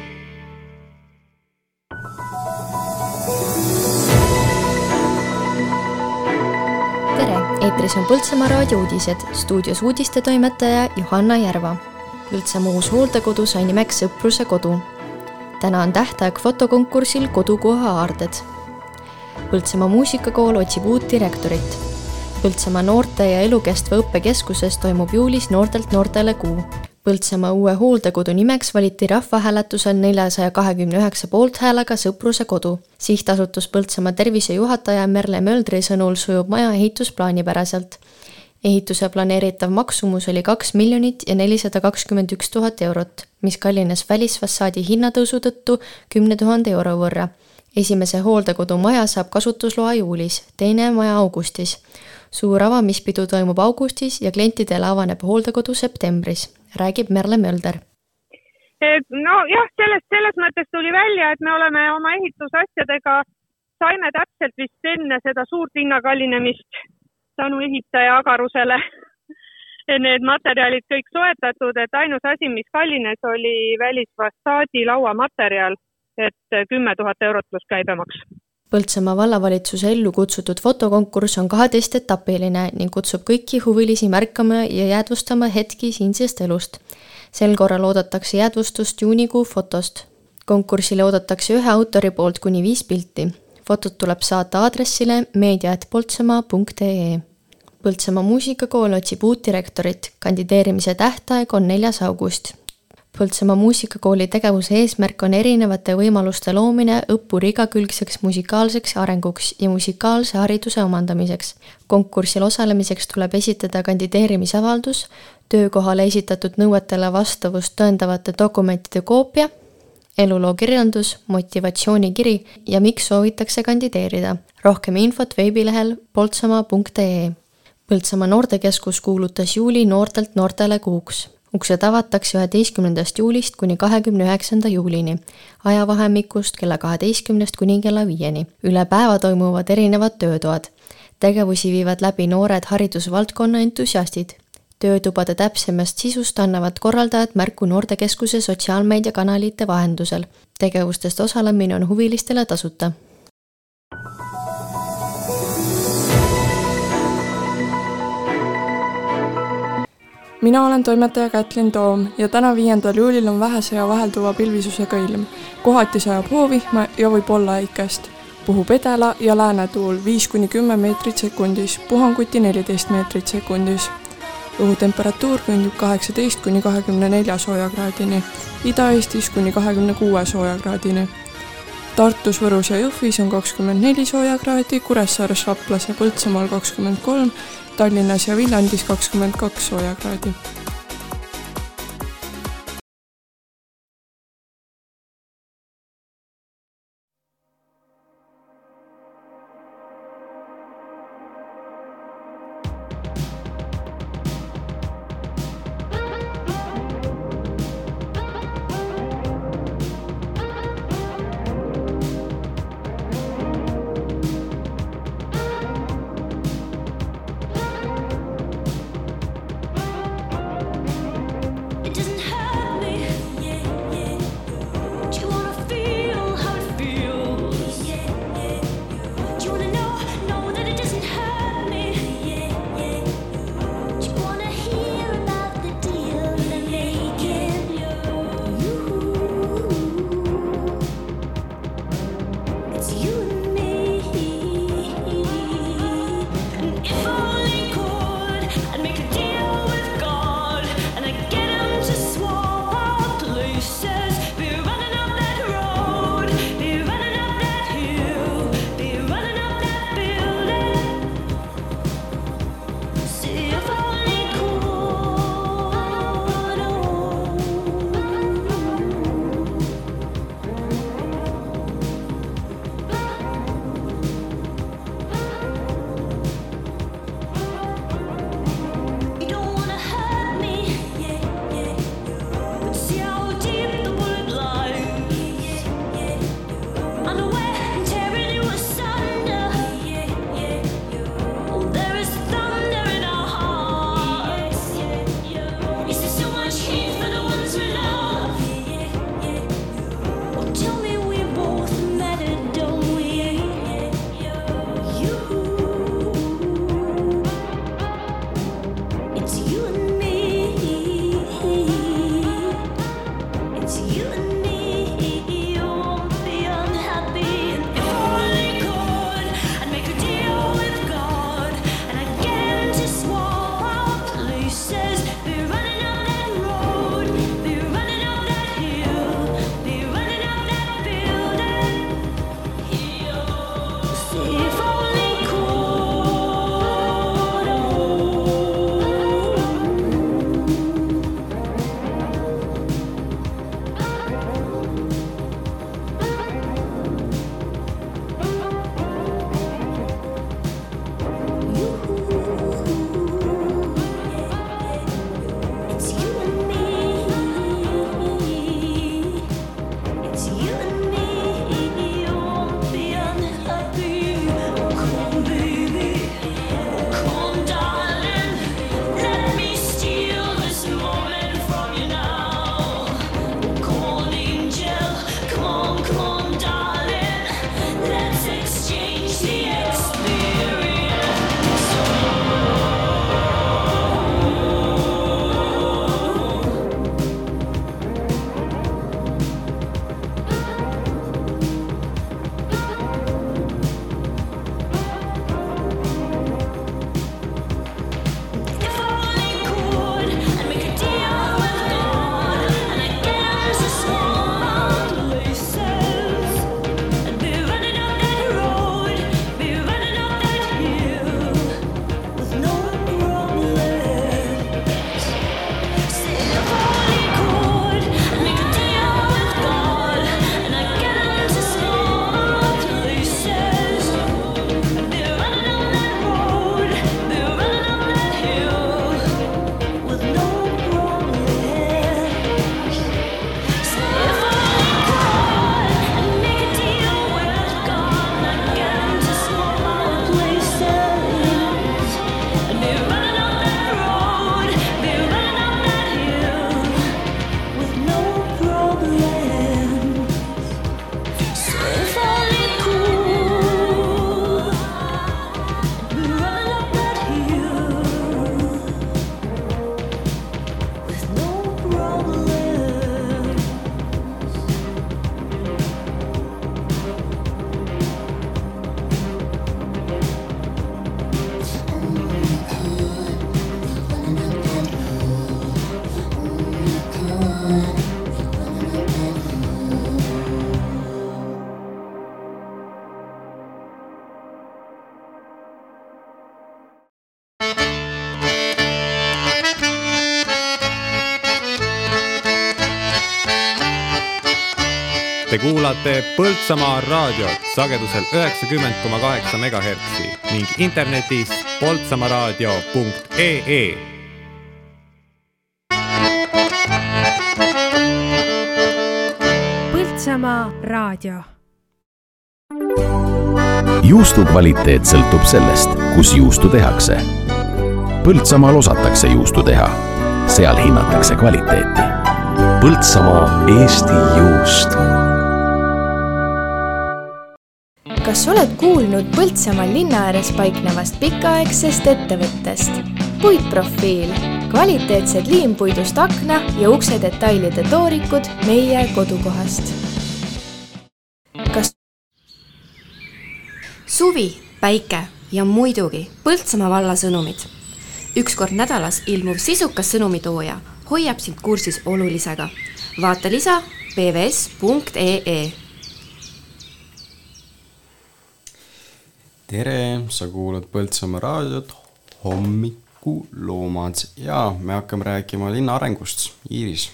tere, eetris on Põltsamaa raadio uudised, stuudios uudistetoimetaja Johanna Järva. Põltsamaa uus hooldekodu sai nimeks Sõpruse kodu. täna on tähtaeg fotokonkursil Kodukoha aarded. Põltsamaa muusikakool otsib uut direktorit. Põltsamaa noorte ja elukestva õppe keskuses toimub juulis Noortelt noortele kuu. Põltsamaa uue hooldekodu nimeks valiti rahvahääletusel neljasaja kahekümne üheksa poolthäälega Sõpruse kodu. sihtasutus Põltsamaa tervisejuhataja Merle Möldri sõnul sujub maja ehitus plaanipäraselt. ehituse planeeritav maksumus oli kaks miljonit ja nelisada kakskümmend üks tuhat eurot, mis kallines välisfassaadi hinnatõusu tõttu kümne tuhande euro võrra. Esimese hooldekodu maja saab kasutusloa juulis, teine maja augustis. suur avamispidu toimub augustis ja klientidele avaneb hooldekodu septembris, räägib Merle Mölder. Et nojah, sellest, selles mõttes tuli välja, et me oleme oma ehitusasjadega, saime täpselt vist enne seda suurt hinnakallinemist tänu ehitaja agarusele. Need materjalid kõik soetatud, et ainus asi, mis kallines, oli välisfassaadi lauamaterjal, et kümme tuhat eurot pluss käibemaks. Põltsamaa vallavalitsuse ellu kutsutud fotokonkurss on kaheteistetapiline ning kutsub kõiki huvilisi märkama ja jäädvustama hetki siinsest elust. sel korral oodatakse jäädvustust juunikuu fotost. konkursile oodatakse ühe autori poolt kuni viis pilti. fotod tuleb saata aadressile meedia.poltsamaa.ee. Põltsamaa muusikakool otsib uut direktorit, kandideerimise tähtaeg on neljas august Põltsamaa muusikakooli tegevuse eesmärk on erinevate võimaluste loomine õppuri igakülgseks musikaalseks arenguks ja musikaalse hariduse omandamiseks. konkursil osalemiseks tuleb esitada kandideerimisavaldus, töökohale esitatud nõuetele vastavust tõendavate dokumentide koopia, eluloo kirjeldus, motivatsioonikiri ja miks soovitakse kandideerida. rohkem infot veebilehel poltsamaa.ee. Põltsamaa noortekeskus kuulutas juuli noortelt noortele kuuks uksed avatakse üheteistkümnendast juulist kuni kahekümne üheksanda juulini, ajavahemikust kella kaheteistkümnest kuni kella viieni. üle päeva toimuvad erinevad töötoad. tegevusi viivad läbi noored haridusvaldkonna entusiastid. töötubade täpsemast sisust annavad korraldajad märku noortekeskuse sotsiaalmeediakanalite vahendusel. tegevustest osalemine on huvilistele tasuta mina olen toimetaja Kätlin Toom ja täna, viiendal juulil on vähese ja vahelduva pilvisusega ilm. kohati sajab hoovihma ja võib olla äikest. puhub edela- ja läänetuul viis kuni kümme meetrit sekundis, puhanguti neliteist meetrit sekundis. õhutemperatuur küündib kaheksateist kuni kahekümne nelja soojakraadini, Ida-Eestis kuni kahekümne kuue soojakraadini. Tartus, Võrus ja Jõhvis on kakskümmend neli soojakraadi, Kuressaares, Raplas ja Põltsamaal kakskümmend kolm Tallinnas ja Viljandis kakskümmend kaks soojakraadi Te kuulate Põltsamaa raadiot sagedusel üheksakümmend koma kaheksa megahertsi ning internetis poltsamaaraadio.ee Põltsamaa raadio juustu kvaliteet sõltub sellest, kus juustu tehakse. Põltsamaal osatakse juustu teha, seal hinnatakse kvaliteeti. Põltsamaa Eesti juust. Oled kuulnud Põltsamaal linna ääres paiknevast pikaaegsest ettevõttest? puitprofiil, kvaliteetsed liimpuidust akna ja ukse detailide toorikud meie kodukohast. kas suvi, päike ja muidugi Põltsamaa valla sõnumid. üks kord nädalas ilmuv sisukas sõnumitooja hoiab sind kursis olulisega. vaata lisa pvs.ee tere, sa kuulad Põltsamaa raadiot Hommikuloomad ja me hakkame rääkima linna arengust. Iiris,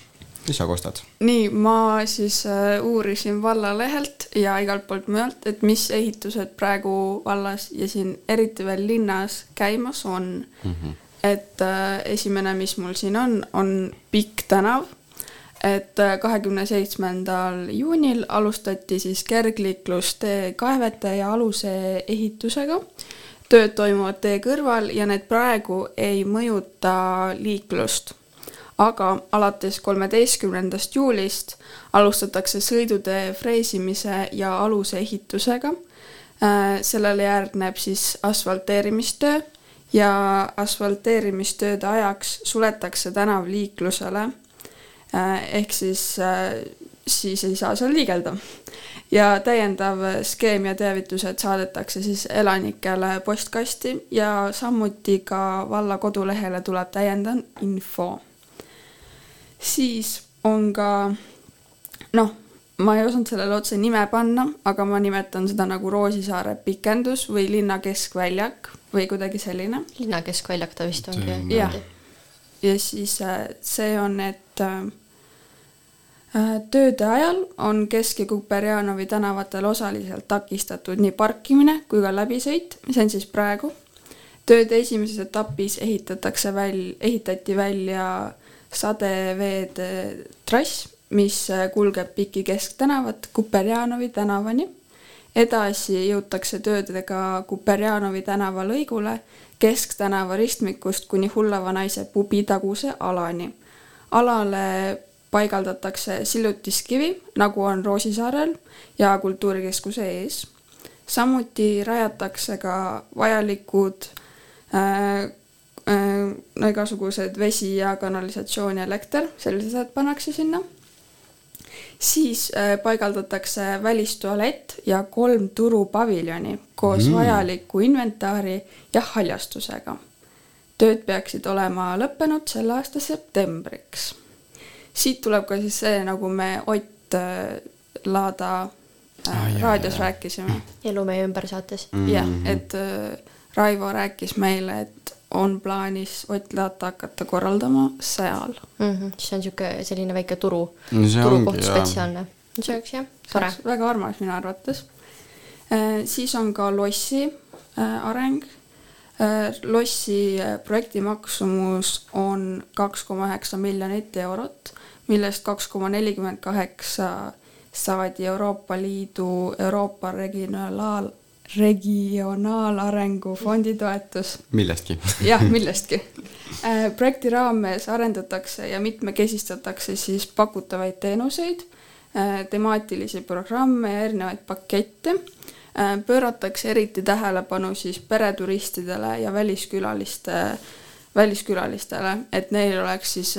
mis sa kostad? nii, ma siis äh, uurisin vallalehelt ja igalt poolt mujalt, et mis ehitused praegu vallas ja siin eriti veel linnas käimas on mm. -hmm. et äh, esimene, mis mul siin on, on Pikk tänav. Et kahekümne seitsmendal juunil alustati siis kergliiklustee kaevete ja aluse ehitusega. tööd toimuvad tee kõrval ja need praegu ei mõjuta liiklust aga alates kolmeteistkümnendast juulist alustatakse sõidutee freesimise ja aluse ehitusega. sellele järgneb siis asfalteerimistöö ja asfalteerimistööde ajaks suletakse tänav liiklusele. Ehk siis, siis ei saa seal liigelda. ja täiendav skeem ja teavitused saadetakse siis elanikele postkasti ja samuti ka valla kodulehele tuleb täiendav info siis on ka noh, ma ei osanud sellele otse nime panna, aga ma nimetan seda nagu Roosisaare pikendus või linna keskväljak või kuidagi selline. linna keskväljak ta vist ongi. jah, ja siis äh, see on, et äh, tööde ajal on Kesk- ja Kuperjanovi tänavatel osaliselt takistatud nii parkimine kui ka läbisõit, see on siis praegu. tööde esimeses etapis ehitatakse väl-, ehitati välja sadeveede trass, mis kulgeb Piki kesktänavat Kuperjanovi tänavani. edasi jõutakse töödega Kuperjanovi tänava lõigule Kesktänava ristmikust kuni Hullava naise pubi taguse alani. alale paigaldatakse sillutiskivi, nagu on Roosisaarel ja Kultuurikeskuse ees. samuti rajatakse ka vajalikud äh, no igasugused vesi ja kanalisatsioon ja elekter, sellised asjad pannakse sinna. siis paigaldatakse välistualett ja kolm turupaviljoni koos mm. vajaliku inventaari ja haljastusega. tööd peaksid olema lõppenud selle aasta septembriks. Siit tuleb ka siis see, nagu me Ott Laada äh, raadios jah, rääkisime. elu meie ümber saates mm. -hmm. jah, et äh, Raivo rääkis meile, et on plaanis Ott Laata hakata korraldama seal mm. -hmm. see on niisugune selline väike turu, turukoht spetsiaalne. see oleks jah, tore. väga armas minu arvates. siis on ka lossi areng. lossi projekti maksumus on kaks koma üheksa miljonit eurot, millest kaks koma nelikümmend kaheksa saadi Euroopa Liidu Euroopa Regionaal- regionaalarengu fondi toetus. millestki jah, millestki. projekti raames arendatakse ja mitmekesistatakse siis pakutavaid teenuseid, temaatilisi programme ja erinevaid pakette. pööratakse eriti tähelepanu siis pereturistidele ja väliskülaliste, väliskülalistele, et neil oleks siis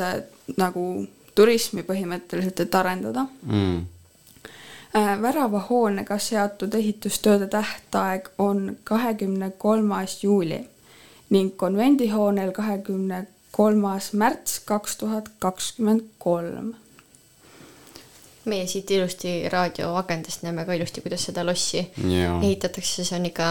nagu turismi põhimõtteliselt, et arendada mm väravahoonega seatud ehitustööde tähtaeg on kahekümne kolmas juuli ning konvendihoonel kahekümne kolmas märts kaks tuhat kakskümmend kolm. meie siit ilusti raadioakendest näeme ka ilusti, kuidas seda lossi yeah. ehitatakse, see on ikka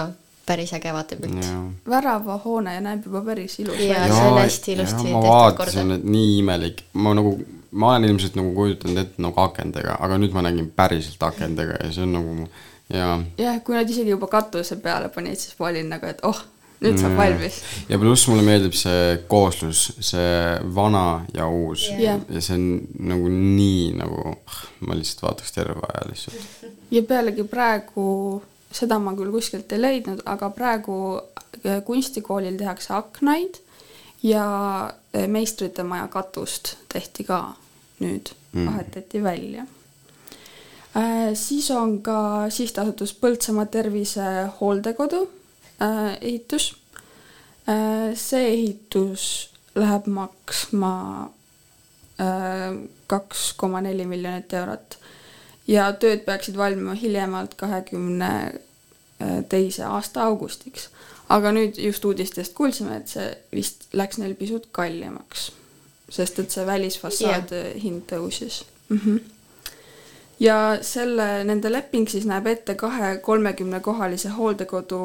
päris äge vaatepilt yeah.. väravahoone näeb juba päris ilus välja. see on hästi ilusti tehtud. ma vaatasin, et nii imelik, ma nagu ma olen ilmselt nagu kujutanud ette nagu akendega, aga nüüd ma nägin päriselt akendega ja see on nagu ja jah, kui nad isegi juba katuse peale panid, siis ma olin nagu, et oh, nüüd saab valmis. ja pluss mulle meeldib see kooslus, see vana ja uus Jah. ja see on nagu nii nagu, ma lihtsalt vaataks terve aja lihtsalt. ja pealegi praegu, seda ma küll kuskilt ei leidnud, aga praegu äh, kunstikoolil tehakse aknaid ja äh, meistrite maja katust tehti ka nüüd Mm. vahetati välja. siis on ka sihtasutus Põltsamaa Tervise Hooldekodu äh, ehitus. see ehitus läheb maksma äh, kaks koma neli miljonit eurot ja tööd peaksid valmima hiljemalt kahekümne teise aasta augustiks. aga nüüd just uudistest kuulsime, et see vist läks neil pisut kallimaks, sest et see välisfassaad yeah. hind tõusis mm. -hmm. ja selle, nende leping siis näeb ette kahe kolmekümne kohalise hooldekodu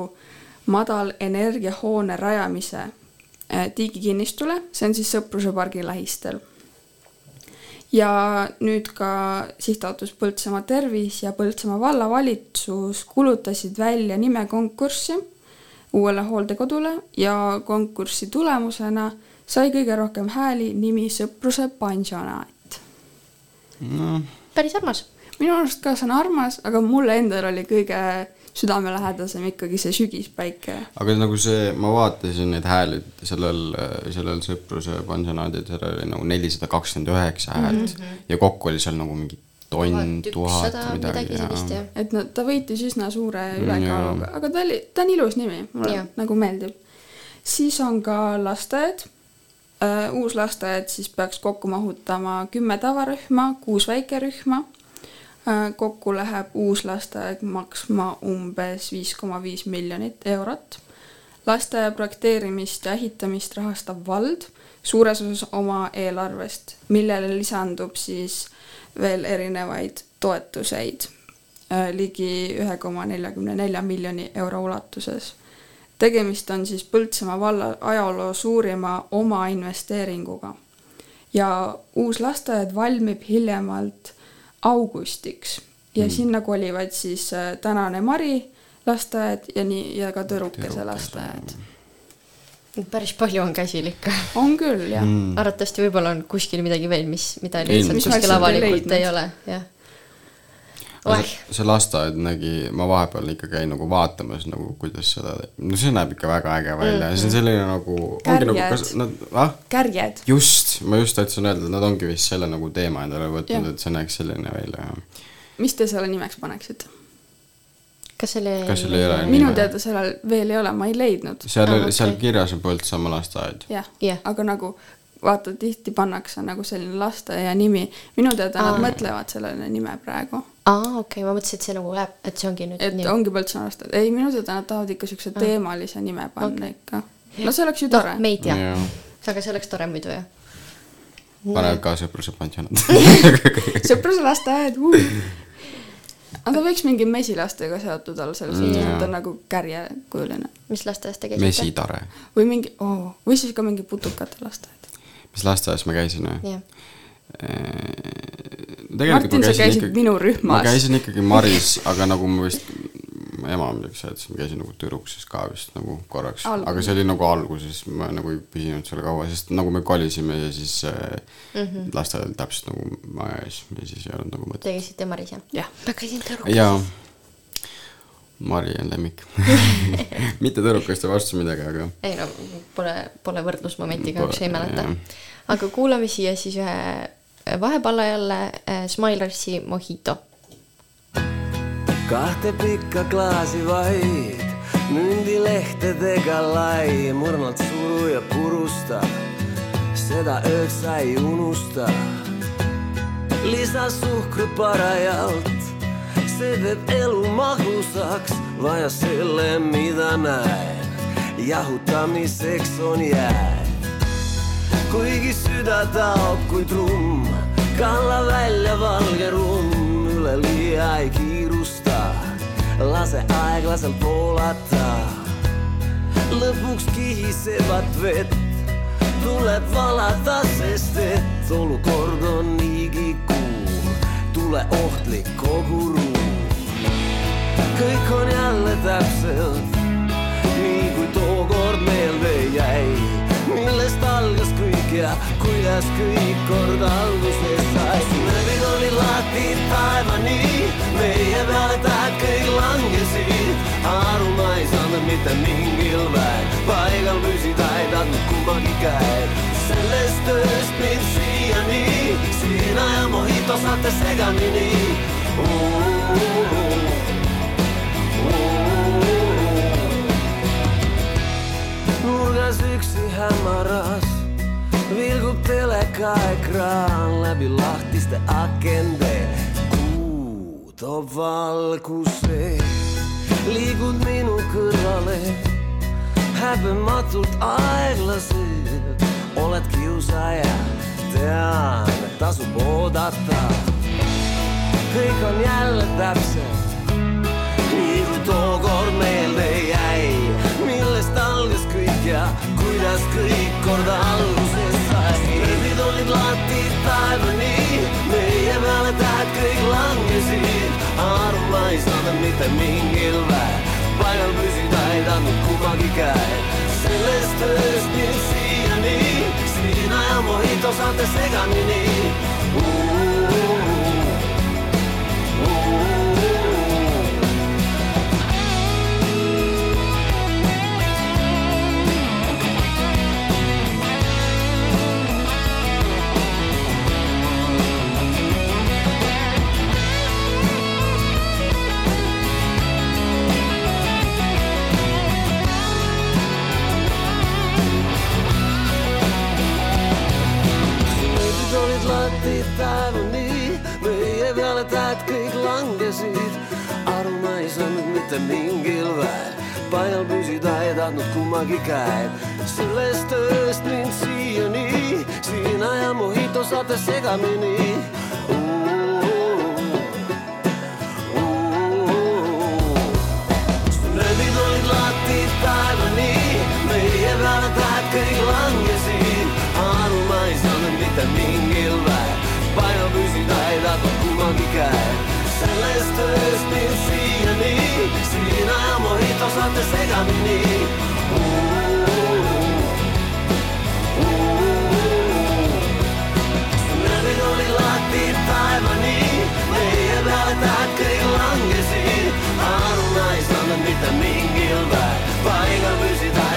madal energiahoone rajamise äh, tiigikinnistule, see on siis Sõpruse pargi lähistel ja nüüd ka sihtasutus Põltsamaa Tervis ja Põltsamaa vallavalitsus kuulutasid välja nimekonkurssi uuele hooldekodule ja konkursi tulemusena sai kõige rohkem hääli nimi Sõpruse pansionaat. noh, päris armas. minu arust ka see on armas, aga mulle endal oli kõige südamelähedasem ikkagi see sügispäike. aga nagu see, ma vaatasin neid hääli sellel, sellel Sõpruse pansionaadil, seal oli nagu nelisada kakskümmend üheksa häält mm. -hmm. ja kokku oli seal nagu mingi tonn, tuhat midagi ja et no ta võitis üsna suure Mm, ülekaaluga, aga ta oli, ta on ilus nimi, mulle Jah. nagu meeldib. siis on ka lasteaed. Uus lasteaed siis peaks kokku mahutama kümme tavarühma, kuus väikerühma. kokku läheb uus lasteaed maksma umbes viis koma viis miljonit eurot. lasteaia projekteerimist ja ehitamist rahastab vald suures osas oma eelarvest, millele lisandub siis veel erinevaid toetuseid äh, ligi ühe koma neljakümne nelja miljoni euro ulatuses. Tegemist on siis Põltsamaa valla ajaloo suurima omainvesteeringuga ja uus lasteaed valmib hiljemalt augustiks ja mm. sinna kolivad siis äh, tänane Mari lasteaed ja nii ja ka Tõrukese lasteaed. päris palju on käsil ikka. on küll jah Mm. arvatavasti võib-olla on kuskil midagi veel, mis, mida Ei, lihtsalt kuskil avalikult ei ole, jah. See- see lasteaed nägi, ma vahepeal ikka käin nagu vaatamas nagu kuidas seda, no see näeb ikka väga äge välja mm, -hmm. see on selline nagu, nagu, Kärjed. kas nad, ah, kärjed. just, ma just tahtsin öelda, et nad ongi vist selle nagu teema endale võtnud et see näeks selline välja ja mis te selle nimeks paneksite? kas selle kas seal ei ole minu teada sellel veel ei ole, ma ei leidnud. seal Ah, oli, seal kirjas on Põltsamaa lasteaed. jah Jah. aga nagu vaata, tihti pannakse nagu selline lasteaia nimi, minu teada nad Aa. mõtlevad sellele nime praegu, aa, okei okay,, ma mõtlesin, et see nagu läheb, et see ongi nüüd et nii. ongi Põltsamaa lasteaed, ei minu teada nad tahavad ikka siukse teemalise nime panna Okei. ikka. no see oleks ju tore me ei tea Jaa., aga see oleks tore muidu jah. panevad ka sõpruse pansionat. sõpruse lasteaed uh.. aga võiks mingi mesilastega seotud olla selles Mm, suhtes, et ta on nagu kärjekujuline mis lasteaias te käisite? mesitare. või mingi oh,, või siis ka mingi putukate lasteaed. mis lasteaias ma käisin või? Martin, sa käisid minu rühmas. ma käisin ikkagi Maris, aga nagu ma vist, ema midagi seletas, ma käisin nagu Tõrukses ka vist nagu korraks, aga see oli nagu alguses, ma nagu ei püsinud seal kaua, sest nagu me kolisime ja siis äh, Mhm. lasteaed oli täpselt nagu maja ees ja siis ei olnud nagu mõtet. te käisite Maris jah? jah. ma käisin jaa, Mari on lemmik mitte Tõrukaste vastu midagi, aga ei no pole, pole võrdlusmomenti kahjuks ei mäleta aga kuulame siia siis ühe vahepalla jälle äh, Smilersi Mojito. kahte pikka klaasi vaid, mündilehtedega lai, mõrnalt suru ja purusta, seda ööd sa ei unusta. lisa suhkrut parajalt, see teeb elu magusaks, vaja selle, mida näen, jahutamiseks on jääd. Kuigi süda taob kui trumm, kalla välja valge rumm, üleliia ei kiirusta, lase aeglaselt voolata. lõpuks kihisevat vett tuleb valada, sest et olukord on sulle ohtlik kogu ruum. kõik on jälle täpselt nii kui tookord meelde jäi, millest algas kõik ja kuidas kõik kord alguse sai. nööbid olid lahti taevani, meie peale tähed kõik langesid, aru ma ei saanud mitte mingil väel, paigal püsida ei tahtnud kumbagi käed. sellest ööst mind siiani, sina ja Mojito saate segamini. nurgas üksi hämaras vilgub telekaekraan läbi lahtiste akende. kuu toob valguse, liigud minu kõrvale häbematult aeglaselt, oled kiusaja, tean, et tasub oodata. kõik on jälle täpselt nii kui tookord meelde jäi, millest algas kõik ja kuidas kõik kord alguse sai. Nööbid olid lahti taevani, meie peale tähed kõik langesid, aru ma ei saanud mitte mingil väel, paigal püsida ei tahtnud kummagi käed. sellest ööst mind siiani, sina ja Mojito saate segamini nööbid langesid. aru ma ei saanud mitte mingil väel, paigal püsida ei tahtnud kummagi käed. sellest ööst mind siiani, sina ja Mojito saate segamini. nööbid olid lahti taevani, meie peale tähed kõik ja Mojito saate segamini. nööbid olid lahti taevani, meie peale tähed kõik langesid. aru ma ei saanud mitte mingil väel, paigal püsida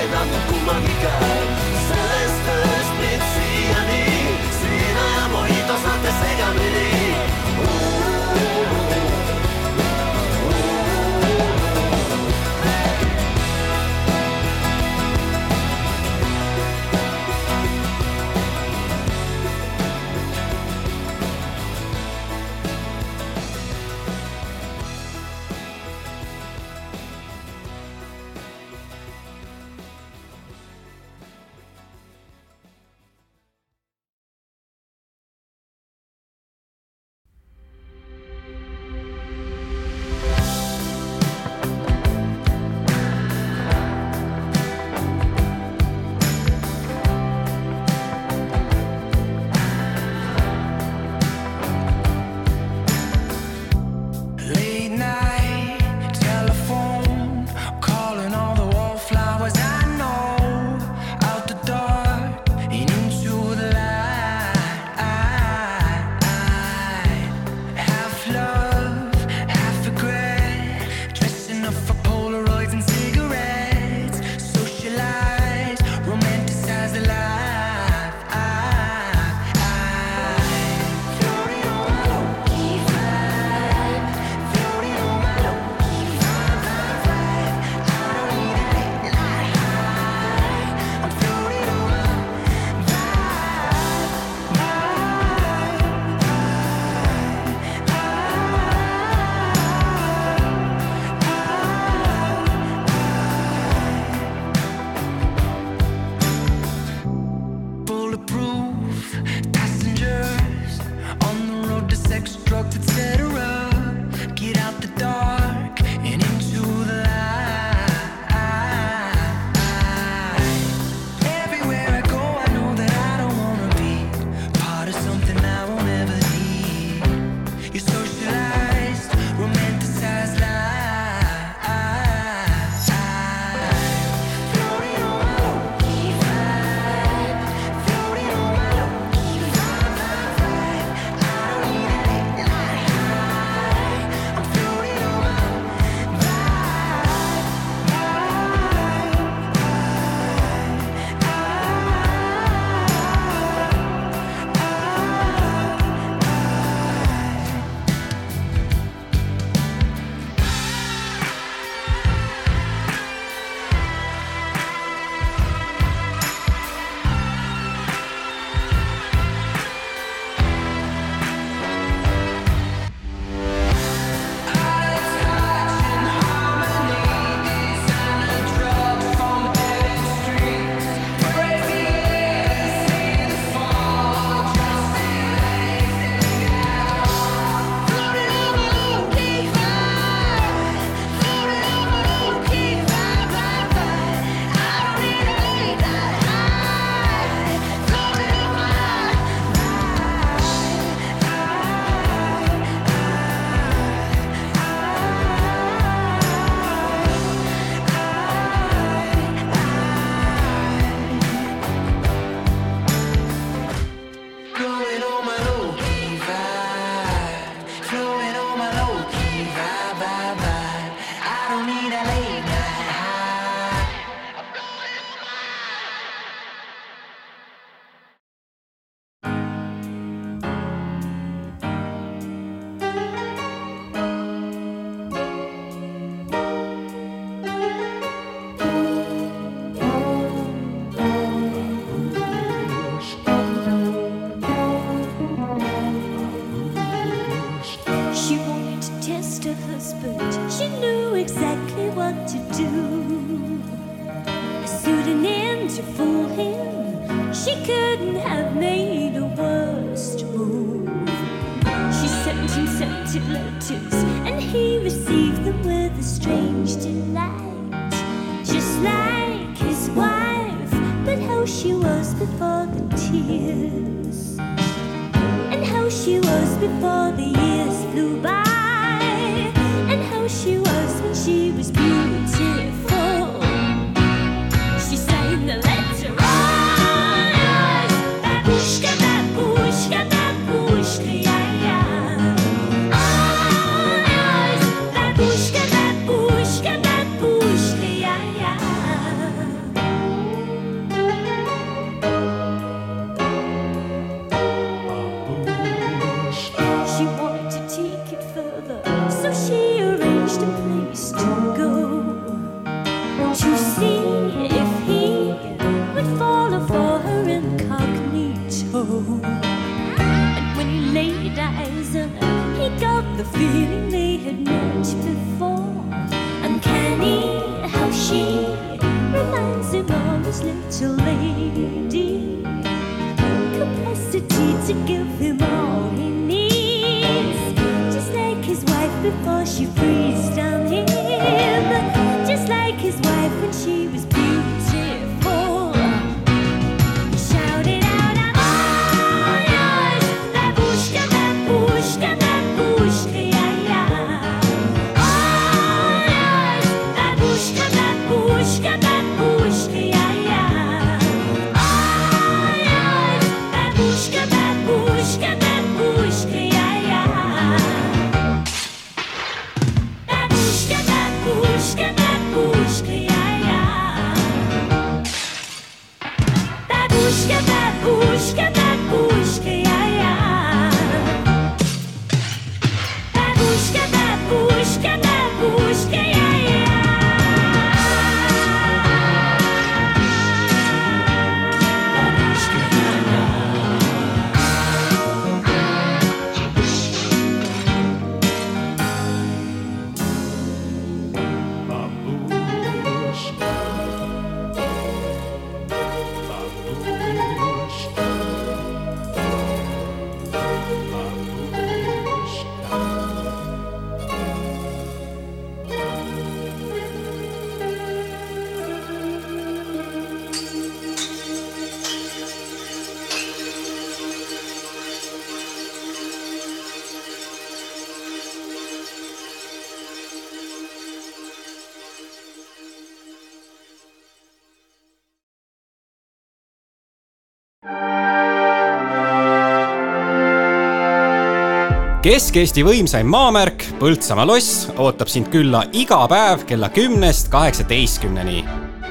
Kesk-Eesti võimsaim maamärk Põltsamaa loss ootab sind külla iga päev kella kümnest kaheksateistkümneni.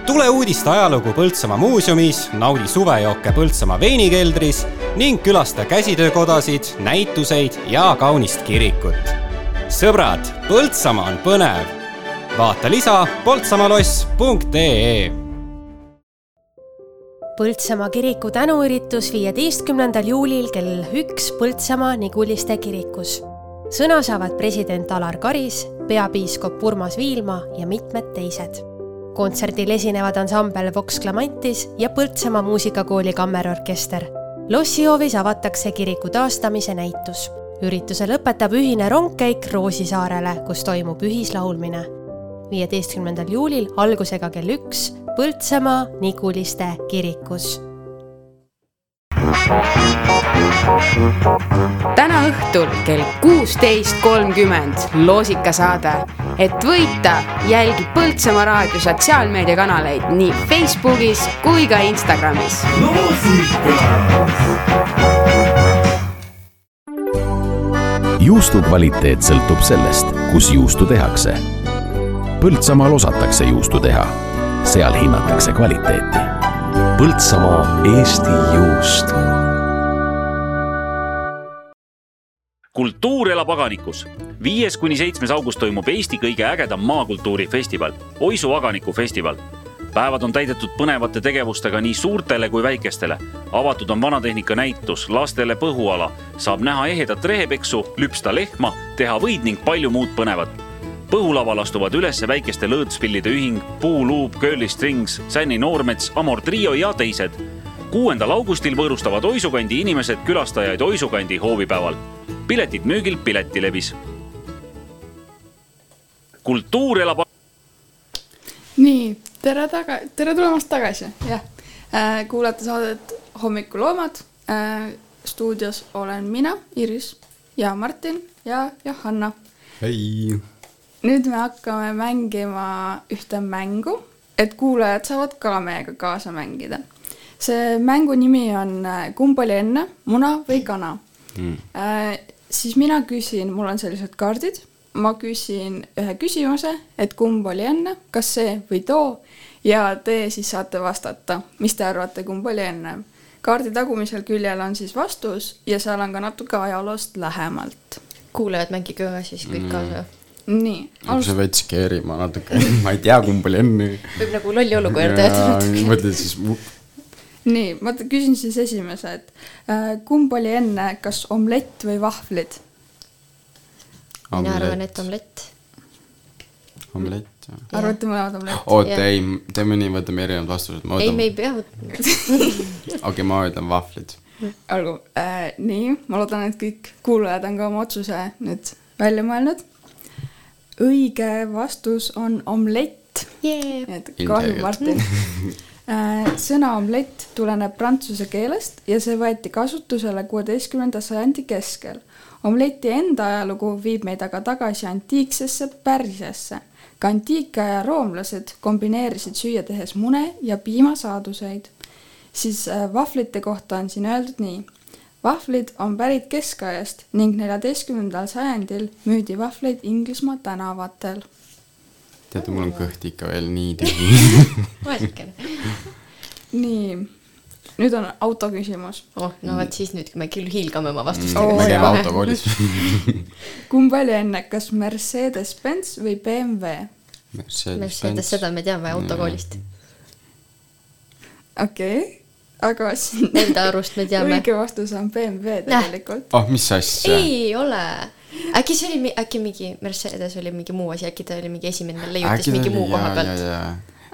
tule uudiste ajalugu Põltsamaa muuseumis, naudi suvejooke Põltsamaa veinikeldris ning külasta käsitöökodasid, näituseid ja kaunist kirikut. sõbrad, Põltsamaa on põnev. vaata lisa poltsamaloss.ee Põltsamaa kiriku tänuüritus viieteistkümnendal juulil kell üks Põltsamaa Niguliste kirikus. sõna saavad president Alar Karis, peapiiskop Urmas Viilma ja mitmed teised. kontserdil esinevad ansambel Vox Clamantis ja Põltsamaa muusikakooli kammerorkester. lossihoovis avatakse kiriku taastamise näitus. ürituse lõpetab ühine rongkäik Roosisaarele, kus toimub ühislaulmine. Viieteistkümnendal juulil algusega kell üks Põltsamaa Niguliste kirikus täna õhtul kell kuusteist kolmkümmend loosikasaade. et võita, jälgi Põltsamaa raadio sotsiaalmeediakanaleid nii Facebookis kui ka Instagramis. juustu kvaliteet sõltub sellest, kus juustu tehakse. Põltsamaal osatakse juustu teha, seal hinnatakse kvaliteeti. Põltsamaa Eesti juust kultuur elab aganikus. viies kuni seitsmes august toimub Eesti kõige ägedam maakultuurifestival, Oisu aganiku festival. päevad on täidetud põnevate tegevustega nii suurtele kui väikestele. avatud on vanatehnika näitus, lastele põhuala, saab näha ehedat rehepeksu, lüpsta lehma, teha võid ning palju muud põnevat. Põhulaval astuvad üles väikeste lõõtspillide ühing, Puuluup, Curly Strings, Sänni Noormets, Amor Trio ja teised kuuendal augustil võõrustavad Oisukandi inimesed külastajaid Oisukandi hoovipäeval. piletid müügil Piletilevis. kultuur elab nii, tere taga-, tere tulemast tagasi, jah äh,. kuulate saadet Hommikuloomad äh,. stuudios olen mina, Iris ja Martin ja Johanna. hei. Nüüd me hakkame mängima ühte mängu, et kuulajad saavad ka meiega kaasa mängida. see mängu nimi on äh, Kumb oli enne, muna või kana äh,. siis mina küsin, mul on sellised kaardid, ma küsin ühe küsimuse, et kumb oli enne, kas see või too ja te siis saate vastata, mis te arvate, kumb oli enne. kaardi tagumisel küljel on siis vastus ja seal on ka natuke ajaloost lähemalt. kuulajad, mängige ka siis kõik kaasa. nii, see veits keerib ma natuke, ma ei tea, kumb oli enne. võib nagu lolli olukorda jätta. mõtled siis, nii, ma küsin siis esimese, et äh, kumb oli enne, kas omlett või vahvlid? mina arvan, et omlett. omlett. arvate mõlemad omlett? oota, ei, teeme nii, võtame erinevad vastused, ma ei, võtan me, ei pea võtma. okei, ma ütlen vahvlid. olgu äh,, nii, ma loodan, et kõik kuulajad on ka oma otsuse nüüd välja mõelnud. Õige vastus on omlett yeah.. et kahju. Martin. sõna omlett tuleneb prantsuse keelest ja see võeti kasutusele kuueteistkümnenda sajandi keskel. omleti enda ajalugu viib meid aga tagasi antiiksesse Pärsiasse. ka antiikaja roomlased kombineerisid süüa tehes mune ja piimasaaduseid. siis äh, vahvlite kohta on siin öeldud nii. Vahvlid on pärit keskajast ning neljateistkümnendal sajandil müüdi vahvleid Inglismaa tänavatel teate, mul on kõht ikka veel nii tühi. vaesekene. nii, nüüd on auto küsimus. oh, no vot siis nüüd me küll hiilgame oma vastustega me käime oh,. autokoolis. kumb oli enne, kas Mercedes-Benz või BMW? Mercedes, seda me teame autokoolist. okei okay., aga siin Enda arust me teame. õige vastus on BMW tegelikult. oh, mis asja? ei ole. äkki see oli, äkki mingi Mercedes oli mingi muu asi, äkki ta oli mingi esimene, leiutis mingi muu koha pealt.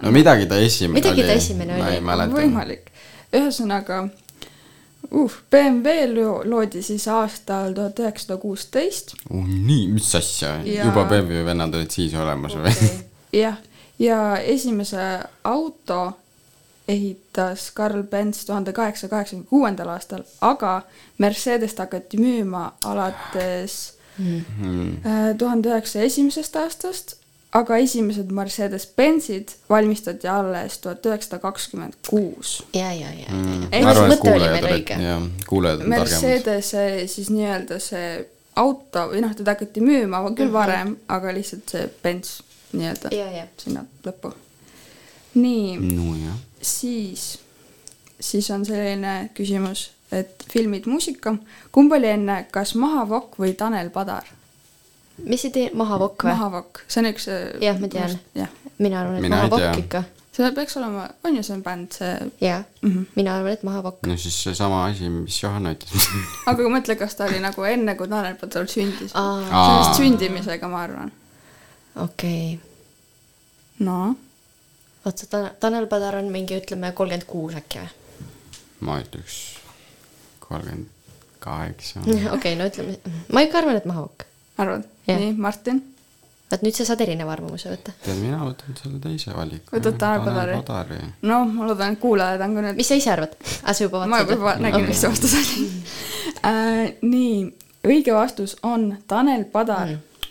no midagi ta esimene Midagi oli. ta esimene ma oli. ei mäleta. võimalik. ühesõnaga uh,, BMW lo- loodi siis aastal tuhat üheksasada kuusteist oh,. nii, mis asja Ja- juba BMW vennad olid siis olemas või okay. jah, ja esimese auto ehitas Karl Benz tuhande kaheksasaja kaheksakümne kuuendal aastal, aga Mercedest hakati müüma alates Hmm. äh, tuhande üheksasaja esimesest aastast, aga esimesed Mercedes-Benzid valmistati alles tuhat üheksasada kakskümmend kuus. ja, ja, ja. Mm. Ehk ma arvan, siis. Mercedese nii-öelda see auto või noh, teda hakati müüma küll Mhm. varem, aga lihtsalt see Benz nii-öelda Ja, ja. sinna lõppu. nii, nojah, siis, siis on selline küsimus, et filmid, muusika, kumb oli enne, kas Mahavokk või Tanel Padar? mis see tee-, Mahavokk või? Mahavokk, see on üks. jah, ma tean. mina arvan, et Mahavokk ikka. see peaks olema, on ju see bänd, see, jah, mina arvan, et Mahavokk. no siis seesama asi, mis Johanna ütles. aga mõtle, kas ta oli nagu enne, kui Tanel Padar sündis. see on vist sündimisega, ma arvan. okei. no, oota, Tanel, Tanel Padar on mingi, ütleme, kolmkümmend kuus äkki või? ma ütleks kolmkümmend kaheksa. okei, no ütleme, ma ikka arvan, et Mahavokk. arvad? Nii, Martin? vaat nüüd sa saad erineva arvamuse võtta. tead, mina võtan selle teise valiku. Võtad Tanel Padari? Padari. no ma loodan, et kuulajad on ka nüüd. mis sa ise arvad? aa, sa juba ma vaatasid juba nägin, mis see vastus oli äh,. nii, õige vastus on Tanel Padar mm..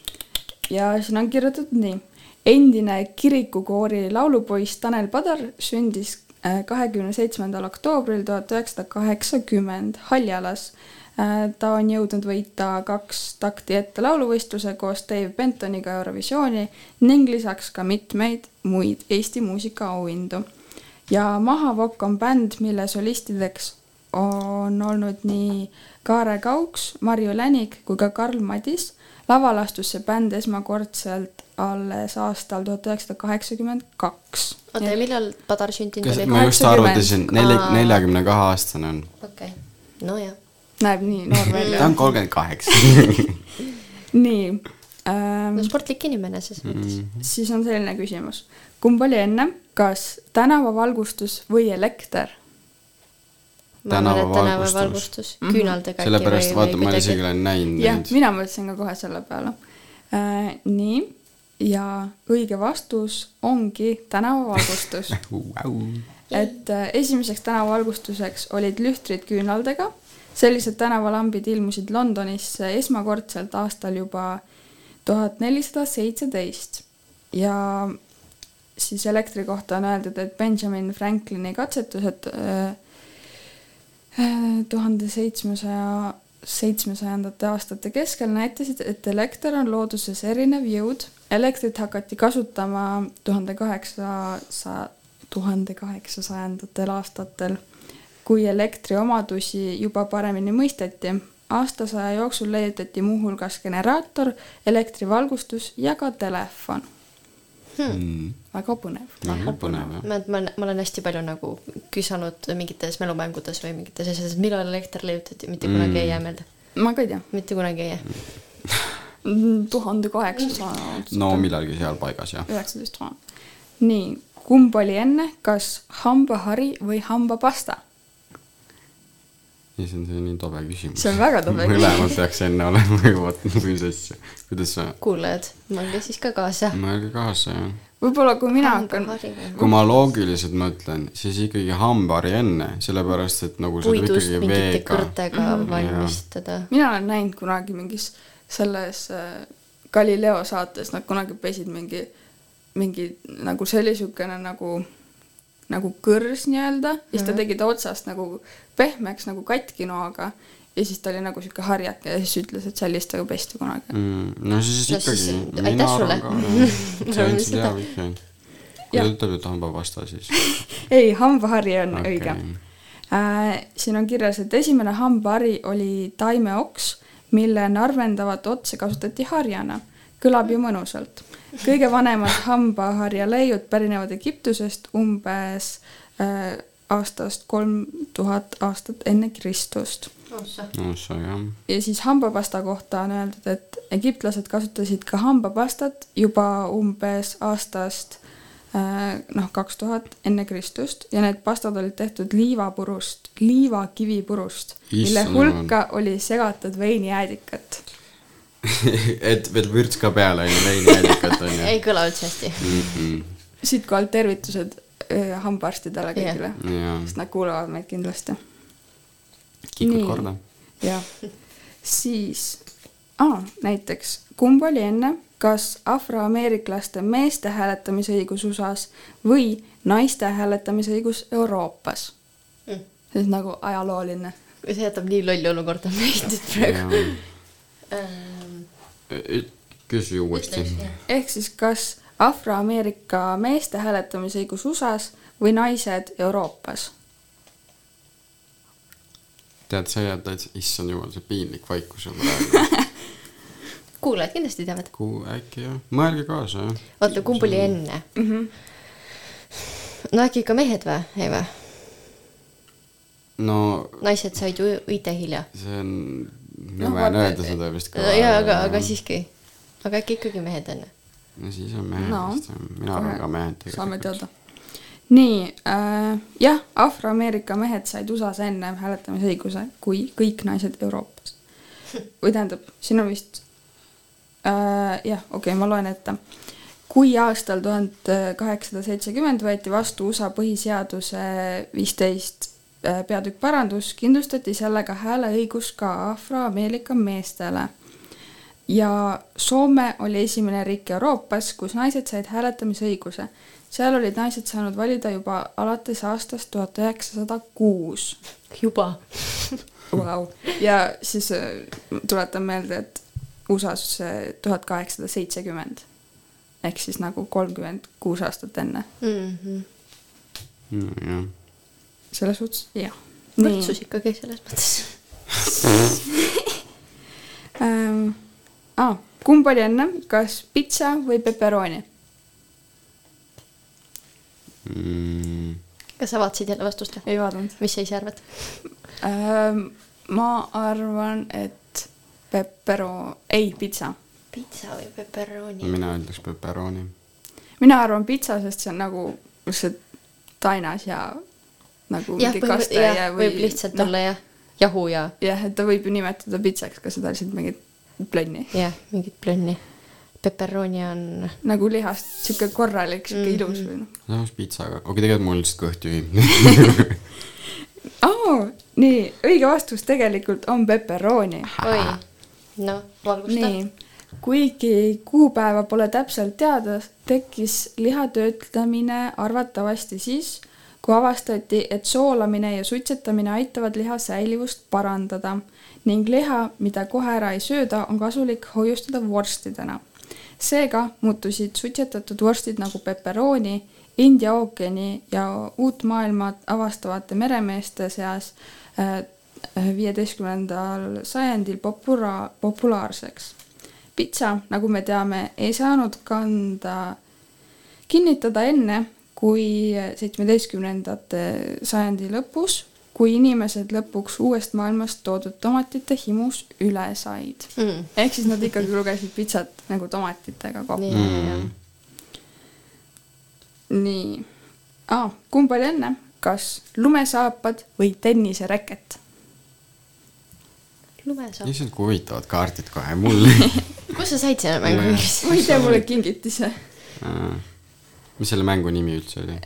ja siin on kirjutatud nii. Endine kirikukoori laulupoiss Tanel Padar sündis äh, kahekümne seitsmendal oktoobril tuhat üheksasada kaheksakümmend Haljalas. ta on jõudnud võita kaks takti ette lauluvõistluse koos Dave Bentoniga Eurovisiooni ning lisaks ka mitmeid muid Eesti muusikaauhindu ja Mahavokk on bänd, mille solistideks on olnud nii Kaare Kauks, Marju Länik kui ka Karl Madis. lavale astus see bänd esmakordselt alles aastal tuhat üheksasada kaheksakümmend kaks. oota, ja millal Padar sündinud oli? ma just 80? arvutasin, Aa. neljakümne kahe aastane on. okei, nojah. näeb nii noor ta välja on. kolmkümmend kaheksa. nii ähm, no, sportlik inimene ses mõttes. siis on selline küsimus. kumb oli enne, kas tänavavalgustus või elekter? tänavavalgustus. tänavavalgustus, Mhm. küünaldega sellepärast vaata, ma isegi olen näinud jah mina mõtlesin ka kohe selle peale äh,. nii, ja õige vastus ongi tänavavalgustus. et äh, esimeseks tänavavalgustuseks olid lühtrid küünaldega. sellised tänavalambid ilmusid Londonisse esmakordselt aastal juba tuhat nelisada seitseteist ja siis elektri kohta on öeldud, et Benjamin Franklini katsetused äh, tuhande seitsmesaja, seitsmesajandate aastate keskel näitasid, et elekter on looduses erinev jõud. Elektrit hakati kasutama tuhande kaheksasaja, tuhande kaheksasajandatel aastatel, kui elektri omadusi juba paremini mõisteti. aastasaja jooksul leiutati muuhulgas generaator, elektrivalgustus ja ka telefon. Mm. väga põnev. väga põnev jah. ma, ma, ma olen hästi palju nagu küsinud mingites mälumängudes või mingites asjades, millal elekter leiutati, mitte kunagi Mm. ei jää meelde. ma ka ei tea. mitte kunagi ei jää. tuhande kaheksasaja no millalgi seal paigas jah. üheksateist tuhat. nii, kumb oli enne, kas hambahari või hambapasta? ei, see on see nii tobe küsimus. See on väga tobe mõlemad küsimus. peaks enne olema ju vaata nagu mis asja. kuidas sa, kuulajad, mõelge siis ka kaasa. mõelge kaasa jah. võib-olla kui mina hakkan, kui ma loogiliselt mõtlen, siis ikkagi hambahari enne, sellepärast et nagu puidust mingite veega. kõrtega Mhm. valmistada. mina olen näinud kunagi mingis selles äh, Galileo saates, nad kunagi pesid mingi, mingi nagu see oli niisugune nagu, nagu kõrs nii-öelda ja siis ta Mhm. tegi ta otsast nagu pehmeks nagu katki noaga ja siis ta oli nagu sihuke harjake ja siis ütles, et sellist ta ju pesti kunagi. mm,. no siis No ikkagi siis aitäh sulle. see on Seda- hea vihje. Jah. ja ütleb, et hambapasta siis. ei, hambahari on okay. õige äh,. siin on kirjas, et esimene hambahari oli taimeoks, mille narvendavat otsa kasutati harjana. kõlab ju mõnusalt. kõige vanemad hambaharjaleiud pärinevad Egiptusest umbes äh, aastast kolm tuhat aastat enne Kristust. see jah. ja siis hambapasta kohta on öeldud, et egiptlased kasutasid ka hambapastat juba umbes aastast noh, kaks tuhat enne Kristust ja need pastad olid tehtud liivapurust, liivakivipurust, mille hulka oli segatud veinijäädikat. et veel vürts ka peale on ju, veinijäädikat on ju. ei kõla üldse hästi. siitkohalt tervitused äh, hambaarstidele kõigile, Jaa. sest nad kuulavad meid kindlasti. kikud korda. jah, siis ah, näiteks kumb oli enne, kas afroameeriklaste meeste hääletamisõigus USA-s või naiste hääletamisõigus Euroopas Mm. see on nagu ajalooline. see jätab nii lolli olukorda meid praegu. küsi uuesti. ehk siis kas afroameerika meeste hääletamisõigus USA-s või naised Euroopas? tead, sa täitsa, issand jumal, see piinlik vaikus on praegu. Kuulajad kindlasti teavad. Äkki jah, mõelge kaasa jah. oota, kumb oli enne mm? -hmm. no äkki ikka mehed või, ei või? no naised said ju õite hilja. see on, on vaata- öelda seda vist ka. jaa, aga, aga. siiski. aga äkki ikkagi mehed enne? no siis on mehed No, mina arvan ka mehed saame tegelikult. teada. nii äh,, jah, Afroameerika mehed said USA-s enne hääletamisõiguse kui kõik naised Euroopas. või tähendab, siin on vist äh,, jah, okei okay,, ma loen ette. kui aastal tuhat kaheksasada seitsekümmend võeti vastu USA põhiseaduse viisteist äh, peatükk parandus, kindlustati sellega hääleõigus ka Afroameerika meestele ja Soome oli esimene riik Euroopas, kus naised said hääletamisõiguse. seal olid naised saanud valida juba alates aastast tuhat üheksasada kuus. juba Vau, ja siis äh, tuletan meelde, et USA-s tuhat kaheksasada seitsekümmend ehk siis nagu kolmkümmend kuus aastat enne. mm. -hmm. nojah. selles suhtes jah. võrdsus ikkagi selles mõttes. ähm,. Ah, kumb oli enne, kas pitsa või peperoni? Mm, kas sa vaatasid jälle vastust ei vaadanud. mis sa ise arvad? Ähm, ma arvan, et pepero, ei pitsa. pitsa või peperoni? mina ütleks pepperoni. mina arvan pitsa, sest see on nagu see tainas ja nagu jah, mingi võib, kasteaia jah, või võib lihtsalt noh, olla jah, jahu ja jah, et ta võib ju nimetada pitsaks ka seda lihtsalt mingit plönni. jah, mingit plönni. Pepperoni on nagu lihast sihuke korralik, sihuke mm -hmm. ilus või noh. samas pitsaga, okei, tegelikult mul lihtsalt kõht juhib. aa, nii, õige vastus tegelikult on pepperoni. oi, noh, valgusta. kuigi kuupäeva pole täpselt teada, tekkis liha töötlemine arvatavasti siis, kui avastati, et soolamine ja suitsetamine aitavad liha säilivust parandada ning liha, mida kohe ära ei sööda, on kasulik hoiustada vorstidena. seega muutusid suitsetatud vorstid nagu pepperoni India ookeani ja uut maailma avastavate meremeeste seas viieteistkümnendal sajandil popula-, populaarseks pitsa, nagu me teame, ei saanud kanda, kinnitada enne kui seitsmeteistkümnendate sajandi lõpus, kui inimesed lõpuks uuest maailmast toodud tomatite himus üle said mm.. ehk siis nad ikkagi lugesid pitsat nagu tomatitega kokku Mm. nii ah,, kumb oli enne, kas lumesaapad või tennisereket? lumesaap. issand, kui huvitavad kaardid kohe mulle. kus sa said selle mängu üldse? ma ei tea, mulle kingiti see. mis selle mängu nimi üldse oli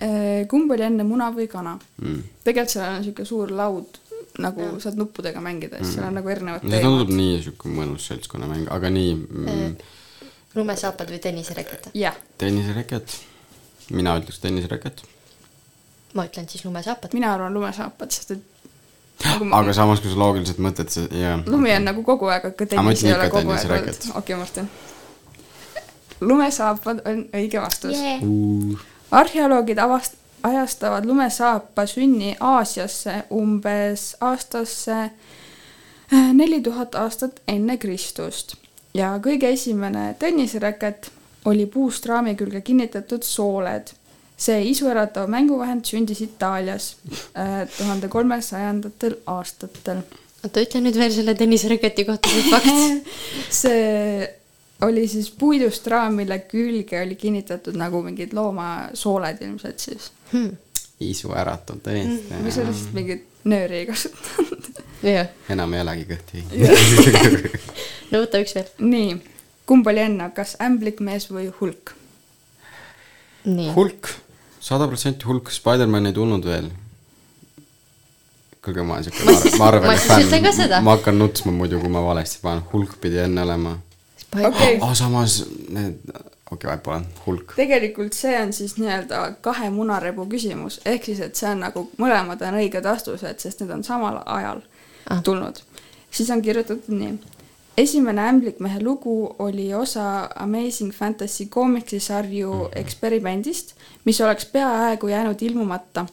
kumb oli enne, muna või kana? mm.? tegelikult seal on sihuke suur laud, nagu saad nuppudega mängida, siis seal on nagu erinevad see tundub nii sihuke mõnus seltskonnamäng, aga nii mm,, lumesaapad või tennisereket? jah. tennisereket. mina ütleks tennisereket. ma ütlen siis lumesaapad. mina arvan lumesaapad, sest et aga samas, kui sa loogiliselt mõtled, see, jaa. lumi on nagu kogu aeg, aga tennis ei ole kogu aeg olnud tenniseraket.. okei, Martin. lumesaapad on õige vastus Yeah. arheoloogid avast-, ajastavad lumesaapa sünni Aasiasse umbes aastasse äh, neli tuhat aastat enne Kristust ja kõige esimene tennisereket oli puust raami külge kinnitatud sooled. See isuäratav mänguvahend sündis Itaalias äh, tuhande kolmesajandatel aastatel. oota, ütle nüüd veel selle tennisereketi kohta see fakt. see oli siis puidust raam, mille külge oli kinnitatud nagu mingid loomasooled ilmselt siis hmm.. isu äratav tõesti või sa lihtsalt mingit nööri ei kasutanud. jah. enam ei olegi kõht juhib. no võta üks veel. nii, kumb oli enne, kas ämblikmees või hulk? nii. hulk, sada protsenti hulk, Spider-man ei tulnud veel. kuulge, ma olen siuke Ma ka seda. fänn, ma hakkan nutsma muidu, kui ma valesti panen, hulk pidi enne olema. Okei. aga samas need, okei okay,, vahet pole, hulk. tegelikult see on siis nii-öelda kahe munarebu küsimus, ehk siis, et see on nagu mõlemad on õiged vastused, sest need on samal ajal Ah. tulnud. siis on kirjutatud nii. Esimene ämblikmehe lugu oli osa Amazing Fantasy koomiksisarju Experimendist, mis oleks peaaegu jäänud ilmumata.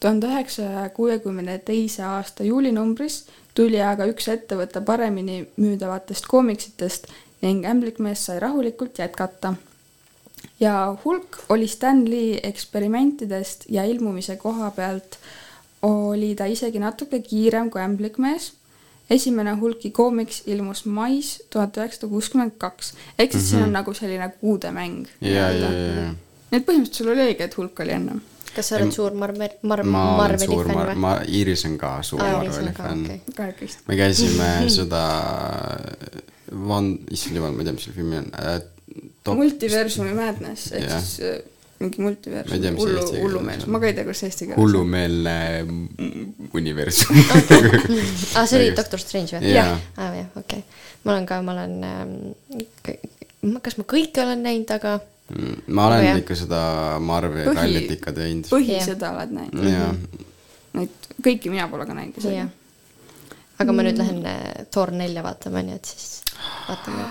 tuhande üheksasaja kuuekümne teise aasta juulinumbris tuli aga üks ettevõtte paremini müüdavatest koomiksitest ning ämblikmees sai rahulikult jätkata ja hulk oli Stan Lee eksperimentidest ja ilmumise koha pealt oli ta isegi natuke kiirem kui ämblikmees. Esimene hulki koomiks ilmus mais tuhat üheksasada kuuskümmend kaks, ehk siis mm -hmm. siin on Mhm. nagu selline kuudemäng. nii et põhimõtteliselt sul oli õige, et hulk oli ennem. kas sa oled suur Marvel, Mar-, ma olen Marveli fänn Mar-, või? ma, Iiris on ka suur on Marveli ka, fänn kahekesti. me käisime seda, Van, issand jumal, ma ei tea, mis selle filmi on äh,. multiversumi madness ehk siis äh, mingi multiversum hullu on. ma ka ei tea, kuidas eesti keeles. hullumeelne universum. aa, see oli Doctor Strange või? Jaa. aa jah, okei okay.. ma olen ka, ma olen ähm,, kas ma kõike olen näinud, aga Mm, ma olen Aga jah. ikka seda Marveli Põhi- rallit ikka teinud. põhi Jah. seda oled näinud. jaa, Neid kõiki mina pole ka näinud isegi jah. aga ma nüüd lähen äh, Thor nelja vaatama, nii et siis vaatame.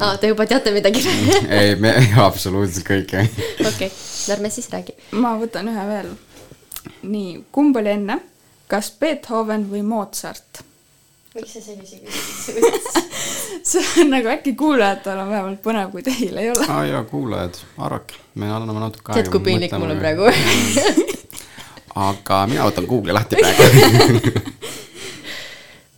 aa, te juba teate midagi? ei, me absoluutselt kõike. okei, lähme siis räägi. ma võtan ühe veel. nii, kumb oli enne, kas Beethoven või Mozart? miks sa sellise küsimuse võtsid? see on nagu äkki kuulajatel on vähemalt põnev, kui teil ei ole. aa jaa, kuulajad, arvake, me anname natuke tead, kui piinlik mul on praegu? aga mina võtan Google'i lahti praegu.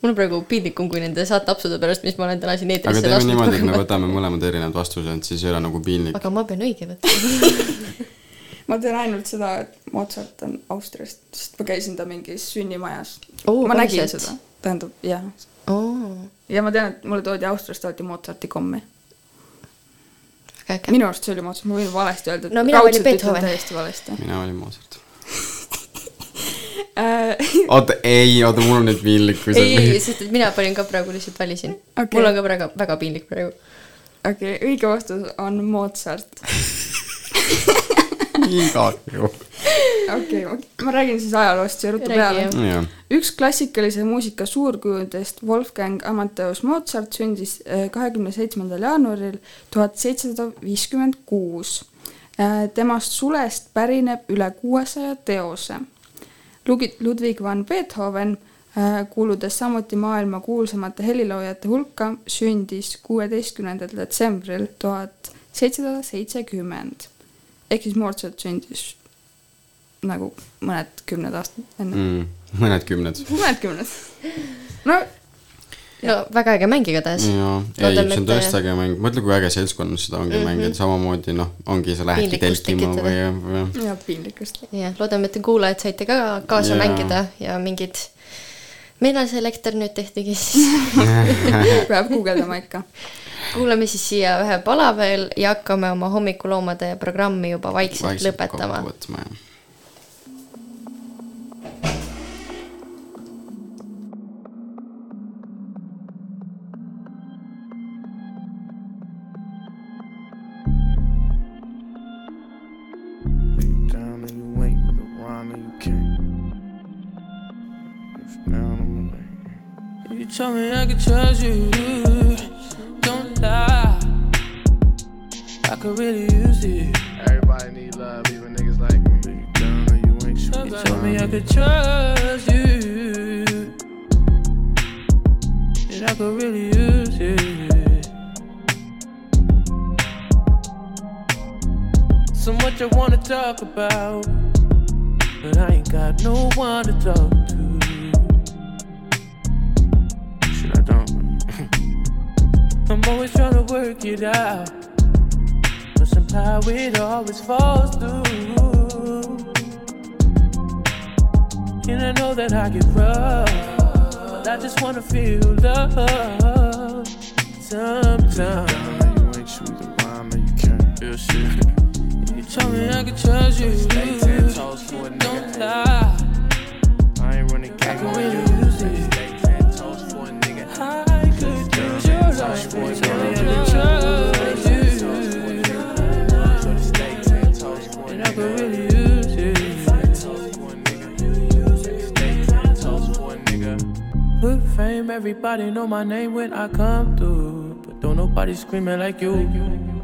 Mul on praegu piinlikum kui nende saateapsude pärast, mis ma olen täna siin aga eetrisse teeme niimoodi, et me lasknud. võtame mõlemad erinevad vastused, siis ei ole nagu piinlik. aga ma pean õige võtma. ma tean ainult seda, et Mozart on Austriast, sest ma käisin ta mingis sünnimajas Oo, ma nägin päriselt? seda, tähendab jah oh.. ja ma tean, et mulle toodi Austriast alati Mozarti kommi. minu arust see oli Mozart, ma võin valesti öelda, et No mina ütlen Beethoven. täiesti valesti mina olin Mozart. Äh. oota, ei, oota, mul on nüüd piinlik, ei, ei, sest et mina panin ka praegu lihtsalt valisin Okei. okay.. mul on ka praegu väga piinlik praegu. okei okay,, õige vastus on Mozart. igaks juhuks. okei okay,, ma räägin siis ajaloost siia ruttu peale üks klassikalise muusika suurkujudest Wolfgang Amadeus Mozart sündis äh, kahekümne seitsmendal jaanuaril tuhat seitsesada viiskümmend kuus. temast sulest pärineb üle kuuesaja teose. Ludwig van Beethoven, kuuludes samuti maailma kuulsamate heliloojate hulka, sündis kuueteistkümnendal detsembril tuhat seitsesada seitsekümmend. ehk siis Mozart sündis nagu mõned kümned aastad enne mm,. mõned kümned. mõned kümned. no no väga äge mäng igatahes. jaa, ei, see on tõesti äge mäng, mõtle, kui äge seltskonnas seda ongi mm. -hmm. mängida, samamoodi noh, ongi, sa lähedki telkima või, või ja piinlikkust. jah, loodame, et te kuulajad saite ka kaasa Jaa. mängida ja mingid, millal see elekter nüüd tehtigi siis? peab guugeldama ikka. kuulame siis siia ühe pala veel ja hakkame oma hommikuloomade programmi juba vaikselt, vaikselt lõpetama leg. You told me I could trust you, don't lie. I could really use it. Everybody need love, even niggas like me. You down or you ain't shit. You told me I could trust you, And I could really use it. So much I wanna talk about, but I ain't got no one to talk to. I'm always trying to work it out, but somehow it always falls through. And I know that I get rough, but I just wanna feel love sometimes. You ain't sweet a rhyme and you can't. Real shit. You told me I could trust you. Stay ten toes for a Don't lie. I ain't running game on you. A a. Hood fame, everybody know my name when I come through. But don't nobody screaming like you.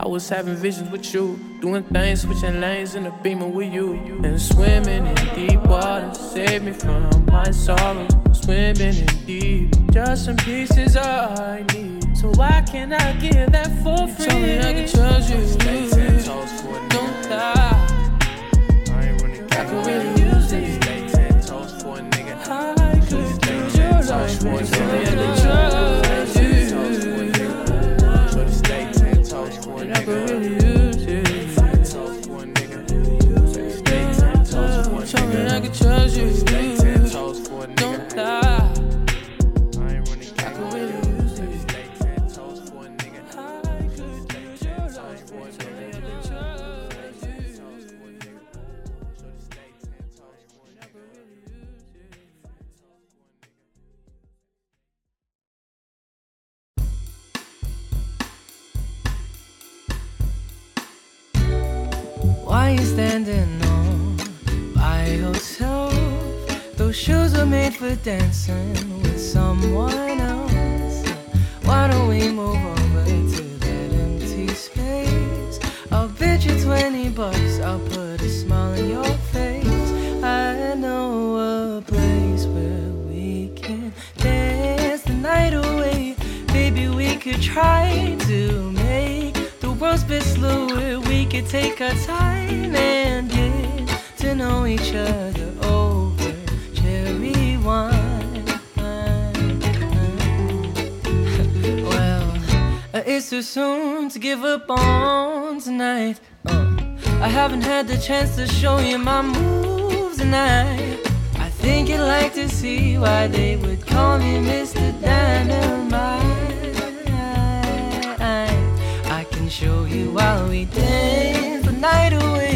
I was having visions with you, doing things, switching lanes in the beamer with you. And swimming in deep water, save me from my sorrows. Swimming in deep, just some pieces I need. So why can't I give that for free? Tell me I can trust you. Stay ten toes for a nigga. Don't lie. I ain't running I game could really use it. Stay ten toes for a nigga. I could use your love. Dancing to give up on tonight. Uh, I haven't had the chance to show you my moves, tonight. I think you'd like to see why they would call me Mr. Dynamite. I can show you while we dance the night away.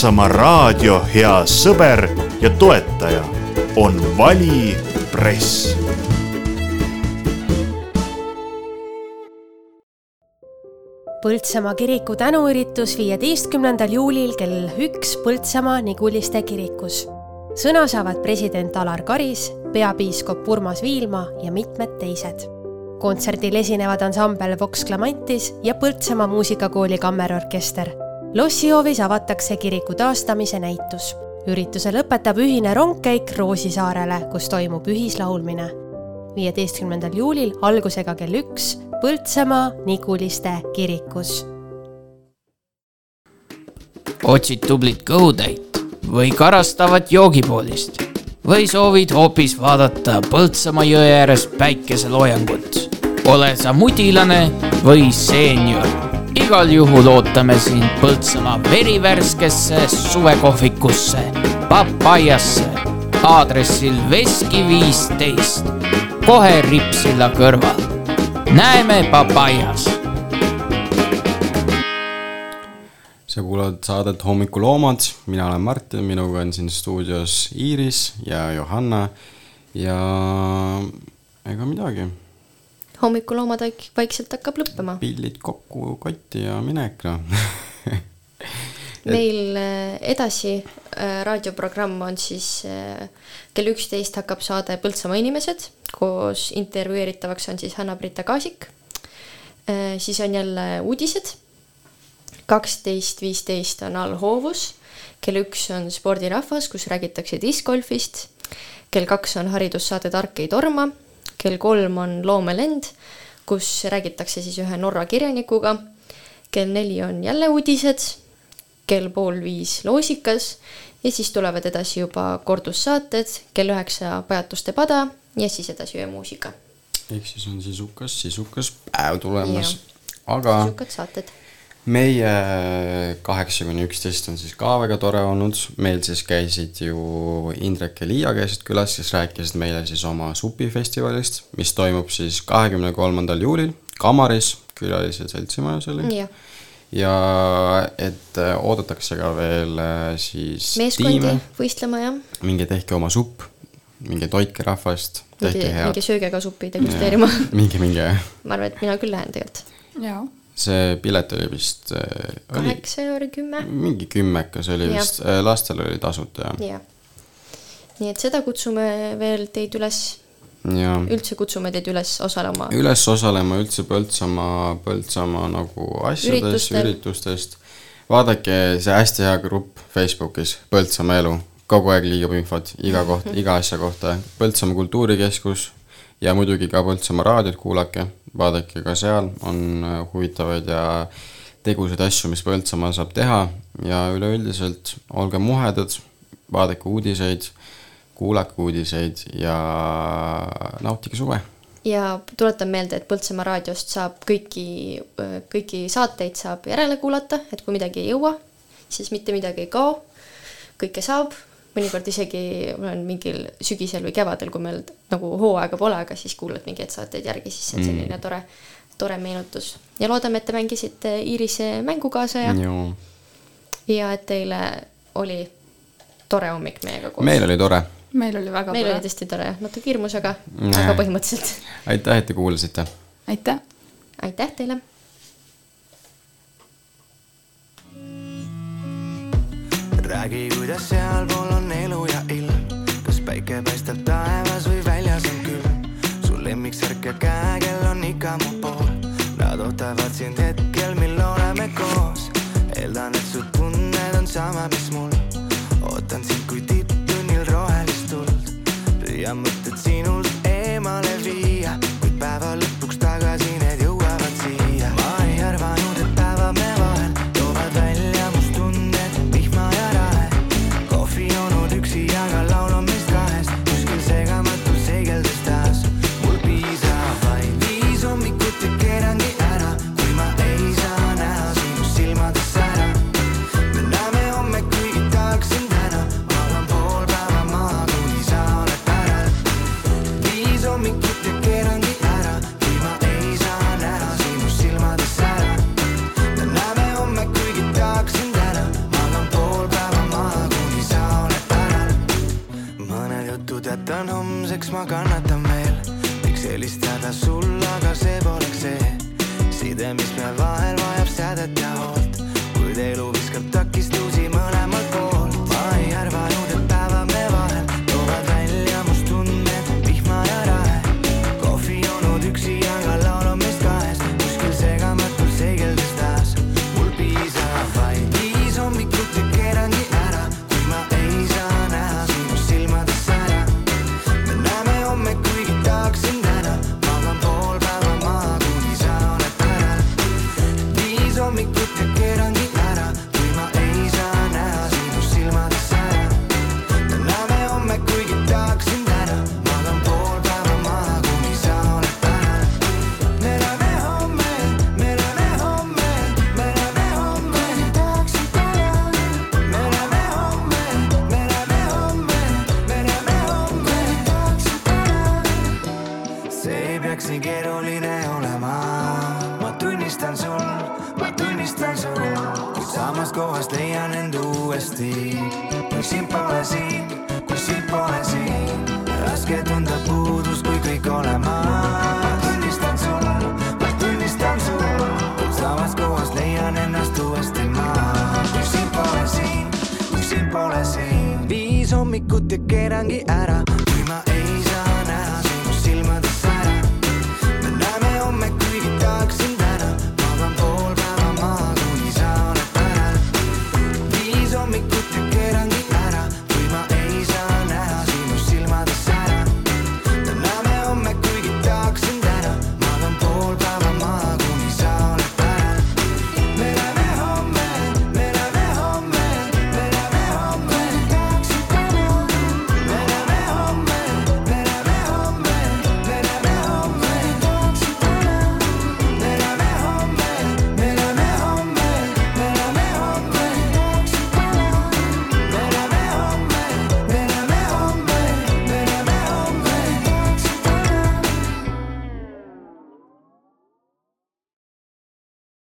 Põltsamaa raadio hea sõber ja toetaja on Vali Press. Põltsamaa kiriku tänuüritus viieteistkümnendal juulil kell üks Põltsamaa Niguliste kirikus. sõna saavad president Alar Karis, peapiiskop Urmas Viilma ja mitmed teised. kontserdil esinevad ansambel Vox Clamantis ja Põltsamaa muusikakooli kammerorkester. Lossihoovis avatakse kiriku taastamise näitus. ürituse lõpetab ühine rongkäik Roosisaarele, kus toimub ühislaulmine viieteistkümnendal juulil algusega kell üks Põltsamaa Niguliste kirikus. otsid tublit kõhutäit või karastavat joogipoolist või soovid hoopis vaadata Põltsamaa jõe ääres päikeseloojangut. ole sa mudilane või seenior, igal juhul ootame sind Põltsamaa verivärskesse suvekohvikusse, Papajasse, aadressil Veski viisteist, kohe Ripsilla kõrval. näeme Papajas sa kuulad saadet Hommikuloomad, mina olen Martin, minuga on siin stuudios Iiris ja Johanna. Ja ega midagi, hommikuloomad vaik- vaikselt hakkab lõppema. pillid kokku kotti ja minek noh. meil äh, edasi äh, raadioprogramm on siis äh, kell üksteist hakkab saade Põltsamaa inimesed, koos intervjueeritavaks on siis Hanna-Brita Kaasik. siis on jälle uudised. kaksteist viisteist on allhoovus, kell üks on spordirahvas, kus räägitakse discgolfist. kell kaks on haridussaade Tark ei torma, kell kolm on loomelend, kus räägitakse siis ühe Norra kirjanikuga. kell neli on jälle uudised kell pool viis loosikas ja siis tulevad edasi juba kordussaated, kell üheksa Pajatuste pada ja siis edasi öömuusika. ehk siis on sisukas, sisukas päev tulemas aga sisukad saated. Meie kaheksa kuni üksteist on siis ka väga tore olnud, meil siis käisid ju Indrek ja Liia käisid külas, kes rääkisid meile siis oma supifestivalist, mis toimub siis kahekümne kolmandal juulil Kamaris, külalise seltsimajas oli. ja et äh, oodatakse ka veel äh, siis meeskondi võistlema jah, minge tehke oma supp, minge toitke rahvast, tehke minge, head minge. sööge ka suppi degusteerima. minge, minge. ma arvan, et mina küll lähen tegelikult. jaa. See pilet oli vist äh,, kaheksa euri kümme. mingi kümmekas oli Jah. vist, lastel oli tasuta jah. jah. nii et seda kutsume veel teid üles ja üldse kutsume teid üles osalema üles osalema üldse Põltsamaa, Põltsamaa nagu asjades, üritustest. vaadake see hästi hea grupp Facebookis, Põltsamaa elu, kogu aeg liigub infot iga koht, iga asja kohta, Põltsamaa Kultuurikeskus ja muidugi ka Põltsamaa raadiot kuulake, vaadake ka seal on äh, huvitavaid ja tegusaid asju, mis Põltsamaal saab teha. Ja üleüldiselt olge muhedad, vaadake uudiseid, kuulake uudiseid ja nautige suve. Ja tuletan meelde, et Põltsamaa raadiost saab kõiki, kõiki saateid saab järele kuulata, et kui midagi ei jõua, siis mitte midagi ei kao, kõike saab, mõnikord isegi ma olen mingil sügisel või kevadel, kui meil nagu hooaega pole, aga siis kuulad mingeid saateid järgi, siis see on Mm. selline tore, tore meenutus. ja loodame, et te mängisite Iirise mängu kaasa ja, Joo. ja et teile oli tore hommik meiega koos. meil oli tore, meil oli väga meil tore oli. tõesti tore, natuke hirmus, aga, Näe. aga põhimõtteliselt aitäh, et te kuulasite aitäh. aitäh teile räägi, kuidas sealpool on elu ja ilm, kas päike paistab taevas või väljas on külm. su lemmiksärk ja käekell on ikka mu pool, nad ootavad sind hetkel, mil oleme koos. eeldan, et su tunned on sama, mis mul, ootan sind kui tipptunnil rohelist tuld. püüan mõtted homseks, ma kannatan veel, võiks helistada sulle, aga see poleks see. side, mis meil vahel siin, kui sind pole siin, raske tunda puudust, kui kõik olen ma. tunnistan sul, ma tunnistan sul, kuid samast kohast leian ennast uuesti ma. kui sind pole siin, kui sind pole siin, viis hommikut ja keerangi ära,